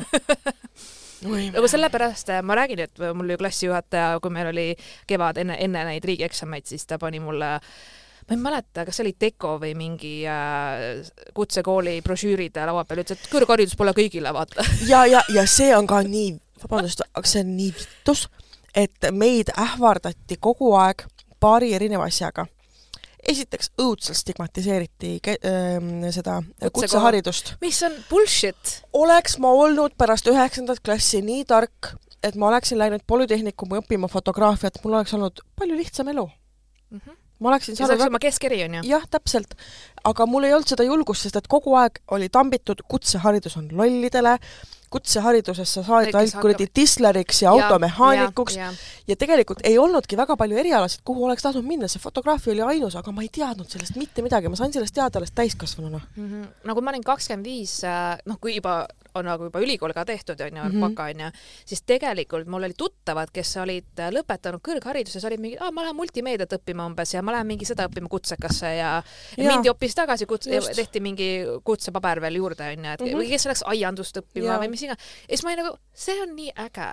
Speaker 2: nagu sellepärast äh, ma räägin, et mul ju klassijuhataja, kui meil oli kevad enne, enne neid riigieksameid, siis ta pani mulle ma ei mäleta, kas see oli Deco või mingi äh, kutsekooli brošüürid laua peal, ütles, et kõrgharidus pole kõigile, vaata.
Speaker 1: ja, ja, ja see on ka nii, vabandust, aga see on nii vittus, et meid ähvardati kogu aeg paari erineva asjaga. esiteks õudselt stigmatiseeriti ähm, seda kutseharidust.
Speaker 2: mis on bullshit.
Speaker 1: oleks ma olnud pärast üheksandat klassi nii tark, et ma oleksin läinud Polütehnikumi õppima fotograafiat, mul oleks olnud palju lihtsam elu
Speaker 2: mm. -hmm.
Speaker 1: Ma oleksin
Speaker 2: ja see
Speaker 1: saanud
Speaker 2: oleks oma keskeri onju.
Speaker 1: jah, täpselt. aga mul ei olnud seda julgust, sest et kogu aeg oli tambitud, kutseharidus on lollidele, kutsehariduses sa saad ainult kuradi disleriks ja automehaanikuks ja,
Speaker 2: ja,
Speaker 1: ja tegelikult ei olnudki väga palju erialasid, kuhu oleks tahtnud minna, see fotograafia oli ainus, aga ma ei teadnud sellest mitte midagi, ma sain sellest teada alles täiskasvanuna.
Speaker 2: mm -hmm. no kui ma olin kakskümmend viis, noh, kui juba on nagu juba ülikool ka tehtud onju mm
Speaker 1: Mhm.
Speaker 2: -hmm., baka onju, siis tegelikult mul olid tuttavad, kes olid lõpetanud kõrghariduses, olid mingid, aa ma lähen multimeediat õppima umbes ja ma lähen mingi seda õppima kutsekasse ja, ja mindi hoopis tagasi kutse tehti mingi kutsepaber veel juurde onju, et mm
Speaker 1: Mhm.
Speaker 2: -hmm. või kes läks aiandust õppima
Speaker 1: Jaa.
Speaker 2: või mis iganes. ja siis ma olin nagu, see on nii äge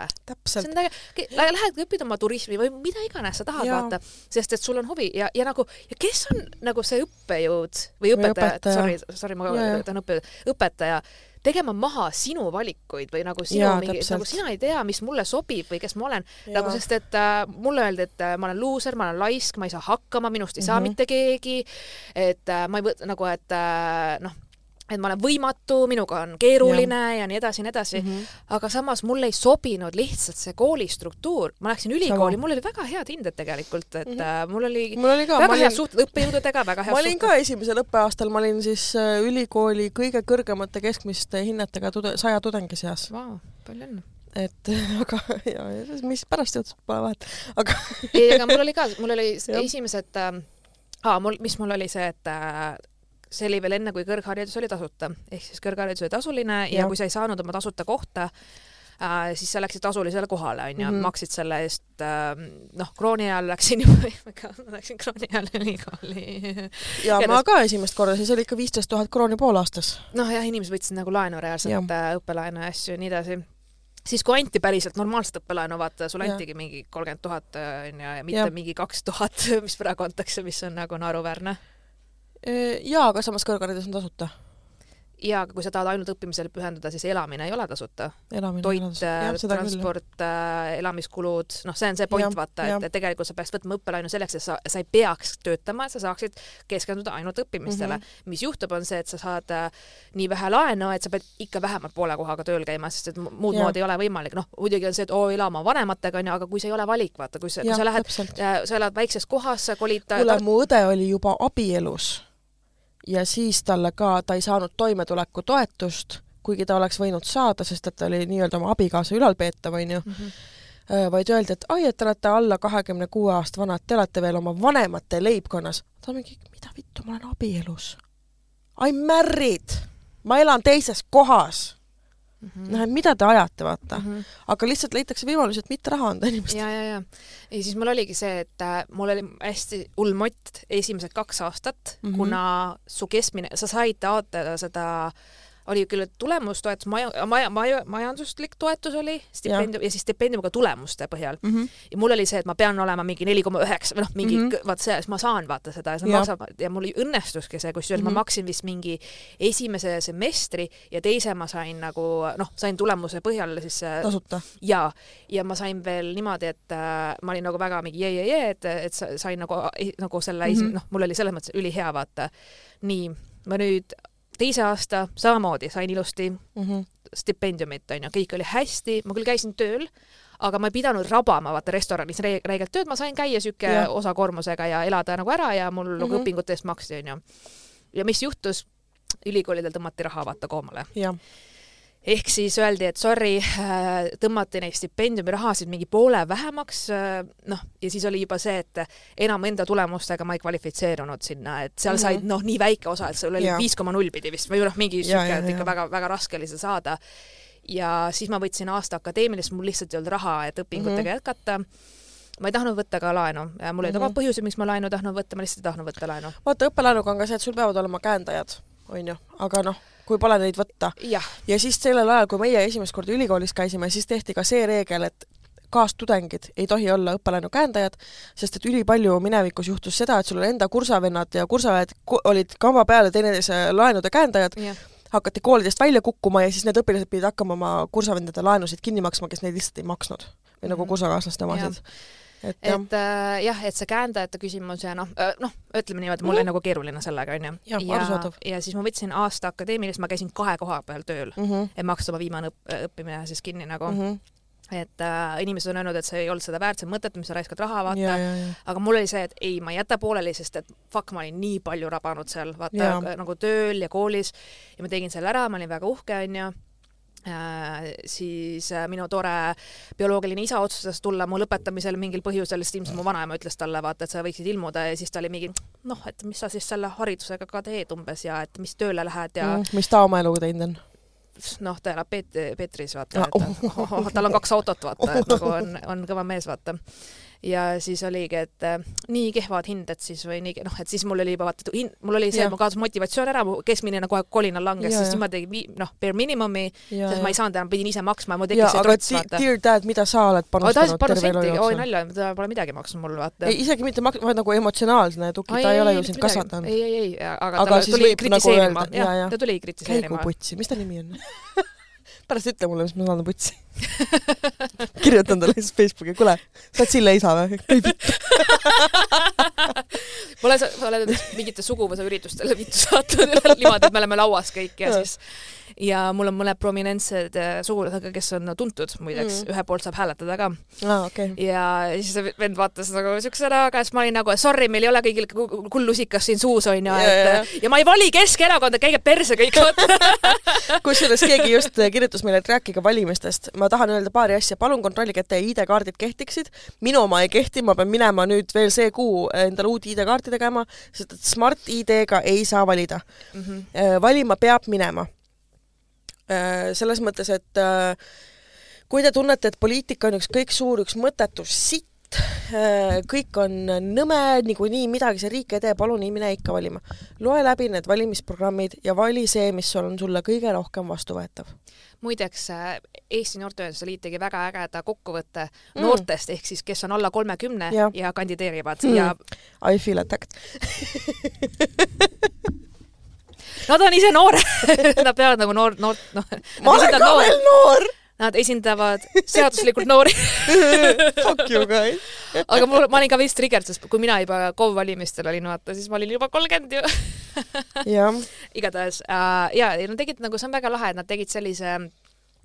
Speaker 2: see on äge, lähed õpid oma turismi või mida iganes sa tahad vaata, sest et sul on huvi ja, ja nagu ja kes on nagu see õppejõud või õpetaja, sorry, sorry, ma ütlen õpetaja, õpetaja tegema maha sinu valikuid või nagu sinu
Speaker 1: Jaa,
Speaker 2: mingi, nagu sina ei tea, mis mulle sobib või kes ma olen, nagu sest et äh, mulle öeldi, et äh, ma olen luuser, ma olen laisk, ma ei saa hakkama, minust ei saa
Speaker 1: Mhm.
Speaker 2: mitte keegi, et äh, ma ei võta nagu, et äh, noh, et ma olen võimatu, minuga on keeruline ja, ja nii edasi ja nii edasi
Speaker 1: Mhm.
Speaker 2: aga samas mulle ei sobinud lihtsalt see kooli struktuur, ma läksin ülikooli, mul oli väga head hinded tegelikult, et mm. -hmm. mul oli
Speaker 1: mul oli ka,
Speaker 2: väga
Speaker 1: ma
Speaker 2: head
Speaker 1: olin,
Speaker 2: suhted õppejõududega, väga head
Speaker 1: ma olin ka esimesel õppeaastal, ma olin siis äh, ülikooli kõige kõrgemate keskmiste hinnetega tude-, saja tudengi seas.
Speaker 2: Vau, palju õnne.
Speaker 1: et aga, ja, mis pärast juhtus, pole vahet. aga
Speaker 2: ei, ega mul oli ka, mul oli esimesed äh,, aa, mul, mis mul oli see, et äh, see oli veel enne, kui kõrgharidus oli tasuta, ehk siis kõrgharidus oli tasuline ja, ja kui sa ei saanud oma tasuta kohta äh,, siis sa läksid tasulisele kohale onju
Speaker 1: Mhm.
Speaker 2: maksid selle eest äh,, noh, krooni ajal läksin juba, ma läksin krooni ajal ülikooli
Speaker 1: ja
Speaker 2: Ja
Speaker 1: ma ka esimest korda, siis oli ikka viisteist tuhat krooni poolaastas.
Speaker 2: noh jah, inimesed võtsid nagu laenu reaalselt äh, õppelaenu ja asju ja nii edasi siis kui anti päriselt normaalset õppelaenu, vaata sulle antigi mingi kolmkümmend tuhat onju ja mitte
Speaker 1: Jah.
Speaker 2: mingi kaks tuhat, mis praegu antakse, mis on nagu naeruväärne.
Speaker 1: jaa, aga samas kõrgharidus on tasuta.
Speaker 2: ja kui sa tahad ainult õppimisele pühenduda, siis elamine ei ole tasuta. toit, transport, elamiskulud, noh, see on see point vaata, et et tegelikult sa peaks võtma õppelaenu selleks, et sa, sa ei peaks töötama, et sa saaksid keskenduda ainult õppimistele mm. -hmm. mis juhtub, on see, et sa saad äh, nii vähe laenu, et sa pead ikka vähemalt poole kohaga tööl käima, sest et mu- muud
Speaker 1: Jah.
Speaker 2: moodi ei ole võimalik. noh, muidugi on see, et oo, ela oma vanematega, onju, aga kui see ei ole valik, vaata, kui sa, kui sa, lähed,
Speaker 1: täpselt.
Speaker 2: sa elad väikses kohas, sa kolid
Speaker 1: kuule, mu õde oli juba abielus ja siis talle ka, ta ei saanud toimetulekutoetust, kuigi ta oleks võinud saada, sest et ta oli nii-öelda oma abikaasa ülalpeetav, onju.
Speaker 2: mm. -hmm.
Speaker 1: vaid öeldi, et ai, et te olete alla kahekümne kuue aasta vanad, te olete veel oma vanemate leibkonnas. ta mingi, mida vittu, ma olen abielus. I m married, ma elan teises kohas. noh, et mida te ajate, vaata.
Speaker 2: Mhm.
Speaker 1: aga lihtsalt leitakse võimalusi, et mitte raha anda inimestele.
Speaker 2: ja, ja, ja. ja siis mul oligi see, et äh, mul oli hästi hull mott esimesed kaks aastat mm. -hmm. kuna su keskmine, sa said taotleda seda oli küll tulemustoetus, maja, maja, maja, majanduslik toetus oli stipendium ja. ja siis stipendiumiga tulemuste põhjal
Speaker 1: Mm -hmm.
Speaker 2: ja mul oli see, et ma pean olema mingi neli koma üheksa või noh, mingi mm
Speaker 1: Mhm.
Speaker 2: -hmm. vaat see, siis ma saan vaata seda ja see
Speaker 1: Jah.
Speaker 2: maksab ja mul õnnestuski see, kusjuures mm -hmm.
Speaker 1: Mhm.
Speaker 2: ma maksin vist mingi esimese semestri ja teise ma sain nagu noh, sain tulemuse põhjal siis äh,
Speaker 1: tasuta.
Speaker 2: ja, ja ma sain veel niimoodi, et äh, ma olin nagu väga mingi jee-jee-jee, et, et sa- sain nagu, nagu selle mm
Speaker 1: Mhm.
Speaker 2: -hmm. noh, mul oli selles mõttes ülihea, vaata. nii, ma nüüd teise aasta samamoodi sain ilusti
Speaker 1: Mm -hmm.
Speaker 2: stipendiumit, onju, kõik oli hästi, ma küll käisin tööl, aga ma ei pidanud rabama vaata restoranis re räigelt tööd, ma sain käia siuke
Speaker 1: Jah.
Speaker 2: osakoormusega ja elada nagu ära ja mul mm. -hmm. õpingute eest maksti, onju. ja mis juhtus? ülikoolidel tõmmati raha vaata koomale ehk siis öeldi, et sorry, tõmmati neid stipendiumirahasid mingi poole vähemaks, noh, ja siis oli juba see, et enam enda tulemustega ma ei kvalifitseerunud sinna, et seal mm -hmm.
Speaker 1: Mhm.
Speaker 2: said noh, nii väike osa, et sul oli viis koma null pidi vist või noh, mingi
Speaker 1: jaa,
Speaker 2: et ikka väga-väga raske oli seda saada. ja siis ma võtsin aasta akadeemilist, mul lihtsalt ei olnud raha, et õpingutega mm
Speaker 1: Mhm.
Speaker 2: -hmm. jätkata ma ei tahtnud võtta ka laenu ja mul olid
Speaker 1: Mhm.
Speaker 2: omad põhjused, miks ma laenu tahtnud võtta, ma lihtsalt ei tahtnud võtta laenu.
Speaker 1: vaata õppelaenuga on ka see, et sul peavad olema käendajad, onju, aga noh, kui pole neid võtta. Ja siis sellel ajal, kui meie esimest korda ülikoolis käisime, siis tehti ka see reegel, et kaastudengid ei tohi olla õppelaenu käendajad, sest et ülipalju minevikus juhtus seda, et sul enda kursavennad ja kursaõed ko- olid kamba peale teineteise laenude käendajad, hakati koolidest välja kukkuma ja siis need õpilased pidid hakkama oma kursavendade laenusid kinni maksma, kes neid lihtsalt ei maksnud. Või nagu
Speaker 2: Mhm.
Speaker 1: kursakaaslaste omasid. et jah,
Speaker 2: et äh, jah, et see käendajate küsimus ja noh äh,, noh, ütleme niimoodi, mul oli
Speaker 1: Mhm.
Speaker 2: nagu keeruline sellega onju. Ja
Speaker 1: arusaadav.,
Speaker 2: ja siis ma võtsin aasta akadeemilist, ma käisin kahe koha peal tööl,
Speaker 1: mm -hmm.
Speaker 2: et maksta oma viimane õpp- õppimine siis kinni nagu mm.
Speaker 1: Mm
Speaker 2: -hmm.
Speaker 1: -hmm.
Speaker 2: et äh, inimesed on öelnud, et see ei olnud seda väärt, see on mõttetu, mis sa raiskad raha, vaata
Speaker 1: ja, ja, ja.
Speaker 2: aga mul oli see, et ei, ma ei jäta pooleli, sest et fuck, ma olin nii palju rabanud seal, vaata nagu tööl ja koolis ja ma tegin selle ära, ma olin väga uhke, onju. Siis äh, minu tore bioloogiline isa otsustas tulla mu lõpetamisel mingil põhjusel, sest ilmselt mu vanaema ütles talle, vaata, et sa võiksid ilmuda ja siis ta oli mingi noh, et mis sa siis selle haridusega ka teed umbes ja et mis tööle lähed ja mm.
Speaker 1: mis ta oma eluga teinud on?
Speaker 2: noh, ta elab Peet-, Peetris, vaata
Speaker 1: Ah,
Speaker 2: oh, tal on kaks autot, vaata, et nagu on, on kõva mees, vaata ja siis oligi, et äh, nii kehvad hinded siis või nii, noh, et siis mul oli juba vaata, mul oli see,
Speaker 1: Jah.
Speaker 2: ma kaotasin motivatsioon ära, mu keskmine nagu kohe kolinal langes, siis ma tegin noh, bare minimumi, sest ma ei saanud enam, pidin ise maksma mul tekkis see trots, vaata.
Speaker 1: Dear Dad, mida sa oled panustanud
Speaker 2: panus
Speaker 1: terve elu
Speaker 2: senti, oi
Speaker 1: jooksul?
Speaker 2: nalja, ta pole midagi maksnud mulle, vaata.
Speaker 1: ei, isegi mitte mak-, vaid nagu emotsionaalne tugi, ta ei ole ju sind kasvatanud.
Speaker 2: ei, ei, ei, aga, ta tuli
Speaker 1: nagu
Speaker 2: kritiseerima jah ta tuli
Speaker 1: käigu
Speaker 2: kritiseerima.
Speaker 1: putsi, mis ta nimi on? pärast ütle mulle, mis ma saan putsi. kirjutan talle siis Facebooki, kuule, sa oled Sille isa või? ei vittu.
Speaker 2: ma olen, ma olen mingite suguvõsaüritustele vittu saatnud niimoodi, et me oleme lauas kõik ja siis ja mul on mõned prominentsed äh, sugulased kes on tuntud muideks
Speaker 1: Mm.
Speaker 2: mm., ühe poolt saab hääletada ka
Speaker 1: aa, okei.
Speaker 2: ja siis vend vaatas nagu siukse näoga, siis ma olin nagu sorry, meil ei ole kõigil ku- kulllusikas siin suus onju,
Speaker 1: Ja, ja, ja.
Speaker 2: et ja ma ei vali Keskerakonda, käige perse kõik.
Speaker 1: kusjuures keegi just kirjutas meile, et rääkige valimistest. ma tahan öelda paari asja, palun kontrollige, et teie ID-kaardid kehtiksid. minu oma ei kehti, ma pean minema nüüd veel see kuu endale uut ID-kaarti tegema, sest et Smart ID-ga ei saa valida.
Speaker 2: Mhm.
Speaker 1: valima peab minema. Selles mõttes, et äh, kui te tunnete, et poliitika on üks kõik suur, üks mõttetu sitt, kõik on nõme, niikuinii midagi see riik ei tee, palun mine ikka valima. loe läbi need valimisprogrammid ja vali see, mis on sulle kõige rohkem vastuvõetav.
Speaker 2: muideks äh, Eesti Noorteühenduste Liit tegi väga ägeda kokkuvõtte
Speaker 1: Mm.
Speaker 2: noortest ehk siis, kes on alla kolmekümne ja. ja kandideerivad
Speaker 1: mm.
Speaker 2: ja
Speaker 1: I feel attacked.
Speaker 2: nad on ise noored. Nad peavad nagu noor, noor, noh,
Speaker 1: ma olen ka veel noor.
Speaker 2: Nad esindavad seaduslikult noori.
Speaker 1: Fuck you guys.
Speaker 2: aga mul, ma olin ka veits triggered, sest kui mina juba KOV valimistel olin, vaata, siis ma olin juba kolmkümmend ju.
Speaker 1: jah,
Speaker 2: igatahes äh, ja, ja nad tegid nagu, see on väga lahe, et nad tegid sellise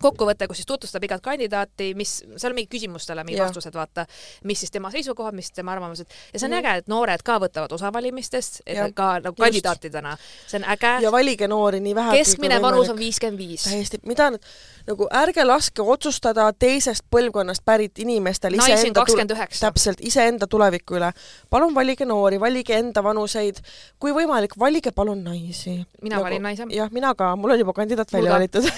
Speaker 2: kokkuvõte, kus siis tutvustab igat kandidaati, mis, seal on mingid küsimustele mingid vastused, vaata, mis siis tema seisukohad, mis tema arvamused ja see on mm. äge, et noored ka võtavad osa valimistest, ka nagu kandidaatidena, see on äge.
Speaker 1: ja valige noori nii vähe.
Speaker 2: keskmine vanus on viiskümmend viis.
Speaker 1: täiesti, mida nüüd, nagu ärge laske otsustada teisest põlvkonnast pärit inimestel iseenda täpselt iseenda tuleviku üle. palun valige noori, valige enda vanuseid, kui võimalik, valige palun naisi.
Speaker 2: mina valin naise.
Speaker 1: jah, mina ka, mul on juba kandidaat välja valitud.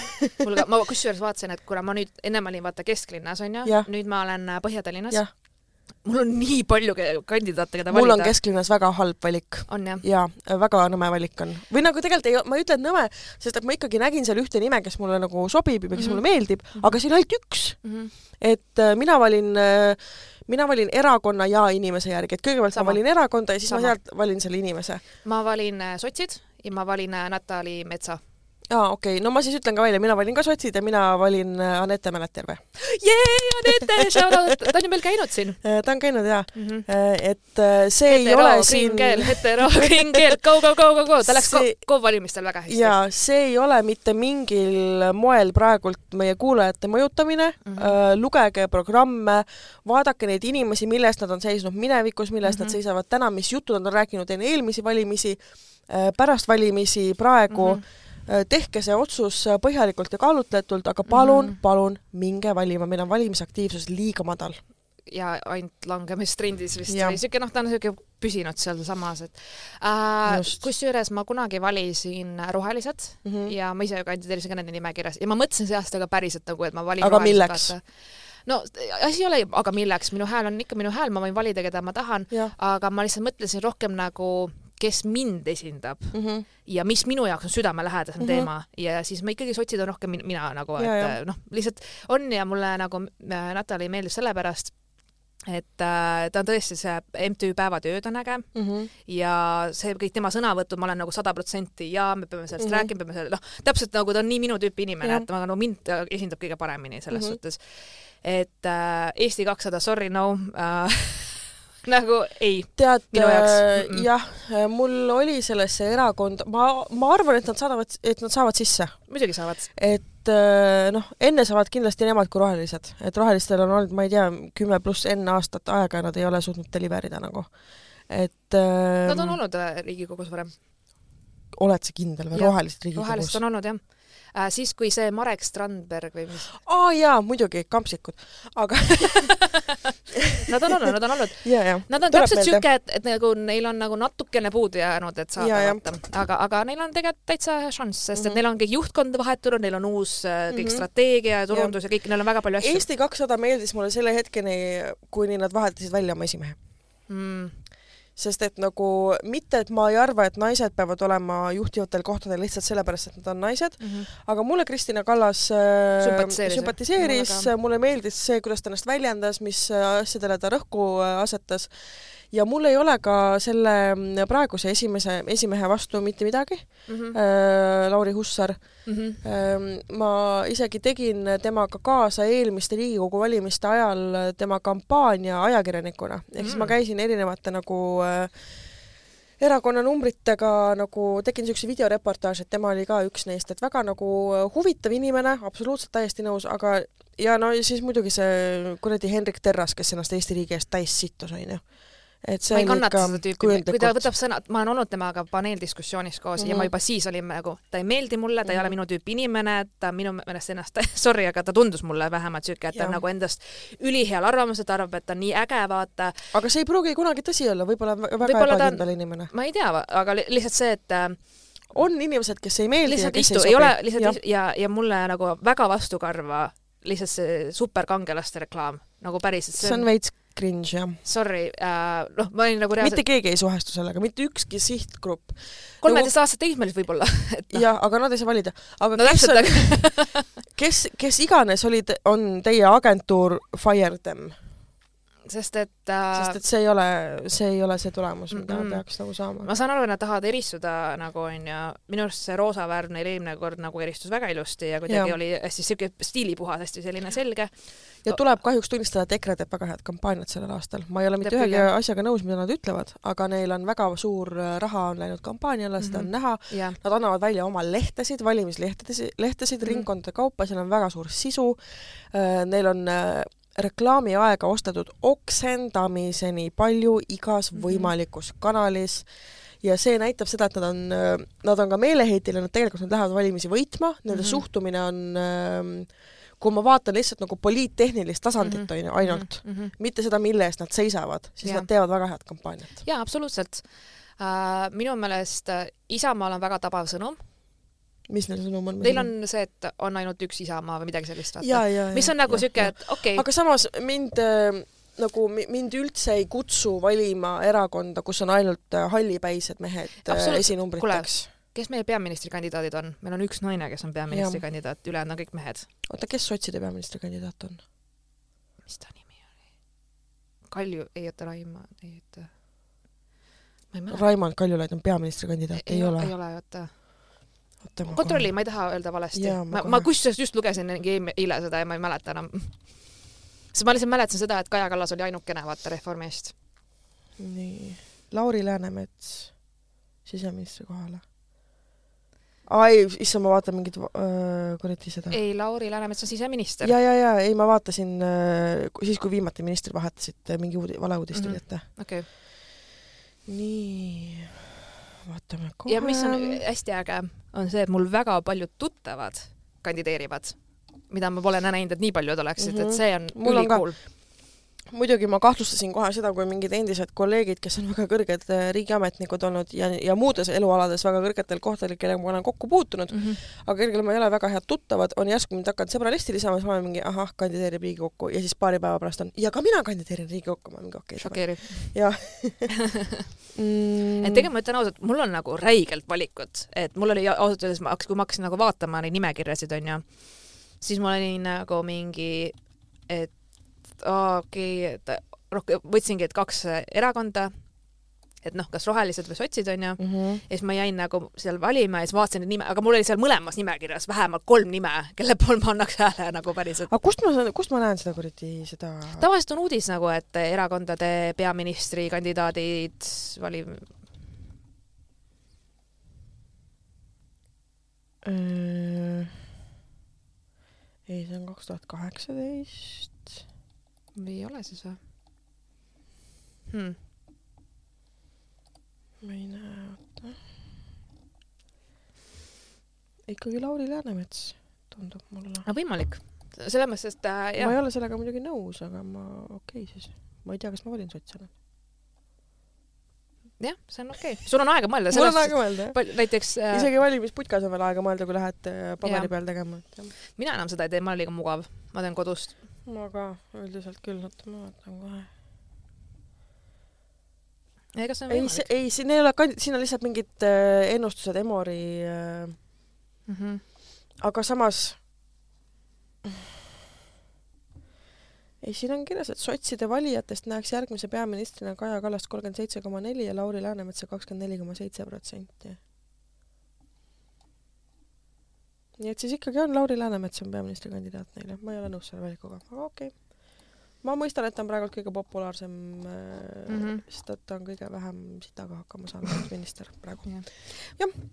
Speaker 2: mul ka, ma kusjuures vaatasin, et kuna ma nüüd, ennem olin vaata kesklinnas onju
Speaker 1: Jah.,
Speaker 2: nüüd ma olen äh, Põhja-Tallinnas
Speaker 1: Jah..
Speaker 2: mul on nii palju kandidaate, keda
Speaker 1: mul on
Speaker 2: valida.
Speaker 1: kesklinnas väga halb valik
Speaker 2: on jah?
Speaker 1: ja väga nõme valik on. või nagu tegelikult ei, ma ei ütle, et nõme, sest et ma ikkagi nägin seal ühte nime, kes mulle nagu sobib ja kes
Speaker 2: Mhm.
Speaker 1: mulle meeldib, aga see oli ainult üks.
Speaker 2: Mhm.
Speaker 1: et äh, mina valin äh, mina valin erakonna ja inimese järgi, et kõigepealt
Speaker 2: Sama.
Speaker 1: ma valin erakonda ja siis
Speaker 2: Sama.
Speaker 1: ma sealt valin selle inimese.
Speaker 2: ma valin äh, sotsid ja ma valin äh, Natali Metsa.
Speaker 1: aa, okei okay., no ma siis ütlen ka välja, mina valin ka sotsid ja mina valin äh, Anette Mäletjärve.
Speaker 2: jee, Anette, ta on ju meil käinud siin
Speaker 1: ta on käinud jaa,
Speaker 2: mm. -hmm.
Speaker 1: et äh, see ei
Speaker 2: hetero
Speaker 1: ole,
Speaker 2: green
Speaker 1: siin
Speaker 2: hetero green keel, go, go, go, go, go, ta läks
Speaker 1: See-
Speaker 2: KOV valimistel väga hästi.
Speaker 1: ja see ei ole mitte mingil moel praegult meie kuulajate mõjutamine mm,
Speaker 2: Mhm.
Speaker 1: -hmm. lugege programme, vaadake neid inimesi, mille eest nad on seisnud minevikus, mille eest mm -hmm.
Speaker 2: Mhm.
Speaker 1: nad seisavad täna, mis jutud nad on rääkinud enne eelmisi valimisi, pärast valimisi, praegu mm.
Speaker 2: Mhm.
Speaker 1: -hmm. Tehke see otsus põhjalikult ja kaalutletult, aga palun mm, palun minge valima, meil on valimisaktiivsus liiga madal.
Speaker 2: ja ainult langemistrendis vist. Siuke noh, ta on siuke püsinud sealsamas, et äh, kusjuures ma kunagi valisin rohelised
Speaker 1: Mm -hmm.
Speaker 2: ja ma ise kandideerisin ka nende nimekirjas. Ja ma mõtlesin see aasta ka päriselt nagu, et ma valin
Speaker 1: Aga milleks?
Speaker 2: no asi ei ole, aga milleks, minu hääl on ikka minu hääl, ma võin valida, keda ma tahan, aga ma lihtsalt mõtlesin rohkem nagu kes mind esindab
Speaker 1: mm -hmm.
Speaker 2: ja mis minu jaoks on südamelähedasem mm. -hmm. teema ja siis ma ikkagi sotsid on rohkem min- mina nagu, et
Speaker 1: ja.
Speaker 2: noh, lihtsalt on ja mulle nagu äh, Natali meeldib sellepärast, et äh, ta on tõesti see MTÜ Päevatööd on äge
Speaker 1: Mm -hmm.
Speaker 2: ja see kõik tema sõnavõtud, ma olen nagu sada protsenti ja me peame sellest mm. -hmm. rääkima, peame selle, noh, täpselt nagu ta on nii minu tüüpi inimene
Speaker 1: Jah.,
Speaker 2: et ma nagu mind ta esindab kõige paremini selles mm. -hmm. suhtes. et äh, Eesti kakssada, sorry no äh, nagu ei.
Speaker 1: tead äh,
Speaker 2: mm-mm.
Speaker 1: jah, mul oli sellesse erakonda, ma, ma arvan, et nad saadavad, et nad saavad sisse.
Speaker 2: muidugi saavad.
Speaker 1: et äh, noh, enne saavad kindlasti nemad kui rohelised, et rohelistel on olnud, ma ei tea, kümme pluss N aastat aega ja nad ei ole suutnud deliver ida nagu. et äh,
Speaker 2: Nad on olnud äh, Riigikogus varem.
Speaker 1: oled sa kindel või, rohelised Riigikogus
Speaker 2: rohelised? on olnud jah äh,. siis, kui see Marek Strandberg või mis,
Speaker 1: aa jaa, muidugi, kampsikud, aga
Speaker 2: nad on olnud, nad on olnud.
Speaker 1: ja, ja.
Speaker 2: Nad on täpselt siuke, et, et nagu neil on nagu natukene puudu jäänud, et saada
Speaker 1: Ja, ja.
Speaker 2: vaata, aga, aga neil on tegelikult täitsa šanss, sest et
Speaker 1: Mhm.
Speaker 2: neil on kõik juhtkond vahetunud, neil on uus äh, kõik
Speaker 1: Mhm.
Speaker 2: strateegia ja turundus ja kõik, neil on väga palju asju
Speaker 1: Eesti kakssada meeldis mulle selle hetkeni, kuni nad vahetasid välja oma esimehe.
Speaker 2: mm..
Speaker 1: Sest et nagu mitte, et ma ei arva, et naised peavad olema juhtivatel kohtadel lihtsalt sellepärast, et nad on naised,
Speaker 2: Mm -hmm.
Speaker 1: aga mulle Kristina Kallas äh,
Speaker 2: Sümpatiseeris.
Speaker 1: sümpatiseeris
Speaker 2: Mulle
Speaker 1: meeldis see, kuidas ta ennast väljendas, mis äh, asjadele ta rõhku äh, asetas ja mul ei ole ka selle mm, praeguse esimese, esimehe vastu mitte midagi
Speaker 2: Mm -hmm.
Speaker 1: äh,, Lauri Hussar
Speaker 2: Mm -hmm.
Speaker 1: Ähm, ma isegi tegin temaga kaasa eelmiste Riigikogu valimiste ajal tema kampaania ajakirjanikuna, ehk siis
Speaker 2: Mm.
Speaker 1: ma käisin erinevate nagu äh, erakonna numbritega nagu tegin niisuguse videoreportaaži, et tema oli ka üks neist, et väga nagu äh, huvitav inimene, absoluutselt täiesti nõus, aga ja no ja siis muidugi see kuradi Hendrik Terras, kes ennast Eesti riigi eest täis sittus, onju. Et see
Speaker 2: ma ei
Speaker 1: on
Speaker 2: kannata seda tüüpi, kui ta võtab sõna, ma olen olnud temaga paneeldiskussioonis koos mm -hmm. ja
Speaker 1: Mhm.
Speaker 2: ma juba siis olin nagu, ta ei meeldi mulle, ta ei ole
Speaker 1: Mhm.
Speaker 2: minu tüüpi inimene, ta minu meelest ennast, sorry, aga ta tundus mulle vähemalt siuke, et ta on nagu endast üliheal arvamusel, ta arvab, et ta on nii äge, vaata.
Speaker 1: aga see ei pruugi kunagi tõsi olla, võib-olla väga
Speaker 2: on-
Speaker 1: ebakindel inimene.
Speaker 2: ma ei tea, aga li- lihtsalt see, et äh,
Speaker 1: on inimesed, kes ei meeldi
Speaker 2: lihtsalt
Speaker 1: ja kes
Speaker 2: istu,
Speaker 1: ei
Speaker 2: ei
Speaker 1: sobi
Speaker 2: ole lihtsalt ja, ja, ja mulle nagu väga vastukarva lihtsalt see superkangelaste reklaam nagu päriselt,
Speaker 1: see on veits cringe jah.
Speaker 2: sorry äh,, noh, ma olin nagu reaalselt
Speaker 1: mitte keegi ei suhestu sellega, mitte ükski sihtgrupp.
Speaker 2: kolmeteistaastased teismelised võib-olla, noh,
Speaker 1: jah, aga nad ei saa valida. aga
Speaker 2: no
Speaker 1: kes
Speaker 2: aga
Speaker 1: kes, kes iganes olid, on teie agentuur Fire them,
Speaker 2: sest et äh,
Speaker 1: sest et see ei ole, see ei ole see tulemus, mida
Speaker 2: Mm-mm.
Speaker 1: peaks nagu saama.
Speaker 2: ma saan aru, et nad tahavad eristuda nagu onju, minu arust see roosa värv neil eelmine kord nagu eristus väga ilusti ja kuidagi oli hästi siuke stiilipuhas, hästi selline selge.
Speaker 1: ja tuleb kahjuks tunnistada, et EKRE teeb väga head kampaaniat sellel aastal. ma ei ole mitte ühegi asjaga nõus, mida nad ütlevad, aga neil on väga suur äh, raha on läinud kampaaniale, seda on
Speaker 2: Mhm.
Speaker 1: näha
Speaker 2: jah,
Speaker 1: Nad annavad välja oma lehtesid, valimislehtesid, lehtesid mm. ringkondade kaupa, seal on väga suur sisu. Neil on äh, reklaamiaega ostetud oksendamiseni palju igas
Speaker 2: Mhm.
Speaker 1: võimalikus kanalis ja see näitab seda, et nad on, nad on ka meeleheitel ja nad tegelikult nad lähevad valimisi võitma, nende
Speaker 2: Mhm.
Speaker 1: suhtumine on kui ma vaatan lihtsalt nagu poliittehnilist tasandit on ju ainult,
Speaker 2: mm. -hmm.
Speaker 1: mitte seda, mille eest nad seisavad, siis
Speaker 2: Jah.
Speaker 1: nad teevad väga head kampaaniat.
Speaker 2: jaa, absoluutselt uh,. minu meelest äh, Isamaal on väga tabav sõnum,
Speaker 1: mis neil sõnum on?
Speaker 2: neil on see, et on ainult üks Isamaa või midagi sellist, vaata. mis on nagu siuke, et okei okay,,
Speaker 1: aga samas mind äh, nagu mi- mind üldse ei kutsu valima erakonda, kus on ainult äh, hallipäised mehed äh, esinumbriteks.
Speaker 2: kes meie peaministrikandidaadid on? meil on üks naine, kes on peaministrikandidaat, ülejäänud on kõik mehed.
Speaker 1: oota, kes sotside peaministrikandidaat on?
Speaker 2: mis ta nimi oli? Kalju, ei oota, Raima, ei oota.
Speaker 1: Raimond Kaljulaid on peaministrikandidaat, ei ole
Speaker 2: ei. ole, oota. kontrolli, ma ei taha öelda valesti.
Speaker 1: Ma
Speaker 2: ma, ma kusjuures just lugesin eile- seda ja ma ei mäleta enam. sest ma lihtsalt mäletan seda, et Kaja Kallas oli ainukene, vaata, Reformist.
Speaker 1: kohe- nii, Lauri Läänemets siseministri kohale. ai, issand, ma vaatan mingit äh, kuradi seda.
Speaker 2: ei, Lauri Läänemets on siseminister.
Speaker 1: ja, ja, ja ei, ma vaatasin äh, siis, kui viimati ministrid vahetasid, mingi uudi-, valeuudis tuli
Speaker 2: Mhm.
Speaker 1: ette.
Speaker 2: okei.
Speaker 1: nii, vaatame kohe.
Speaker 2: ja mis on hästi äge, on see, et mul väga paljud tuttavad kandideerivad, mida ma pole näinud, et nii paljud oleksid mm, -hmm.
Speaker 1: Mhm.
Speaker 2: et see on
Speaker 1: Mul
Speaker 2: ülikool.
Speaker 1: Muidugi ma kahtlustasin kohe seda, kui mingid endised kolleegid, kes on väga kõrged äh, riigiametnikud olnud ja, ja muudes elualades väga kõrgetel kohtadel, kellega ma olen kokku puutunud,
Speaker 2: Mhm.
Speaker 1: aga kellega ma ei ole väga head tuttavad, on järsku mind hakanud sõbralisti lisama, siis ma olen mingi ahah, kandideerib Riigikokku ja siis paari päeva pärast on ja ka mina kandideerin Riigikokku, ma olen mingi okei okay,.
Speaker 2: šokeeriv.
Speaker 1: jah mm,
Speaker 2: et tegelikult ma ütlen ausalt, mul on nagu räigelt valikut, et mul oli ausalt öeldes, kui ma hakkasin nagu vaatama neid nimekirjasid, onju, siis ma olin nagu mingi, et aa, okei okay,, et rohkem, võtsingi, et kaks erakonda, et noh, kas rohelised või sotsid onju
Speaker 1: mm. -hmm.
Speaker 2: ja siis ma jäin nagu seal valima ja siis vaatasin neid nime, aga mul oli seal mõlemas nimekirjas vähemalt kolm nime, kelle pool ma annaks hääle nagu päriselt.
Speaker 1: aga kust ma kust ma näen seda kuradi, seda
Speaker 2: tavaliselt on uudis nagu, et erakondade peaministrikandidaadid vali-,
Speaker 1: ei, see on kaks tuhat kaheksateist.
Speaker 2: Või ei ole siis või hmm.?
Speaker 1: ma ei näe, oota. ikkagi Lauri Läänemets, tundub mulle.
Speaker 2: aga võimalik, selles mõttes, et äh,
Speaker 1: ma
Speaker 2: jah
Speaker 1: ei, ole sellega muidugi nõus, aga ma, okei okay, siis. ma ei tea, kas ma valin sotsiaalne.
Speaker 2: jah, see on okei okay., sul on aega mõelda,
Speaker 1: mul on aega mõelda, jah.
Speaker 2: näiteks äh,
Speaker 1: isegi valimisputka on veel aega mõelda, kui lähed äh, paberi peal tegema,
Speaker 2: mina enam seda ei tee, ma olen liiga mugav, ma teen kodust.
Speaker 1: Ma ka üldiselt küll, oota ma vaatan kohe.
Speaker 2: ega see on
Speaker 1: ei,
Speaker 2: võimalik.
Speaker 1: ei, siin ei ole siin on lihtsalt mingid äh, ennustused Emori äh,,
Speaker 2: Mm -hmm.
Speaker 1: aga samas ei, siin on kirjas, et sotside valijatest näeks järgmise peaministrina Kaja Kallast kolmkümmend seitse koma neli ja Lauri Läänemetsa kakskümmend neli koma seitse protsenti. Nii et siis ikkagi on Lauri Läänemets on peaministrikandidaat neile, ma ei ole nõus selle valikuga, aga okei okay.. ma mõistan, et ta on praegu kõige populaarsem mm. -hmm. sest et ta on kõige vähem sitaga hakkama saanud minister praegu.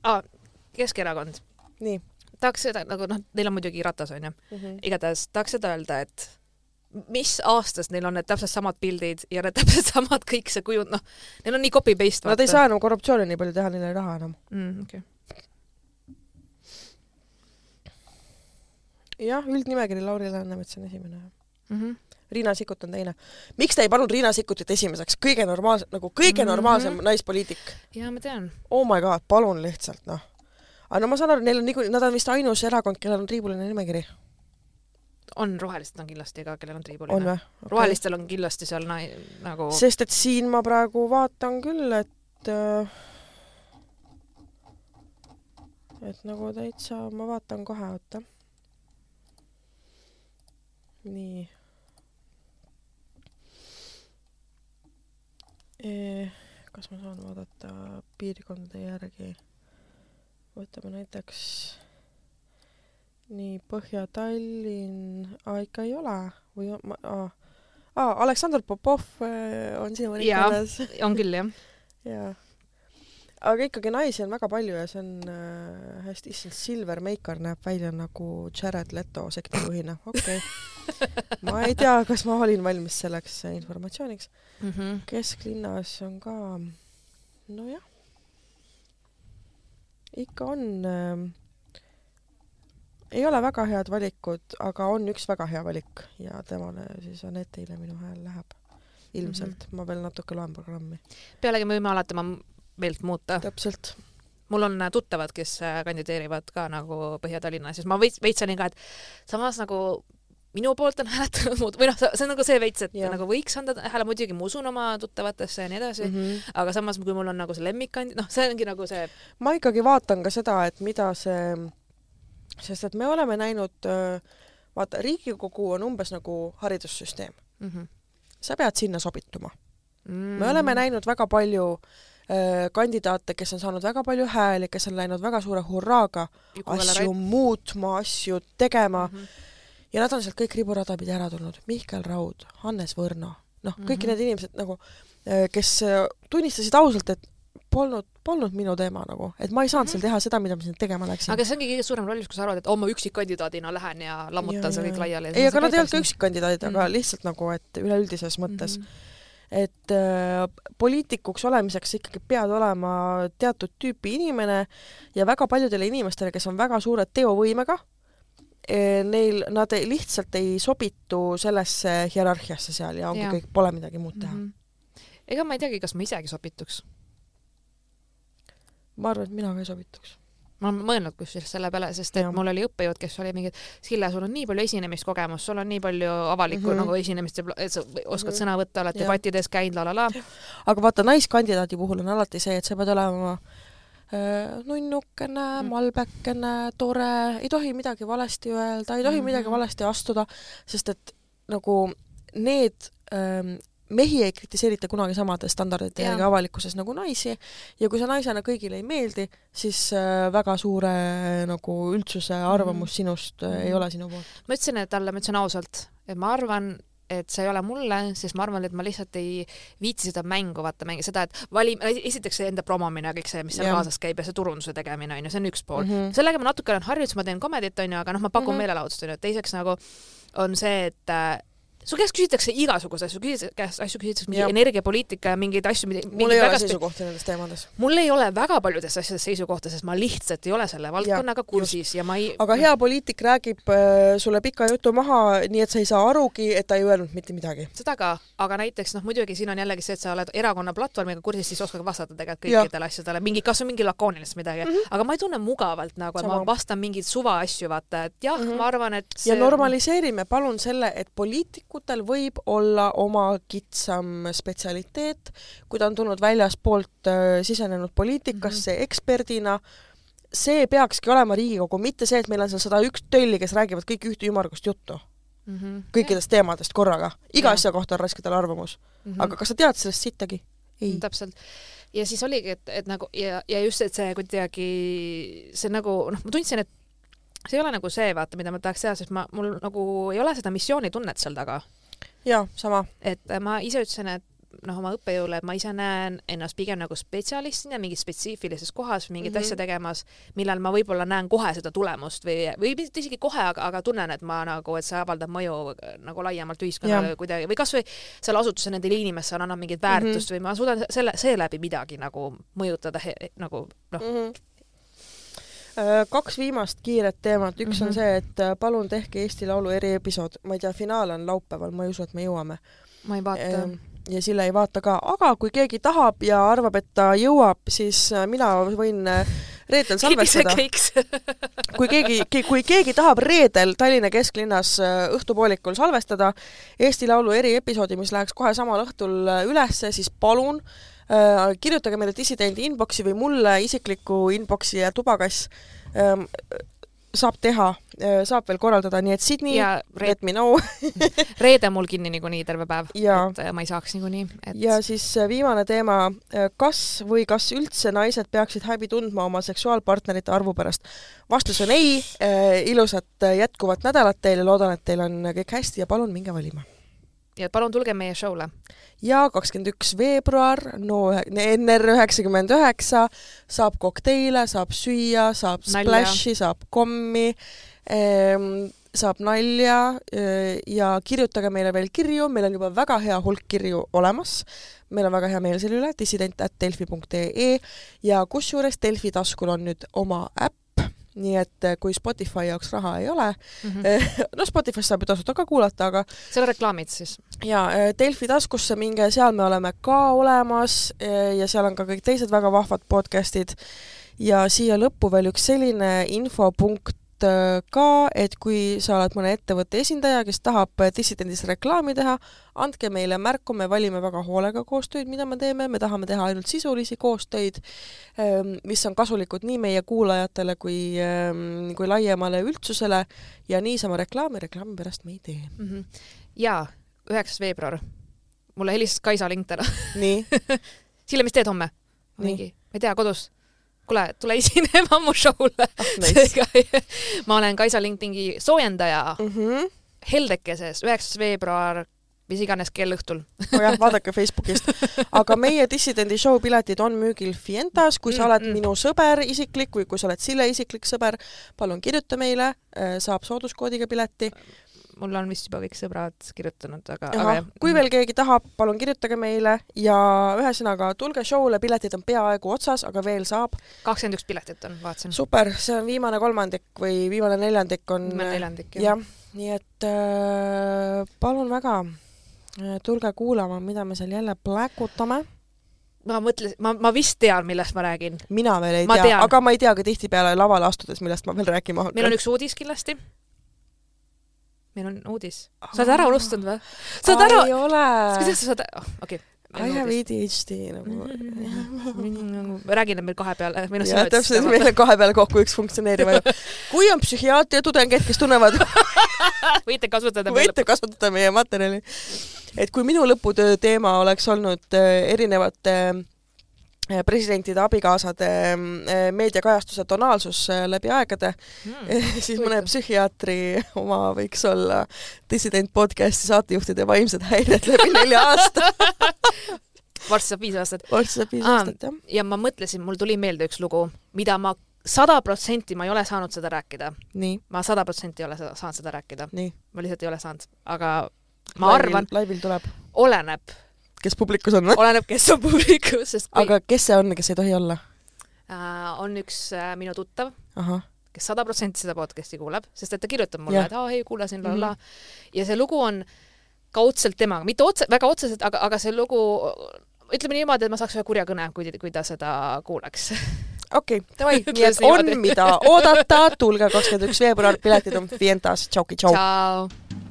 Speaker 2: ah, Keskerakond,
Speaker 1: nii
Speaker 2: tahaks seda nagu noh, neil on muidugi Ratas onju,
Speaker 1: mm. -hmm.
Speaker 2: igatahes tahaks seda öelda, et mis aastast neil on need täpselt samad pildid ja need täpselt samad kõik see kujund, noh, neil on nii copy-paste.
Speaker 1: Nad ei saa enam korruptsiooni nii palju teha, neil ei raha enam.
Speaker 2: mm,. Okay.
Speaker 1: jah, üldnimekiri Lauri Läänemets on esimene.
Speaker 2: Mm -hmm.
Speaker 1: Riina Sikkut on teine. miks te ei pannud Riina Sikkutit esimeseks, kõige normaalsem, nagu kõige
Speaker 2: Mhm.
Speaker 1: normaalsem naispoliitik?
Speaker 2: ja ma tean.
Speaker 1: oh my god, palun lihtsalt noh. aga no ma saan aru, neil on niikuinii, nad on vist ainus erakond, kellel on triibuline nimekiri.
Speaker 2: on rohelised on kindlasti ka, kellel on
Speaker 1: on
Speaker 2: triibuline.
Speaker 1: või?
Speaker 2: rohelistel on kindlasti seal nai-, nagu
Speaker 1: sest et siin ma praegu vaatan küll, et äh, et nagu täitsa, ma vaatan kohe, oota. nii. kas ma saan vaadata piirkondade järgi? võtame näiteks nii Põhja-Tallinn, aa ikka ei ole või on- ma, aa aa, Aleksandr Popov äh, on sinu ringkonnas.
Speaker 2: on küll jah.
Speaker 1: jaa. Aga ikkagi naisi on väga palju ja see on äh, hästi, issand, Silver Meikar näeb välja nagu Jared Leto sektijuhina, okei okay. ma ei tea, kas ma olin valmis selleks informatsiooniks.
Speaker 2: mm. -hmm.
Speaker 1: kesklinnas on ka, nojah, ikka on äh, ei ole väga head valikud, aga on üks väga hea valik ja temale siis Anetile minu hääl läheb. ilmselt mm, -hmm. ma veel natuke loen programmi.
Speaker 2: pealegi me võime alati oma meelt muuta.
Speaker 1: täpselt.
Speaker 2: mul on äh, tuttavad, kes äh, kandideerivad ka nagu Põhja-Tallinnas, siis ma veits, veits olin ka, et samas nagu minu poolt on hääletanud muud või noh, see on nagu see veits, et ja. nagu võiks anda hääle, muidugi ma usun oma tuttavatesse ja nii edasi mm. -hmm. aga samas, kui mul on nagu see lemmikkand-, noh, see ongi nagu see
Speaker 1: ma ikkagi vaatan ka seda, et mida see, sest et me oleme näinud, vaata, Riigikogu on umbes nagu haridussüsteem,
Speaker 2: mm. -hmm.
Speaker 1: sa pead sinna sobituma.
Speaker 2: Mm
Speaker 1: me oleme näinud väga palju äh, kandidaate, kes on saanud väga palju hääli, kes on läinud väga suure hurraaga asju muutma, asju tegema
Speaker 2: mm. -hmm.
Speaker 1: ja nad on sealt kõik riburada pidi ära tulnud. Mihkel Raud, Hannes Võrno, noh, kõik
Speaker 2: Mhm.
Speaker 1: need inimesed nagu, kes äh, tunnistasid ausalt, et polnud, polnud minu teema nagu, et ma ei saanud
Speaker 2: Mhm.
Speaker 1: seal teha seda, mida ma sinna tegema läksin.
Speaker 2: aga see ongi kõige suurem roll, kui sa arvad, et oh, ma üksikkandidaadina lähen ja lammutan selle kõik laiali.
Speaker 1: ei, aga nad ei olnud ka üksikkandidaadid, aga
Speaker 2: Mm.
Speaker 1: lihtsalt nagu, et üleüldises mõttes,
Speaker 2: mm.
Speaker 1: Et äh, poliitikuks olemiseks ikkagi pead olema teatud tüüpi inimene ja väga paljudele inimestele, kes on väga suure teovõimega, neil, nad lihtsalt ei sobitu sellesse hierarhiasse seal ja ongi
Speaker 2: Jaa.
Speaker 1: kõik, pole midagi muud teha.
Speaker 2: -hmm. ega ma ei teagi, kas ma isegi sobituks.
Speaker 1: ma arvan, et mina ka ei sobituks.
Speaker 2: Ma olen mõelnud kusjuures selle peale, sest et
Speaker 1: Jah.
Speaker 2: mul oli õppejõud, kes oli mingi, Sille, sul on nii palju esinemiskogemust, sul on nii palju avalikku mm
Speaker 1: Mhm.
Speaker 2: -hmm. nagu esinemist ja et sa oskad mm
Speaker 1: Mhm.
Speaker 2: -hmm. sõna võtta, oled debattides käinud, la la la.
Speaker 1: aga vaata, naiskandidaadi puhul on alati see, et sa pead olema äh, nunnukene
Speaker 2: mm.,
Speaker 1: malbekene, tore, ei tohi midagi valesti öelda, ei tohi mm
Speaker 2: Mhm.
Speaker 1: -hmm. midagi valesti astuda, sest et nagu need ähm, mehi ei kritiseerita kunagi samade standardite järgi avalikkuses nagu naisi ja kui sa naisena kõigile ei meeldi, siis äh, väga suure nagu üldsuse arvamus
Speaker 2: Mhm.
Speaker 1: sinust äh, ei
Speaker 2: Mhm.
Speaker 1: ole sinu poolt.
Speaker 2: ma ütlesin talle, ma ütlesin ausalt, et ma arvan, et see ei ole mulle, sest ma arvan, et ma lihtsalt ei viitsi seda mängu vaata mängida, seda, et vali, esiteks see enda promomine ja kõik see, mis seal
Speaker 1: Jah.
Speaker 2: kaasas käib ja see turunduse tegemine on ju, see on üks pool mm.
Speaker 1: Mm -hmm.
Speaker 2: sellega ma natuke olen harjunud, siis ma teen komedit onju, aga noh, ma pakun mm. -hmm. meelelahutust onju, teiseks nagu on see, et äh, su käest küsitakse igasuguseid asju, küsitakse käest asju, küsitakse mingi energiapoliitika ja mingeid asju,
Speaker 1: mul ei ole seisukohta nendes teemades.
Speaker 2: mul ei ole väga paljudes asjades seisukohta, sest ma lihtsalt ei ole selle valdkonnaga kursis ja ma ei
Speaker 1: aga hea poliitik räägib äh, sulle pika jutu maha, nii et sa ei saa arugi, et ta ei öelnud mitte midagi.
Speaker 2: seda ka, aga näiteks noh, muidugi siin on jällegi see, et sa oled erakonna platvormiga kursis, siis oskad vastata tegelikult kõikidele asjadele, mingi, kas või mingi lakoonilist midagi mm, -hmm. aga ma ei tunne mugavalt nagu, et
Speaker 1: Mhm. Sama.
Speaker 2: ma vastan mingeid suva asju, vaata, et jah mm,
Speaker 1: Mhm.
Speaker 2: -hmm. ma arvan, et
Speaker 1: ja normaliseerime palun selle, et poliitikutel võib olla oma kitsam spetsialiteet, kui ta on tulnud väljaspoolt äh, sisenenud poliitikasse mm -hmm. eksperdina, see peakski olema Riigikogu, mitte see, et meil on seal sada üks tölli, kes räägivad kõik ühte ümmargust juttu
Speaker 2: mm -hmm.
Speaker 1: kõikidest teemadest korraga. iga
Speaker 2: Jah.
Speaker 1: asja kohta on raske tal arvamus
Speaker 2: mm.
Speaker 1: -hmm. aga kas sa tead sellest sittagi? ei.
Speaker 2: täpselt. ja siis oligi, et, et nagu ja, ja just, et see kuidagi, see nagu noh, ma tundsin, et see ei ole nagu see, vaata, mida ma tahaks teha, sest ma, mul nagu ei ole seda missioonitunnet seal taga.
Speaker 1: jaa, sama.
Speaker 2: et ma ise ütlesin, et noh, oma õppejõule, et ma ise näen ennast pigem nagu spetsialistina mingis spetsiifilises kohas mingit mm
Speaker 1: Mhm.
Speaker 2: -hmm. asja tegemas, millal ma võib-olla näen kohe seda tulemust või, või mitte isegi kohe, aga, aga tunnen, et ma nagu, et see avaldab mõju nagu laiemalt ühiskonnale kuidagi või kasvõi selle asutuse nendele inimestele annab mingit väärtust mm -hmm. või ma suudan selle, seeläbi midagi nagu mõjutada he, nagu noh
Speaker 1: mm. -hmm. Kaks viimast kiiret teemat, üks mm -hmm. on
Speaker 2: Mhm.
Speaker 1: see, et äh, palun tehke Eesti Laulu eriepisood, ma ei tea, finaal on laupäeval, ma ei usu, et me jõuame.
Speaker 2: ma ei vaata
Speaker 1: Ehm, ja Sille ei vaata ka, aga kui keegi tahab ja arvab, et ta jõuab, siis äh, mina võin äh, reedel salvestada. kui keegi, kui keegi tahab reedel Tallinna kesklinnas äh, õhtupoolikul salvestada Eesti Laulu eriepisoodi, mis läheks kohe samal õhtul äh, ülesse, siis palun äh, kirjutage meile dissidendi inbox'i või mulle isiklikku inbox'i ja tubakass ähm, saab teha, saab veel korraldada, nii et Sydney, let me know
Speaker 2: reede mul kinni niikuinii terve päev, et äh, ma ei saaks niikuinii, et
Speaker 1: ja siis äh, viimane teema, kas või kas üldse naised peaksid häbi tundma oma seksuaalpartnerite arvu pärast? vastus on ei, ilusat äh, jätkuvat nädalat teile, loodan, et teil on kõik hästi ja palun minge valima.
Speaker 2: Ja palun tulge meie show'le.
Speaker 1: ja kakskümmend üks veebruar, no NR üheksakümmend üheksa, saab kokteile, saab süüa, saab splash'i, saab kommi ehm, saab nalja eh, ja kirjutage meile veel kirju, meil on juba väga hea hulk kirju olemas. meil on väga hea meel selle üle, dissident.delfi.ee ja kusjuures Delfi taskul on nüüd oma äpp, nii et eh, kui Spotify jaoks raha ei ole
Speaker 2: Mm -hmm.
Speaker 1: no Spotify's saab ju tasuta ka kuulata, aga
Speaker 2: seal on reklaamid siis?
Speaker 1: ja eh, Delfi taskusse minge, seal me oleme ka olemas ja seal on ka kõik teised väga vahvad podcast'id. ja siia lõppu veel üks selline infopunkt ka, et kui sa oled mõne ettevõtte esindaja, kes tahab eh, dissidendis reklaami teha, andke meile märku, me valime väga hoolega koostööd, mida me teeme, me tahame teha ainult sisulisi koostöid, ehm, mis on kasulikud nii meie kuulajatele kui, ehm, kui laiemale üldsusele ja niisama reklaami, reklaami pärast me ei tee.
Speaker 2: mm. -hmm. jaa, üheksas veebruar. mulle helistas Kaisa Link täna
Speaker 1: nii
Speaker 2: Sille, mis teed homme? Mingi, ma ei tea, kodus. Kuule, tule esinema mu show'le
Speaker 1: Ah, nice.
Speaker 2: ma olen Kaisa Lingtingi soojendaja
Speaker 1: mm. -hmm.
Speaker 2: Heldekeses, üheksas veebruar, mis iganes kell õhtul.
Speaker 1: oh jah, vaadake Facebookist. aga meie Dissidendi show piletid on müügil Fientas, kui sa
Speaker 2: Mm,
Speaker 1: oled
Speaker 2: mm.
Speaker 1: minu sõber isiklik või kui sa oled Sille isiklik sõber, palun kirjuta meile, saab sooduskoodiga pileti.
Speaker 2: Mul on vist juba kõik sõbrad kirjutanud, aga, aga jah.
Speaker 1: kui veel keegi tahab, palun kirjutage meile ja ühesõnaga tulge show'le, piletid on peaaegu otsas, aga veel saab.
Speaker 2: kakskümmend üks piletit on, vaatasin.
Speaker 1: super, see on viimane kolmandik või viimane neljandik on
Speaker 2: viimane neljandik, jah.
Speaker 1: jah, nii et äh, palun väga, tulge kuulama, mida me seal jälle pläkutame
Speaker 2: ma mõtlesin, ma, ma vist tean, millest ma räägin.
Speaker 1: mina veel ei
Speaker 2: Ma
Speaker 1: tea, aga ma ei tea ka tihtipeale lavale astudes, millest ma veel rääkima hakkan.
Speaker 2: meil on üks uudis kindlasti. Meil on uudis. sa oled ära unustanud või? sa oled ära
Speaker 1: ei, ole.
Speaker 2: kuidas sa saad oh,, okei
Speaker 1: I have ADHD nagu.
Speaker 2: nagu. räägin et meil kahe peale
Speaker 1: jah, täpselt, meil on kahe peale kokku üks funktsioneeriv aju. kui on psühhiaatria tudengid, kes tunnevad
Speaker 2: võite kasutada
Speaker 1: võite kasutada meie materjali. et kui minu lõputöö teema oleks olnud äh, erinevate äh, presidentide abikaasade äh, meediakajastuse tonaalsus äh, läbi aegade
Speaker 2: mm,
Speaker 1: siis mõne psühhiaatri oma võiks olla dissident podcasti saatejuhtide vaimsed häired läbi nelja aasta.
Speaker 2: varsti saab viis aastat.
Speaker 1: varsti saab viis
Speaker 2: Aa.
Speaker 1: aastat, jah.
Speaker 2: ja ma mõtlesin, mul tuli meelde üks lugu, mida ma sada protsenti ma ei ole saanud seda rääkida. ma sada protsenti ei ole saanud seda rääkida, ma lihtsalt ei ole saanud, aga ma arvan,.
Speaker 1: laivil tuleb,
Speaker 2: oleneb,
Speaker 1: kes publikus on või?
Speaker 2: oleneb, kes on publikus, sest kui
Speaker 1: aga kes see on, kes ei tohi olla?
Speaker 2: äh, on üks äh, minu tuttav, kes sada protsenti seda podcast'i kuuleb, sest et ta kirjutab mulle et aa ei kuulasin la la ja see lugu on kaudselt temaga, mitte otse, väga otseselt, aga, aga see lugu ütleme niimoodi, et ma saaks ühe kurja kõne, kui, kui ta seda kuuleks.
Speaker 1: okei okay, davai, nii et on mida oodata, tulge kakskümmend üks veebruar, piletid on Fientas, tšauki, tšau.
Speaker 2: tšau.